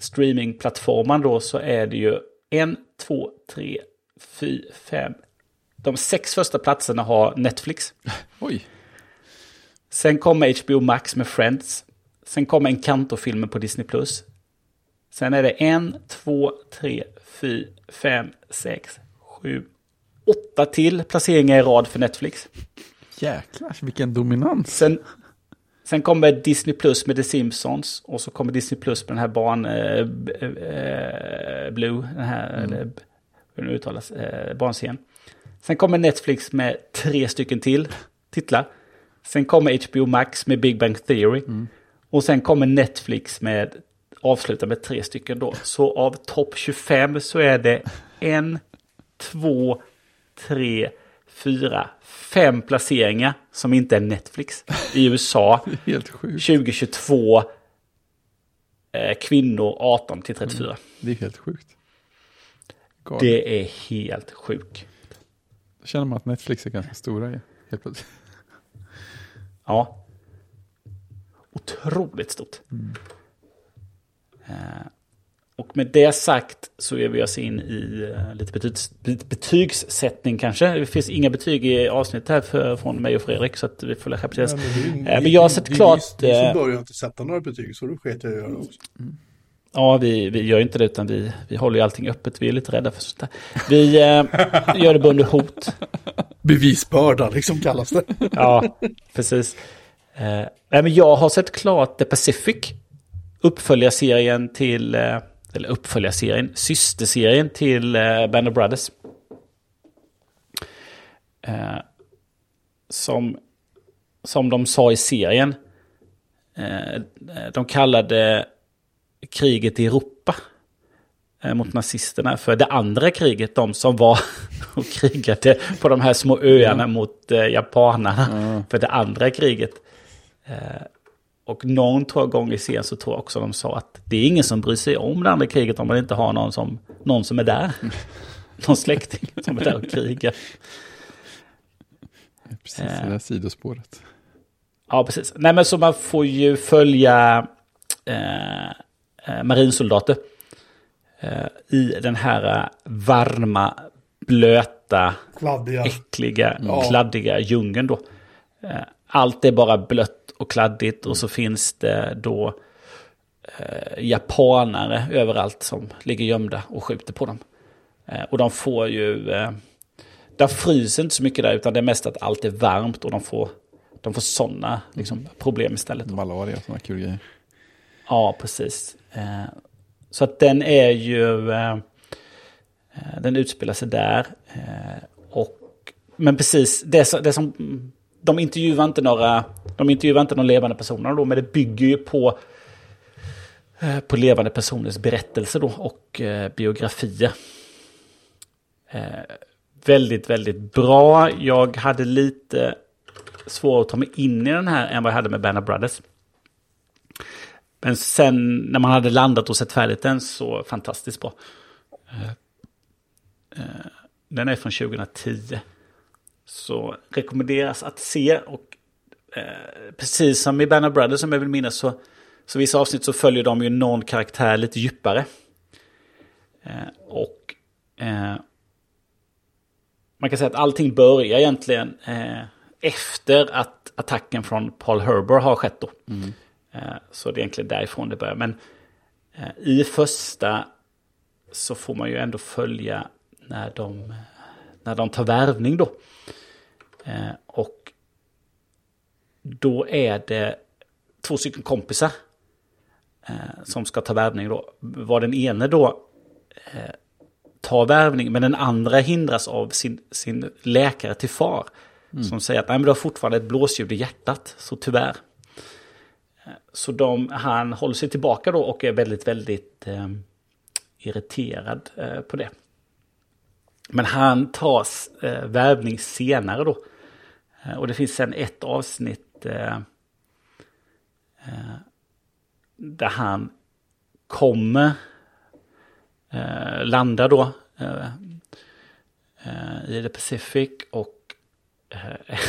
streamingplattformen då så är det ju en, två, tre, fyra, fem. De sex första platserna har Netflix. [LAUGHS] Oj. Sen kommer HBO Max med Friends. Sen kommer Encanto-filmen på Disney+. Sen är det en, två, tre, fyra, fem, sex, sju, åtta till placeringar i rad för Netflix. Jäklar, vilken dominans. Sen, sen kommer Disney Plus med The Simpsons. Och så kommer Disney Plus med den här barn... Eh, eh, Blue, den här... Eller, b- hur det nu uttalas. Eh, barnscen. Sen kommer Netflix med tre stycken till titlar. Sen kommer HBO Max med Big Bang Theory. Och sen kommer Netflix med... Avsluta med tre stycken då. Så av topp 25 så är det en, två, tre, fyra, fem placeringar som inte är Netflix i USA. [LAUGHS] Helt sjukt. 2022 eh, kvinnor 18 till 34. Det är helt sjukt. Galet. Det är helt sjukt. Då känner man att Netflix är ganska stora helt plötsligt. [LAUGHS] Ja. Otroligt stort. Eh, och med det sagt så ger vi oss in i eh, lite betygs, betygssättning kanske. Det finns inga betyg i avsnittet här för, från mig och Fredrik så att vi får lära precis. Men, det Eh, men jag har sett det är klart, Ni, ni eh, som börjar inte sätta några betyg, så då sket jag i göra också. Ja, vi, vi gör inte det utan vi, vi håller ju allting öppet. Vi är lite rädda för sånt där. Vi eh, gör det under hot. Bevisbörda, liksom kallas det. Ja, precis. Eh, men jag har sett klart The Pacific. Uppföljarserien till, eh, eller uppföljarserien, systerserien till eh, Band of Brothers. Eh, som, som de sa i serien. Eh, de kallade kriget i Europa eh, mot nazisterna. För det andra kriget, de som var [LAUGHS] och krigade på de här små öarna mot eh, japanerna. För det andra kriget. Eh, och någon tror jag gång i serien så tror jag också de sa att det är ingen som bryr sig om det andra kriget om man inte har någon som, någon som är där. [LAUGHS] någon släkting som är där och krigar. Precis, det där sidospåret. Ja, precis. Nej, men så man får ju följa eh, eh, marinsoldater eh, i den här eh, varma, blöta, Kladdiga. äckliga, Ja. kladdiga djungeln då. Eh, allt är bara blött och kladdigt och så finns det då eh, japanare överallt som ligger gömda och skjuter på dem. Eh, och de får ju... Eh, där fryser inte så mycket där utan det är mest att allt är varmt och de får, de får sådana liksom, problem istället. Malaria och sådana kul grejer. Ja, precis. Eh, så att den är ju... Eh, eh, den utspelar sig där. Eh, och, men precis, det, det som... De intervjuar inte några... De intervjuar inte någon levande personer då, men det bygger ju på... Eh, på levande personers berättelser då och eh, biografier. Eh, väldigt, väldigt bra. Jag hade lite svårare att ta mig in i den här än vad jag hade med Banner Brothers. Men sen när man hade landat och sett färdigt den så fantastiskt bra. Eh, eh Den är från 2010. Så rekommenderas att se. Och eh, precis som i Banner Brothers som jag vill minnas så, så vissa avsnitt så följer de ju någon karaktär lite djupare. Eh, och eh, man kan säga att allting börjar egentligen eh, efter att attacken från Paul Herber har skett då. Eh, Så det är egentligen därifrån det börjar. Men eh, i första så får man ju ändå följa när de, när de tar värvning då. Eh, Och då är det två stycken kompisar eh, som ska ta värvning då. Var den ene då eh, tar värvning men den andra hindras av sin, sin läkare till far. Som säger att Nej, men du har fortfarande ett blåsljud i hjärtat, så tyvärr. Så de, han håller sig tillbaka då och är väldigt, väldigt eh, irriterad eh, på det. Men han tas eh, värvning senare då. Eh, och det finns sen ett avsnitt eh, eh, där han kommer eh, landa då eh, eh, i the Pacific och eh,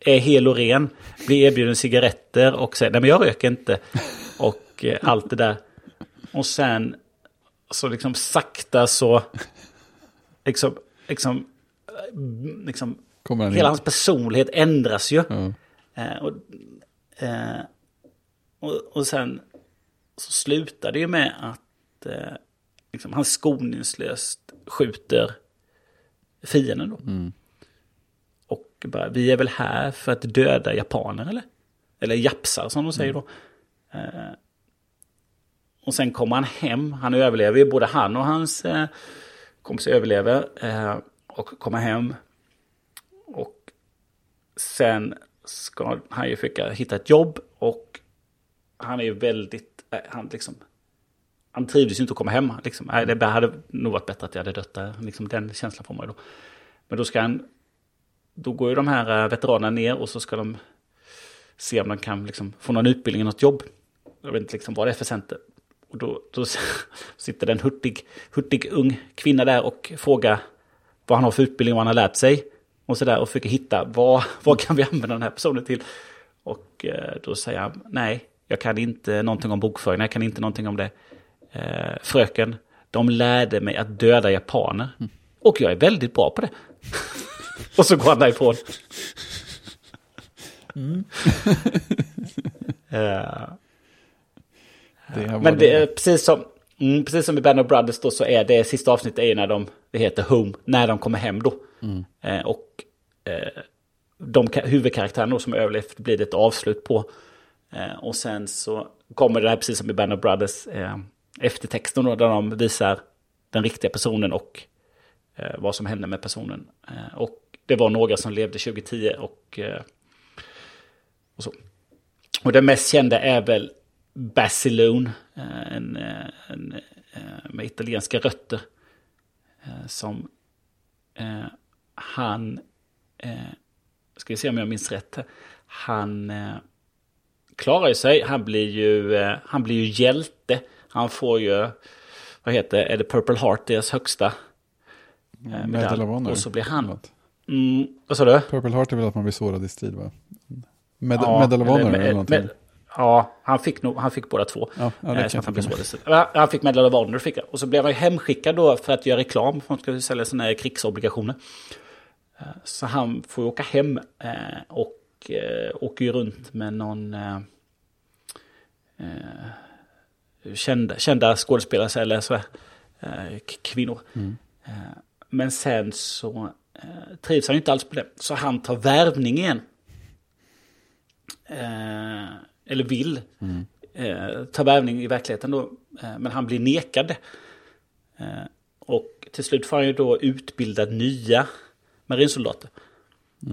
[LAUGHS] är hel och ren, blir erbjuden cigaretter och säger nej men jag röker inte. Och eh, allt det där. Och sen så liksom sakta så liksom, liksom, eh, liksom Kommer han hela in? hans personlighet ändras ju. Ja. Eh, och, eh, och, och sen så slutar det ju med att eh, liksom, han skoningslöst skjuter fienden då. Mm. Och bara, vi är väl här för att döda japaner eller? Eller japsar som de säger då. Eh, och sen kommer han hem, han överlever ju, både han och hans eh, kompis överlever. Eh, och kommer hem. Sen ska han ju försöka hitta ett jobb och han är ju väldigt, eh, han liksom, han trivdes ju inte att komma hem. Liksom. Det hade nog varit bättre att jag hade dött där. Liksom, den känslan får man ju då. Men då ska han, då går ju de här eh, veteranerna ner och så ska de se om de kan liksom, få någon utbildning, något jobb. Jag vet inte liksom vad det är för center. Och då, då [LAUGHS] sitter det en hurtig, hurtig ung kvinna där och frågar vad han har för utbildning, och vad han har lärt sig. Och så där och försöker hitta vad, [LAUGHS] vad kan vi använda den här personen till. Och eh, då säger han nej, jag kan inte någonting om bokföring, jag kan inte någonting om det. Eh, fröken, de lärde mig att döda japaner. Och jag är väldigt bra på det. [LAUGHS] och så går han därifrån. [LAUGHS] Eh, Det här var men det är precis som, mm, precis som i Band of Brothers då så är det sista avsnittet är när de, det heter Home, när de kommer hem då. Eh, och eh, de ka- huvudkaraktärerna då som överlevt blir det ett avslut på. Eh, och sen så kommer det här precis som i Band of Brothers eh, eftertexten då där de visar den riktiga personen och eh, vad som hände med personen. Eh, och det var några som levde 2010 och, eh, och så. Och det mest kända är väl Basilone, eh, en, eh, en, eh, med italienska rötter. Som han, ska vi se om jag minns rätt, han klarar ju sig, han blir ju, han blir ju hjälte. Han får ju, vad heter är det Purple Heart, deras högsta eh, Medal medalj. of Honor. Och så blir han, mm, vad sa du? Purple Heart är väl att man blir sårad i strid va? Med, Ja, Medal of Honor eller- eller, med- någonting. med- Ja, han fick, nog, han fick båda två. Ja, ja, det Eh, så han. Ja, Han fick Medal of Honor, fick han. Och så blev han hemskickad då för att göra reklam. För att han skulle sälja här krigsobligationer. Eh, Så han får åka hem eh, och eh, åker ju runt med någon eh, eh, kända, kända skådespelare eller k- kvinnor. Eh, men sen så trivs han inte alls på det. Så han tar värvning igen. Eller vill eh, ta värvning i verkligheten då. Eh, men han blir nekad. Eh, och till slut får han ju då utbilda nya marinsoldater.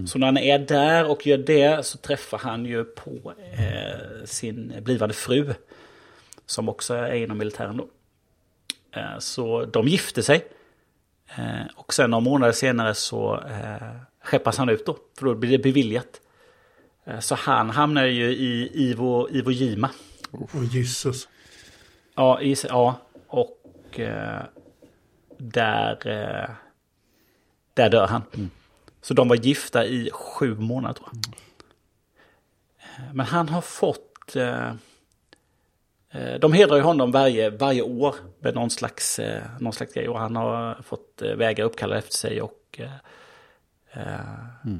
Så när han är där och gör det så träffar han ju på eh, sin blivande fru. Som också är inom militären då. Eh, så de gifte sig. Eh, och sen några månader senare så skeppas han ut då. För då blir det beviljat. Eh, så han hamnar ju i Ivo, Iwo Jima. Åh Jesus. Ja, i, ja och eh, där, eh, där dör han. Så de var gifta i sju månader tror jag. Eh, Men han har fått... Eh, eh, de hedrar ju honom varje, varje år med någon slags, eh, någon slags grej. Och han har fått eh, vägar uppkallade efter sig och eh, eh,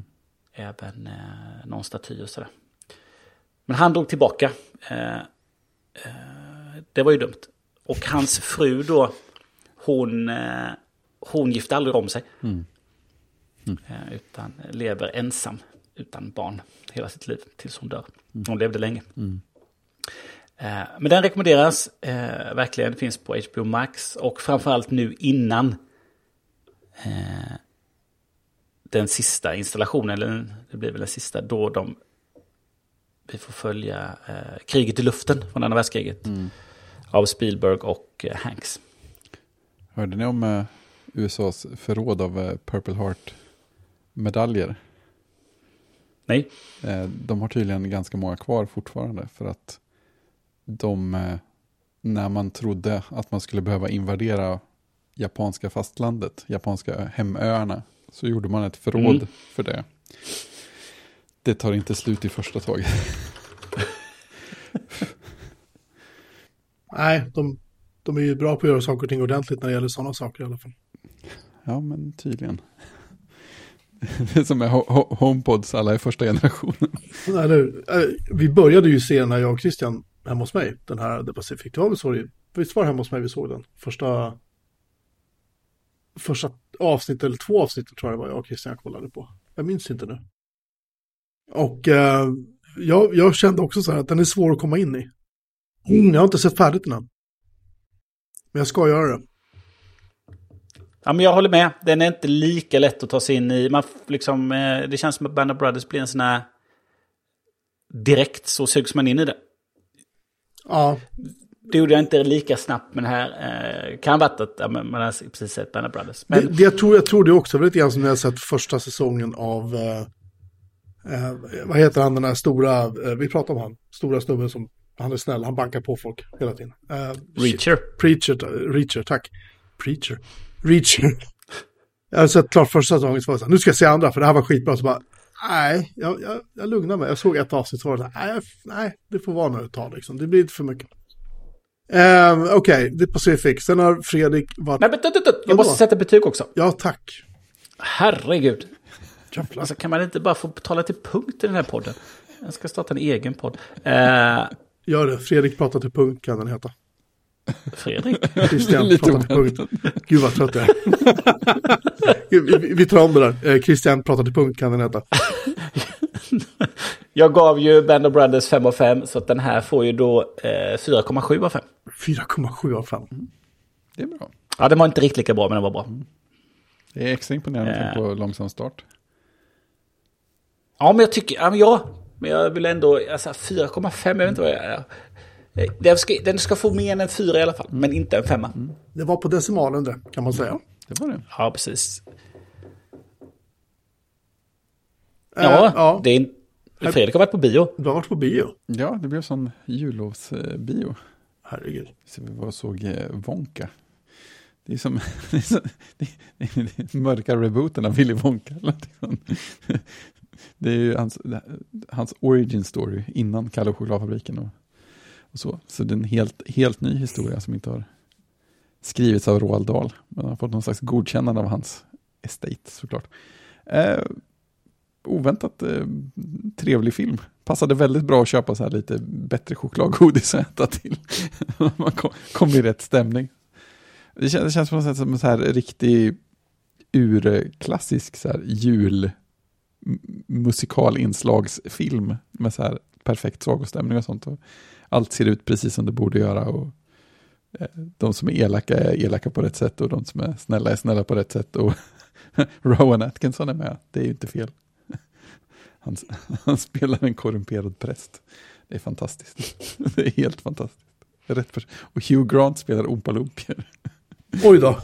även eh, någon staty och sådär. Men han drog tillbaka. Eh, det var ju dumt. Och hans fru då, hon, eh, hon gifte aldrig om sig. Eh, Utan lever ensam, utan barn, hela sitt liv tills hon dör. Hon levde länge. Eh, Men den rekommenderas eh, verkligen, finns på HBO Max. Och framförallt nu innan eh, den sista installationen, eller det blir väl den sista, då de vi får följa eh, kriget i luften från andra världskriget. Av Spielberg och eh, Hanks. Hörde ni om eh, USAs förråd av eh, Purple Heart-medaljer? Nej, Eh, de har tydligen ganska många kvar fortfarande för att de, eh, när man trodde att man skulle behöva invadera japanska fastlandet, japanska hemöarna, så gjorde man ett förråd Mm. för det. Det tar inte slut i första taget. [LAUGHS] Nej, de, de är ju bra på att göra saker och ting ordentligt när det gäller sådana saker i alla fall. Ja, men tydligen. [LAUGHS] Det är som med Ho- Ho- HomePods, alla i första generationen. Eller, hur? Eh, vi började ju se den här jag och Christian hemma hos mig, den här The Pacific. Det var väl så det, visst var det hemma hos mig vi såg den? Första, första avsnitt eller två avsnitt tror jag det var jag och Christian kollade på. Jag minns inte nu. Och eh, jag, jag kände också så här att den är svår att komma in i. Mm, jag har inte sett färdigt den än. Men jag ska göra det. ja, men jag håller med. Den är inte lika lätt att ta sig in i. Man, liksom, eh, det känns som att Band of Brothers blir en sån här... Direkt så sugs man in i det. Ja, gjorde jag inte lika snabbt med den här. Eh, kan ha varit att ja, man har precis sett Band of Brothers. Men det, det, jag, tror, jag tror det också. Det var lite grann som när jag sett första säsongen av, eh, eh, vad heter han den där stora, eh, vi pratar om han, stora snubben som, han är snäll, han bankar på folk hela tiden. Eh, Reacher. Preacher, Reacher, tack. Preacher. Reacher. [LAUGHS] Jag har sett klart första säsongen, så var jag så här, nu ska jag se andra, för det här var skitbra. Så bara, nej, jag, jag, jag lugnar mig. Jag såg ett avsnitt, så var det så här, nej, nej, det får vara nu ett tag liksom. Det blir lite för mycket. Um, Okej, The Pacific. Sen har Fredrik varit... Men, men, tut, tut. jag måste sätta betyg också. Ja, tack. Herregud. Jävlar. Alltså, kan man inte bara få tala till punkt i den här podden? Jag ska starta en egen podd. Eh, Gör det. Fredrik pratar till punkt kan den heta. Fredrik? [LAUGHS] Christian Lite pratar till punkt. Gud vad trött jag är. [LAUGHS] vi, vi, vi tar om det där. Eh, Christian pratar till punkt kan den heta. [LAUGHS] [LAUGHS] Jag gav ju Band of Brothers 5 av 5, så att den här får ju då eh, 4,7 av 5. 4,7 av 5. Det är bra. Ja, den var inte riktigt lika bra, men den var bra. Det är extra imponerande med Eh. tanke på långsam start. Ja, men jag tycker, ja, men ja, men jag vill ändå, alltså 4,5, jag vet inte vad jag är. Eh, Den ska, den ska få mer än en fyra i alla fall, men inte en femma. Det var på decimalen det, kan man säga. Det var det. Ja, precis. Eh, Ja, ja. Det är. Fredrik har varit på bio. Du har varit på bio. Ja, det blev sån jullovsbio. Herregud. Så vi var och såg eh, Wonka. Det är som [LAUGHS] det är så, det, det, det är mörka rebooten av Willy Wonka. [LAUGHS] Det är ju hans, hans origin story innan Kalle och chokladfabriken och, och så. Så det är en helt, helt ny historia som inte har skrivits av Roald Dahl. Men har fått någon slags godkännande av hans estate såklart. Eh, oväntat eh, trevlig film. Passade väldigt bra att köpa så här lite bättre chokladgodis att äta till. [LAUGHS] Man kom, kom i rätt stämning. Det känns, det känns på något sätt som en så här riktig urklassisk så här jul musikalinslagsfilm med så här perfekt sagostämning och sånt. Och allt ser ut precis som det borde göra och eh, de som är elaka är elaka på rätt sätt och de som är snälla är snälla på rätt sätt och [LAUGHS] Rowan Atkinson är med, det är ju inte fel. Han, [LAUGHS] han spelar en korrumperad präst. Det är fantastiskt. [LAUGHS] Det är helt fantastiskt. Rätt för, och Hugh Grant spelar Oompa Loompier. [LAUGHS] Oj då.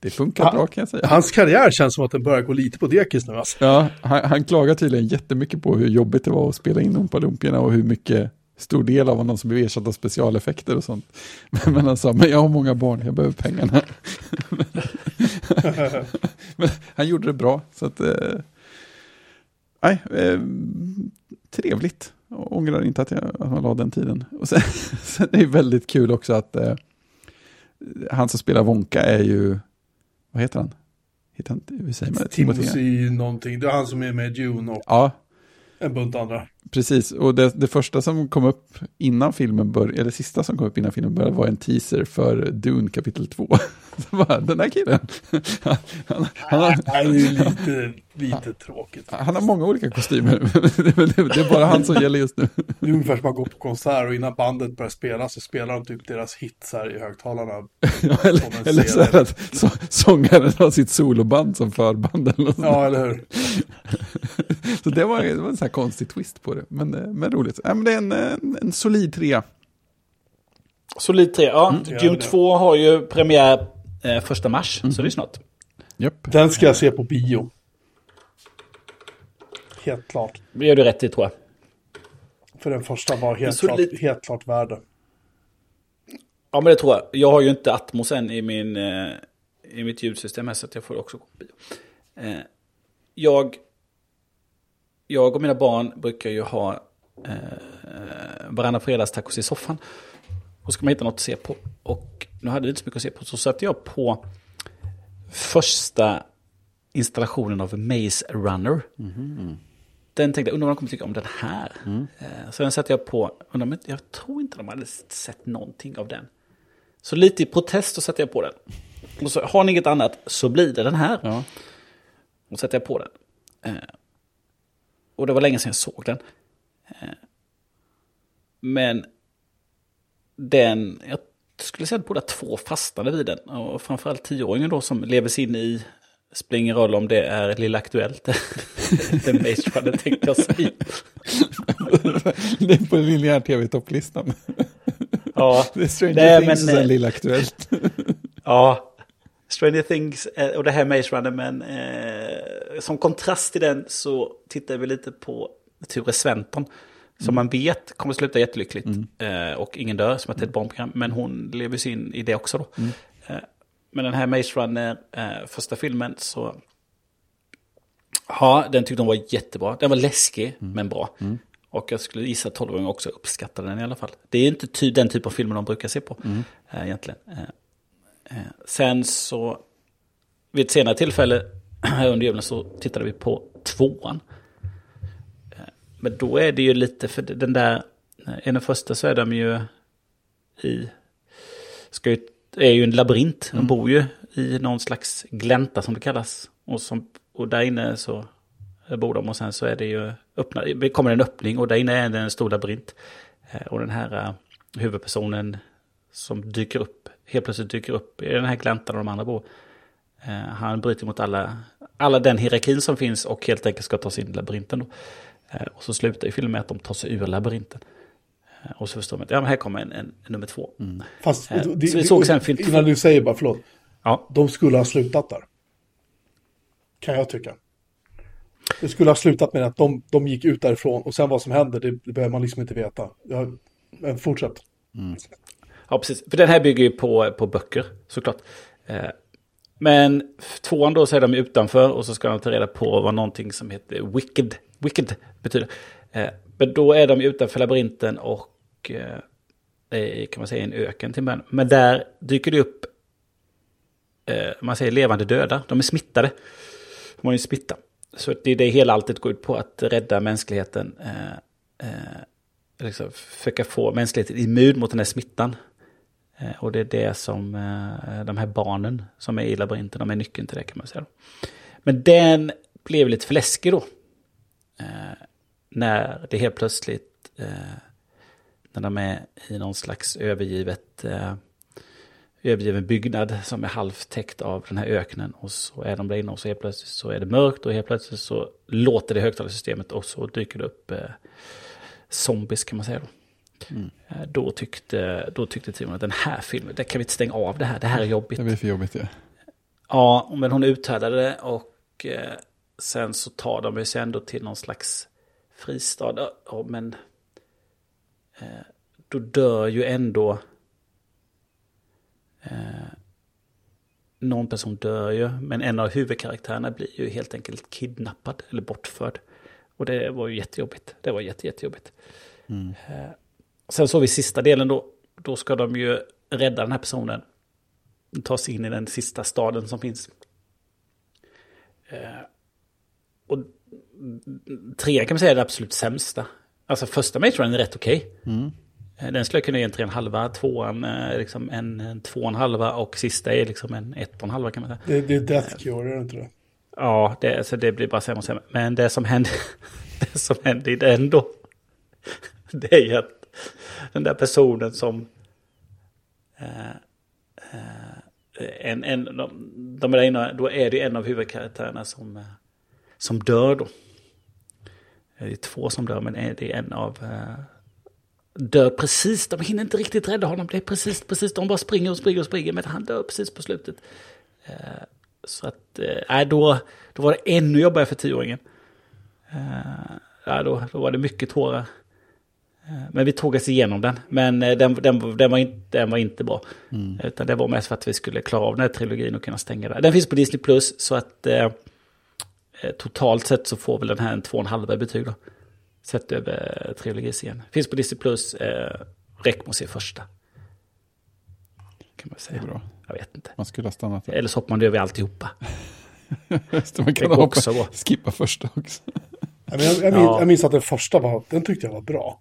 Det funkar Ja. bra kan jag säga. Hans karriär känns som att den börjar gå lite på dekis nu alltså. Ja, han, han klagar tydligen jättemycket på hur jobbigt det var att spela in Oompa Loompierna och hur mycket stor del av honom som blev ersatt av specialeffekter och sånt. Men, men han sa, men jag har många barn, jag behöver pengarna. men han gjorde det bra, så att... Nej, eh, trevligt. Och ångrar inte att, jag, att man la den tiden. Och sen, [LAUGHS] sen är det väldigt kul också att eh, han som spelar Wonka är ju, vad heter han? Heter han hur säger man det? Timothy någonting. Det är han som är med Dune och Ja, en bunt andra. Precis, och det, det första som kom upp innan filmen började, eller sista som kom upp innan filmen började var en teaser för Dune kapitel 2. [LAUGHS] Så [LAUGHS] bara, den här killen, han, [LAUGHS] han, han, har, det är lite, [LAUGHS] lite tråkigt. han har många olika kostymer, det, det, det är bara han som gäller just nu. Det är ungefär som att gå på konsert och innan bandet börjar spela så spelar de typ deras hits här i högtalarna. Ja, eller, eller så här att så, sångaren har sitt soloband som förband eller något. Ja, eller hur? Så det var, det var en sån här konstig twist på det, men, eh, men roligt. Ja, men det är en, en, en solid trea. Solid 3, ja. Ja, Dune det. 2 har ju premiär eh, första mars, så det är snart. Japp. Den ska jag se på bio. Helt klart. Det gör du rätt i tror jag. För den första var helt, klart, lite- helt klart värde. Ja, men det tror jag. Jag har ju inte Atmos än i, min, eh, i mitt ljudsystem här, så att jag får också gå på bio. Eh, jag, jag och mina barn brukar ju ha eh, varannan fredagstacos i soffan. Och ska man hitta något att se på. Och nu hade vi inte så mycket att se på, så satte jag på första installationen av Maze Runner. Den tänkte jag, undrar vad de kommer tycka om den här. Eh, Så den satte jag på, undrar, jag tror inte de hade sett någonting av den. Så lite i protest så satte jag på den. Och så, har ni inget annat så blir det den här. Ja. Och sätter jag på den. Eh, och det var länge sedan jag såg den. Eh, men den, jag skulle säga att båda två fastnade vid den. Och framförallt tioåringen då som lever sig in i, spelar ingen roll om det är Lilla Aktuellt. [LAUGHS] Den Maze Runner tänkte jag säga. Det är på linjär tv-topplistan. Ja, [LAUGHS] Det är Stranger Nej, Things och men, sen eh, Lilla Aktuellt. [LAUGHS] Ja, Stranger Things eh, och det här Maze Runner, men eh, som kontrast till den så tittar vi lite på Ture Sventon. Som man vet kommer sluta jättelyckligt. Eh, och ingen dör som ett ett barnprogram. Men hon lever sig in i det också då. Eh, men den här Maze Runner, eh, första filmen, så... Ja, den tyckte hon var jättebra. Den var läskig, men bra. Och jag skulle gissa att 12-åringar också uppskattade den i alla fall. Det är inte ty- den typ av filmer de brukar se på, eh, egentligen. Eh, Eh, Sen så, vid ett senare tillfälle [CLEARS THROAT] här under julen så tittade vi på tvåan. Men då är det ju lite, för den där, i den första så är de ju i, ska ju, är ju en labyrint. De bor ju i någon slags glänta som det kallas. Och, som, och där inne så bor de och sen så är det ju, öppna, det kommer en öppning och där inne är det en stor labyrint. Eh, Och den här eh, huvudpersonen som dyker upp, helt plötsligt dyker upp i den här gläntan och de andra bor. Eh, han bryter mot alla, alla den hierarkin som finns och helt enkelt ska ta sig in i labyrinten. Då. Eh, och så slutar ju filmen med att de tar sig ur labyrinten. Eh, Och så förstår man att ja, men här kommer en, en, nummer två. Fast, Eh, det- så vi såg sen film. Innan du säger bara, förlåt. Ja, De skulle ha slutat där. Kan jag tycka. Det skulle ha slutat med att de, de gick ut därifrån och sen vad som händer, det, det behöver man liksom inte veta. Jag, men fortsätt. ja, precis. För den här bygger ju på, på böcker, såklart. Eh, Men tvåan då så är de utanför och så ska de ta reda på vad någonting som heter wicked, wicked betyder. Eh, Men då är de utanför labyrinten och eh, kan man säga en öken till början. Men där dyker det upp, eh, man säger levande döda. De är smittade. De har ju smitta. Så det är det hela alltid går ut på, att rädda mänskligheten. Eh, eh liksom försöka få mänskligheten immun mot den här smittan. Eh, och det är det som eh, de här barnen som är i labyrinten, de är nyckeln till det kan man säga. Men den blev lite för läskig då. När det helt plötsligt, eh, när de är i någon slags övergivet, eh, övergiven byggnad som är halvt täckt av den här öknen. Och så är de där inne och så helt plötsligt så är det mörkt och helt plötsligt så låter det högtalarsystemet och så dyker det upp eh, zombies kan man säga då. Eh, Då tyckte, då tyckte Timon att den här filmen, det kan vi inte stänga av det här, det här är jobbigt. Det blir för jobbigt det. Ja, men hon uthärdade det och eh, sen så tar de sig ändå till någon slags fristad. Ja, men eh, då dör ju ändå eh, någon person dör ju, men en av huvudkaraktärerna blir ju helt enkelt kidnappad eller bortförd. Och det var ju jättejobbigt. Det var jätte, jättejobbigt. Eh, sen så vi sista delen då, då ska de ju rädda den här personen ta sig in i den sista staden som finns. Eh, och tre kan man säga är det absolut sämsta. Alltså första Matronen är rätt okej. Eh, Den skulle jag kunna ge en tre och en halva, tvåan är liksom en, en två och en halva och sista är liksom en ett och en halva kan man säga. Det, det är Death Cure, är det inte det? Ja, det, så det blir bara sämre och sämre. Men det som hände, [LAUGHS] det som hände i den då, [LAUGHS] det är ju att den där personen som... Eh, eh, en, en, de, de är där inne, då är det en av huvudkaraktärerna som, eh, som dör då. Det är två som dör, men det är en av... Eh, dör precis, de hinner inte riktigt rädda honom. Det är precis, precis, de bara springer och springer och springer, men han dör precis på slutet. Eh, så att, eh, då, då var det ännu jobbigare för tioåringen. Eh, ja, då, då var det mycket tårar. Eh, Men vi tog oss igenom den. Men eh, den, den, den, var, inte, den var inte bra. Utan det var mest för att vi skulle klara av den här trilogin och kunna stänga den. Den finns på Disney Plus så att eh, eh, totalt sett så får väl den här en två och en halva i betyg då. Sett över trilogiserien. Finns på Disney Plus. Eh, räck se första. Kan man Det säga. bra. Jag vet inte. Man skulle ha stannat där. Eller så hoppar man över alltihopa. [LAUGHS] Just det, man kan går hoppa, också skippa första också. Ja, men jag, jag, minns, Ja. jag minns att den första var, den tyckte jag var bra.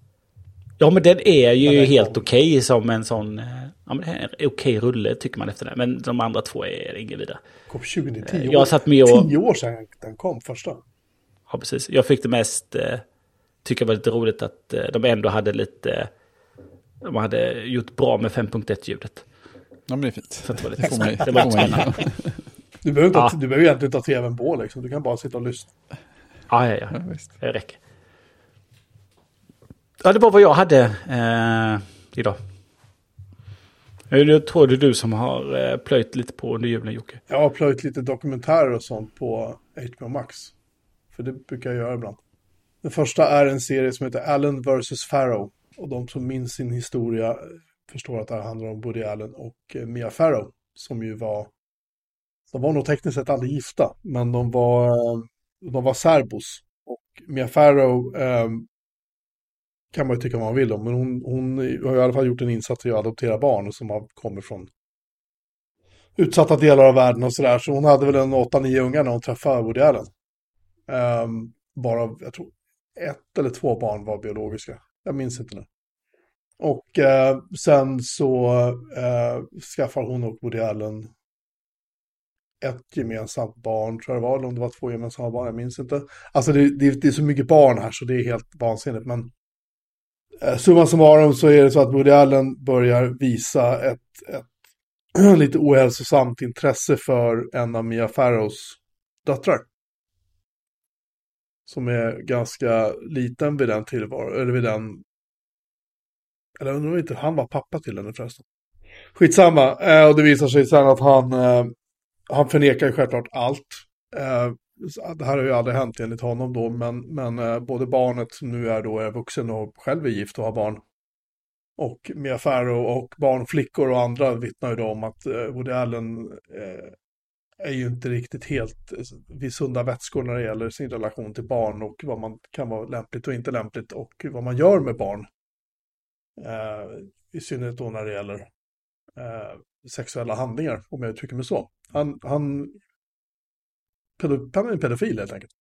Ja men den är ju helt okej som en sån... Ja men det här är en okej rulle tycker man efter det. Men de andra två är ingen vidare. Kom 2010 Jag satt med och- Tio år sedan den kom, första. Ja precis. Jag fick det mest... Eh, tycka var lite roligt att eh, de ändå hade lite... Eh, de hade gjort bra med 5.1-ljudet. Ja, men det är fint. Så det var lite Det får man, det [LAUGHS] det var spännande. Du behöver, inte, Ja. ha- du behöver egentligen inte ha tvn på liksom. Du kan bara sitta och lyssna. Ja, ja, Ja, ja. visst. Det räcker. Ja, det var vad jag hade eh, idag. Jag tror det är du som har eh, plöjt lite på under julen, Jocke. Jag har plöjt lite dokumentärer och sånt på HBO Max. För det brukar jag göra ibland. Den första är en serie som heter Allen vs. Farrow. Och de som minns sin historia eh, förstår att det här handlar om Woody Allen och eh, Mia Farrow. Som ju var... De var nog tekniskt sett aldrig gifta, men de var, de var särbos. Och Mia Farrow eh, kan man ju tycka vad man vill om, men hon, hon har i alla fall gjort en insats i att adoptera barn som har kommit från utsatta delar av världen och sådär. Så hon hade väl en 8-9 ungar när hon träffade Woody Allen. Ehm, um, bara, jag tror, ett eller två barn var biologiska. Jag minns inte nu. Och eh, sen så eh, skaffar hon och Woody Allen ett gemensamt barn, tror jag det var, eller om det var två gemensamma barn, jag minns inte. Alltså det, det, det är så mycket barn här så det är helt vansinnigt, men Eh, summa summarum så är det så att Woody Allen börjar visa ett, ett [CLEARS THROAT] lite ohälsosamt intresse för en av Mia Farrows döttrar. Som är ganska liten vid den tillvaro, eller vid den Eller undrar om inte han var pappa till henne förresten. Skitsamma, eh, och det visar sig sen att han, eh, han förnekar ju självklart allt. Eh, det här har ju aldrig hänt enligt honom då, men, men eh, både barnet som nu är då är vuxen och själv är gift och har barn. Och Mia Farrow och barnflickor och andra vittnar ju då om att eh, Woody Allen eh, är ju inte riktigt helt eh, vid sunda vätskor när det gäller sin relation till barn och vad man kan vara lämpligt och inte lämpligt och vad man gör med barn. Eh, I synnerhet då när det gäller eh, sexuella handlingar, om jag uttrycker mig så. Han, han, pedo, han är en pedofil helt enkelt.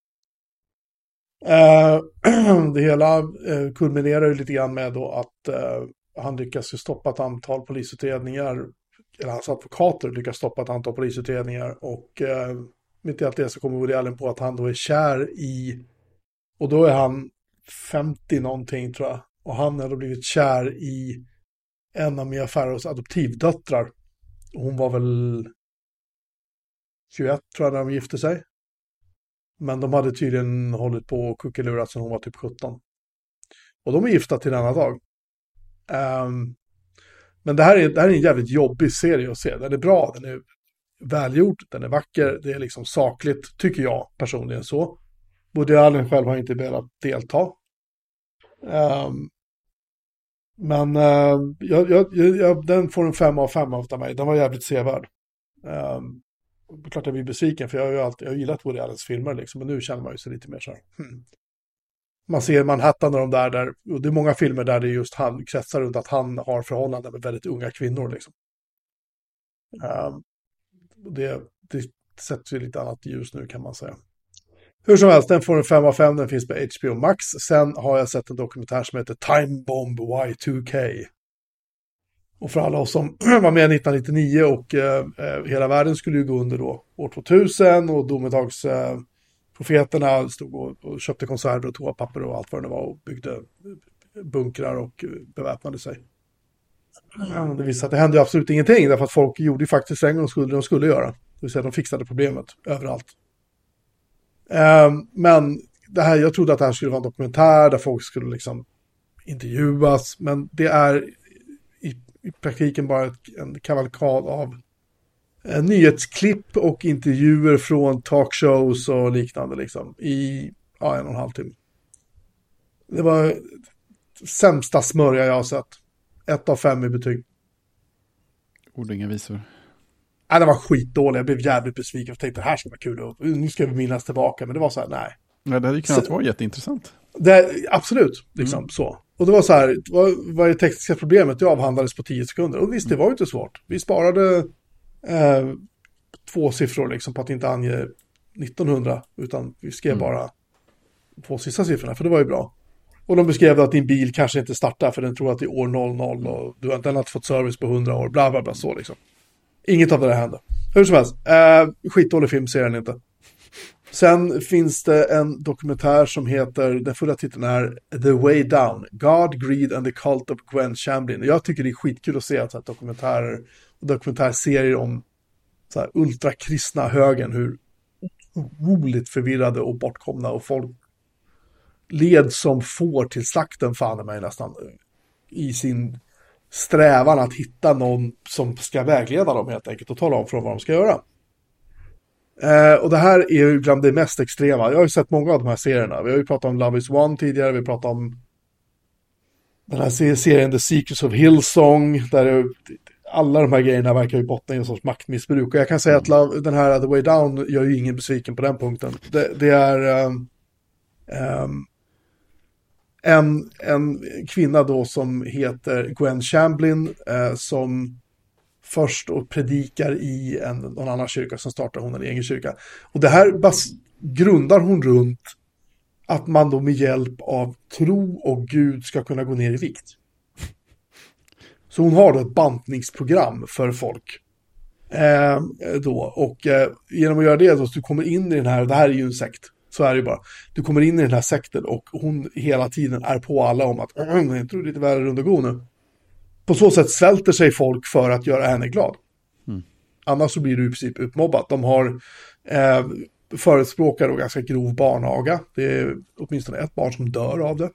Eh, [CLEARS THROAT] det hela eh, kulminerar ju lite grann med då att eh, han lyckas ju stoppa ett antal polisutredningar eller hans advokater lyckas stoppa ett antal polisutredningar och eh, mitt i allt det så kommer Woody Allen på att han då är kär i, och då är han 50 någonting tror jag, och han har då blivit kär i en av Mia Farrows adoptivdöttrar. Hon var väl 21 tror jag när de gifte sig. Men de hade tydligen hållit på och kuckelurat sedan hon var typ 17. Och de är gifta till denna dag. Um, men det här, är, det här är en jävligt jobbig serie att se. Den är bra, den är välgjord, den är vacker, det är liksom sakligt, tycker jag personligen så. Woody Allen själv har inte velat delta. Um, men uh, jag, jag, jag, den får en 5 av 5 av mig, den var jävligt sevärd. Um, klart jag blir besviken för jag har ju alltid jag har gillat Woody Allens filmer liksom, men nu känner man ju sig lite mer så här. Hmm man ser Manhattan och de där, där och det är många filmer där det just han kretsar runt att han har förhållanden med väldigt unga kvinnor. Liksom. Um, det, det sätter ju lite annat ljus nu kan man säga. Hur som helst, den får en 5 av 5, den finns på HBO Max. Sen har jag sett en dokumentär som heter Time Bomb Y2K. Och för alla oss som [CLEARS THROAT] var med 1999 och eh, eh, hela världen skulle ju gå under då år 2000 och domedagsprofeterna eh, stod och, och köpte konserver och toapapper och allt vad det var och byggde eh, bunkrar och eh, beväpnade sig. Det visade att det hände absolut ingenting därför att folk gjorde ju faktiskt en gång skulle de skulle göra. Det vill säga de fixade problemet överallt. Eh, men det här, jag trodde att det här skulle vara en dokumentär där folk skulle liksom intervjuas, men det är i, praktiken bara en kavalkad av Eh, nyhetsklipp och intervjuer från talkshows och liknande liksom i ja, en och en halv timme. Det var sämsta smörja jag har sett. Ett av fem i betyg. Ord och inga visor. Nej, det var skitdålig. Jag blev jävligt besviken och tänkte det här ska vara kul. Och nu ska vi minnas tillbaka. Men det var så här, nej. Nej, det hade ju kunnat vara jätteintressant. Det, absolut, liksom mm. så. Och det var så här, vad, vad är det tekniska problemet? Det avhandlades på tio sekunder. Och visst, det var ju inte svårt. Vi sparade eh, två siffror liksom på att inte ange 1900 utan vi skrev mm. bara två sista siffrorna för det var ju bra. Och de beskrev att din bil kanske inte startar för den tror att det är år 00 och du har inte ens fått service på 100 år, bla bla bla så liksom. Inget av det där hände. Hur som helst, eh, skitdålig film ser den inte. Sen finns det en dokumentär som heter, den fulla titeln är The Way Down, God, Greed and the Cult of Gwen Chamberlain. Jag tycker det är skitkul att se att dokumentärer dokumentärserier om så här, ultrakristna högen, hur otroligt förvirrade och bortkomna och folk led som får till slakten fan mig nästan i sin strävan att hitta någon som ska vägleda dem helt enkelt och tala om för dem vad de ska göra. Eh, och det här är ju bland det mest extrema. Jag har ju sett många av de här serierna. Vi har ju pratat om Love is One tidigare, vi pratade om den här serien The Secrets of Hillsong, där det, alla de här grejerna verkar ju bottna i en sorts maktmissbruk. Och jag kan säga att den här The Way Down gör ju ingen besviken på den punkten. Det, det är um, um, en, en kvinna då som heter Gwen Chamblin uh, som först och predikar i en, någon annan kyrka, som startar hon en egen kyrka. Och det här bas, grundar hon runt att man då med hjälp av tro och Gud ska kunna gå ner i vikt. Så hon har då ett bantningsprogram för folk. Eh, då. Och eh, genom att göra det då, så du kommer in i den här, det här är ju en sekt, så är det ju bara. Du kommer in i den här sekten och hon hela tiden är på alla om att jag tror lite värre rund och gå nu. På så sätt svälter sig folk för att göra henne glad. Mm. Annars så blir du i princip utmobbad. De har eh, förespråkar då ganska grov barnaga. Det är åtminstone ett barn som dör av det.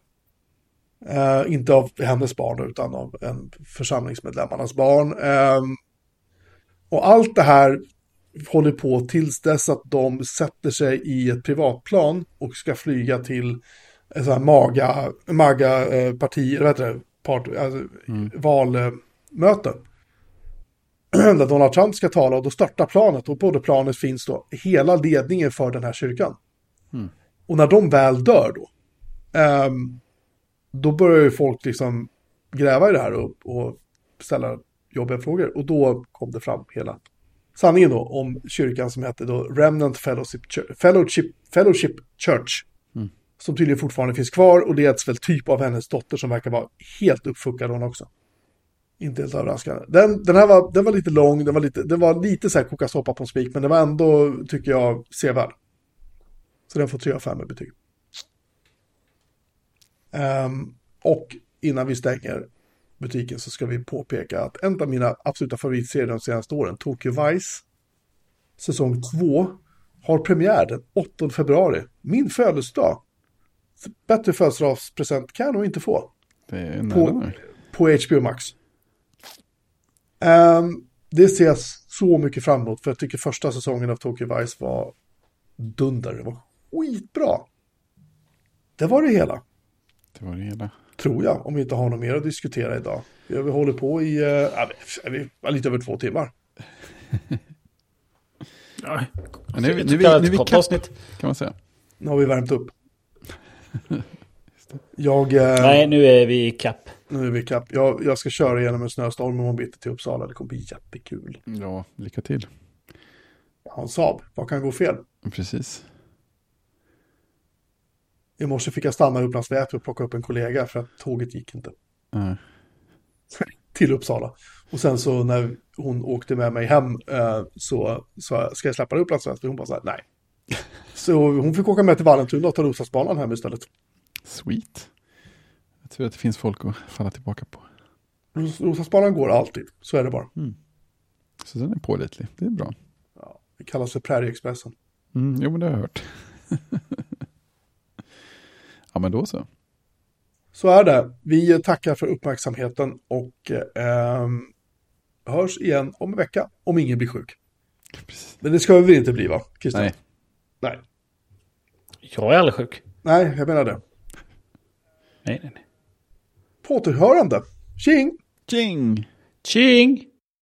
Eh, inte av hennes barn utan av en församlingsmedlemmarnas barn. Eh, och allt det här håller på tills dess att de sätter sig i ett privatplan och ska flyga till en sån här maga, maga eh, partier, vad heter det, part, alltså, valmöten. [CLEARS THROAT] Där Donald Trump ska tala och då startar planet och på det planet finns då hela ledningen för den här kyrkan. Och när de väl dör då, ehm, då börjar ju folk liksom gräva i det här och, och ställa jobbiga frågor. Och då kom det fram hela sanningen då om kyrkan som hette då Remnant Fellowship Fellowship, Fellowship Church. Som tydligen fortfarande finns kvar och det är ett väl typ av hennes dotter som verkar vara helt uppfuckad hon också. Inte helt överraskande. Den, den här var, den var lite lång, den var lite, den var lite så här koka soppa på en spik, men den var ändå, tycker jag, sevärd. Så den får 3 av 5 i betyg. Um, och innan vi stänger butiken så ska vi påpeka att en av mina absoluta favoritserier de senaste åren, Tokyo Vice, säsong 2, har premiär den 8 februari. Min födelsedag. Bättre födelsedagspresent kan jag nog inte få Det är nära på, nu. på HBO Max. Ehm, det ser jag så mycket fram emot för jag tycker första säsongen av Tokyo Vice var dunder. Det var skitbra. Det var det hela, Det var det hela. tror jag, om vi inte har något mer att diskutera idag. Vi hållit på i uh, ja, lite över två timmar. [LAUGHS] Ja, Men nu, nu, nu, nu, nu avsnitt. kan man säga. Nu har vi värmt upp. Jag, eh, Nej, nu är vi i kapp. nu är vi kapp. Jag, jag ska köra igenom en snöstorm imorgon bitti till Uppsala. Det kommer bli jättekul. Ja, lycka till. Har en Saab. Vad kan gå fel? Precis. I morse fick jag stanna i Upplands Väsby och plocka upp en kollega för att tåget gick inte Ja. [LAUGHS] till Uppsala. Och sen så när hon åkte med mig hem eh, så sa jag, ska jag släppa dig i Upplands Väsby? Hon bara så här, nej. Så hon fick åka med till Vallentuna och ta Roslagsbanan hem istället. Sweet. Jag tror att det finns folk att falla tillbaka på. Ros- Roslagsbanan går alltid, så är det bara. Så den är pålitlig. Det är bra. Ja, det kallas för Prärieexpressen. Mm, jo, men det har jag hört. [LAUGHS] ja, men då så. Så är det. Vi tackar för uppmärksamheten och eh, hörs igen om en vecka om ingen blir sjuk. Precis. Men det ska vi inte bli va, Christian? Nej. Nej. Jag är aldrig sjuk. Nej, jag menar det. Nej, nej, nej. På återhörande. Tjing! Jing! Tjing!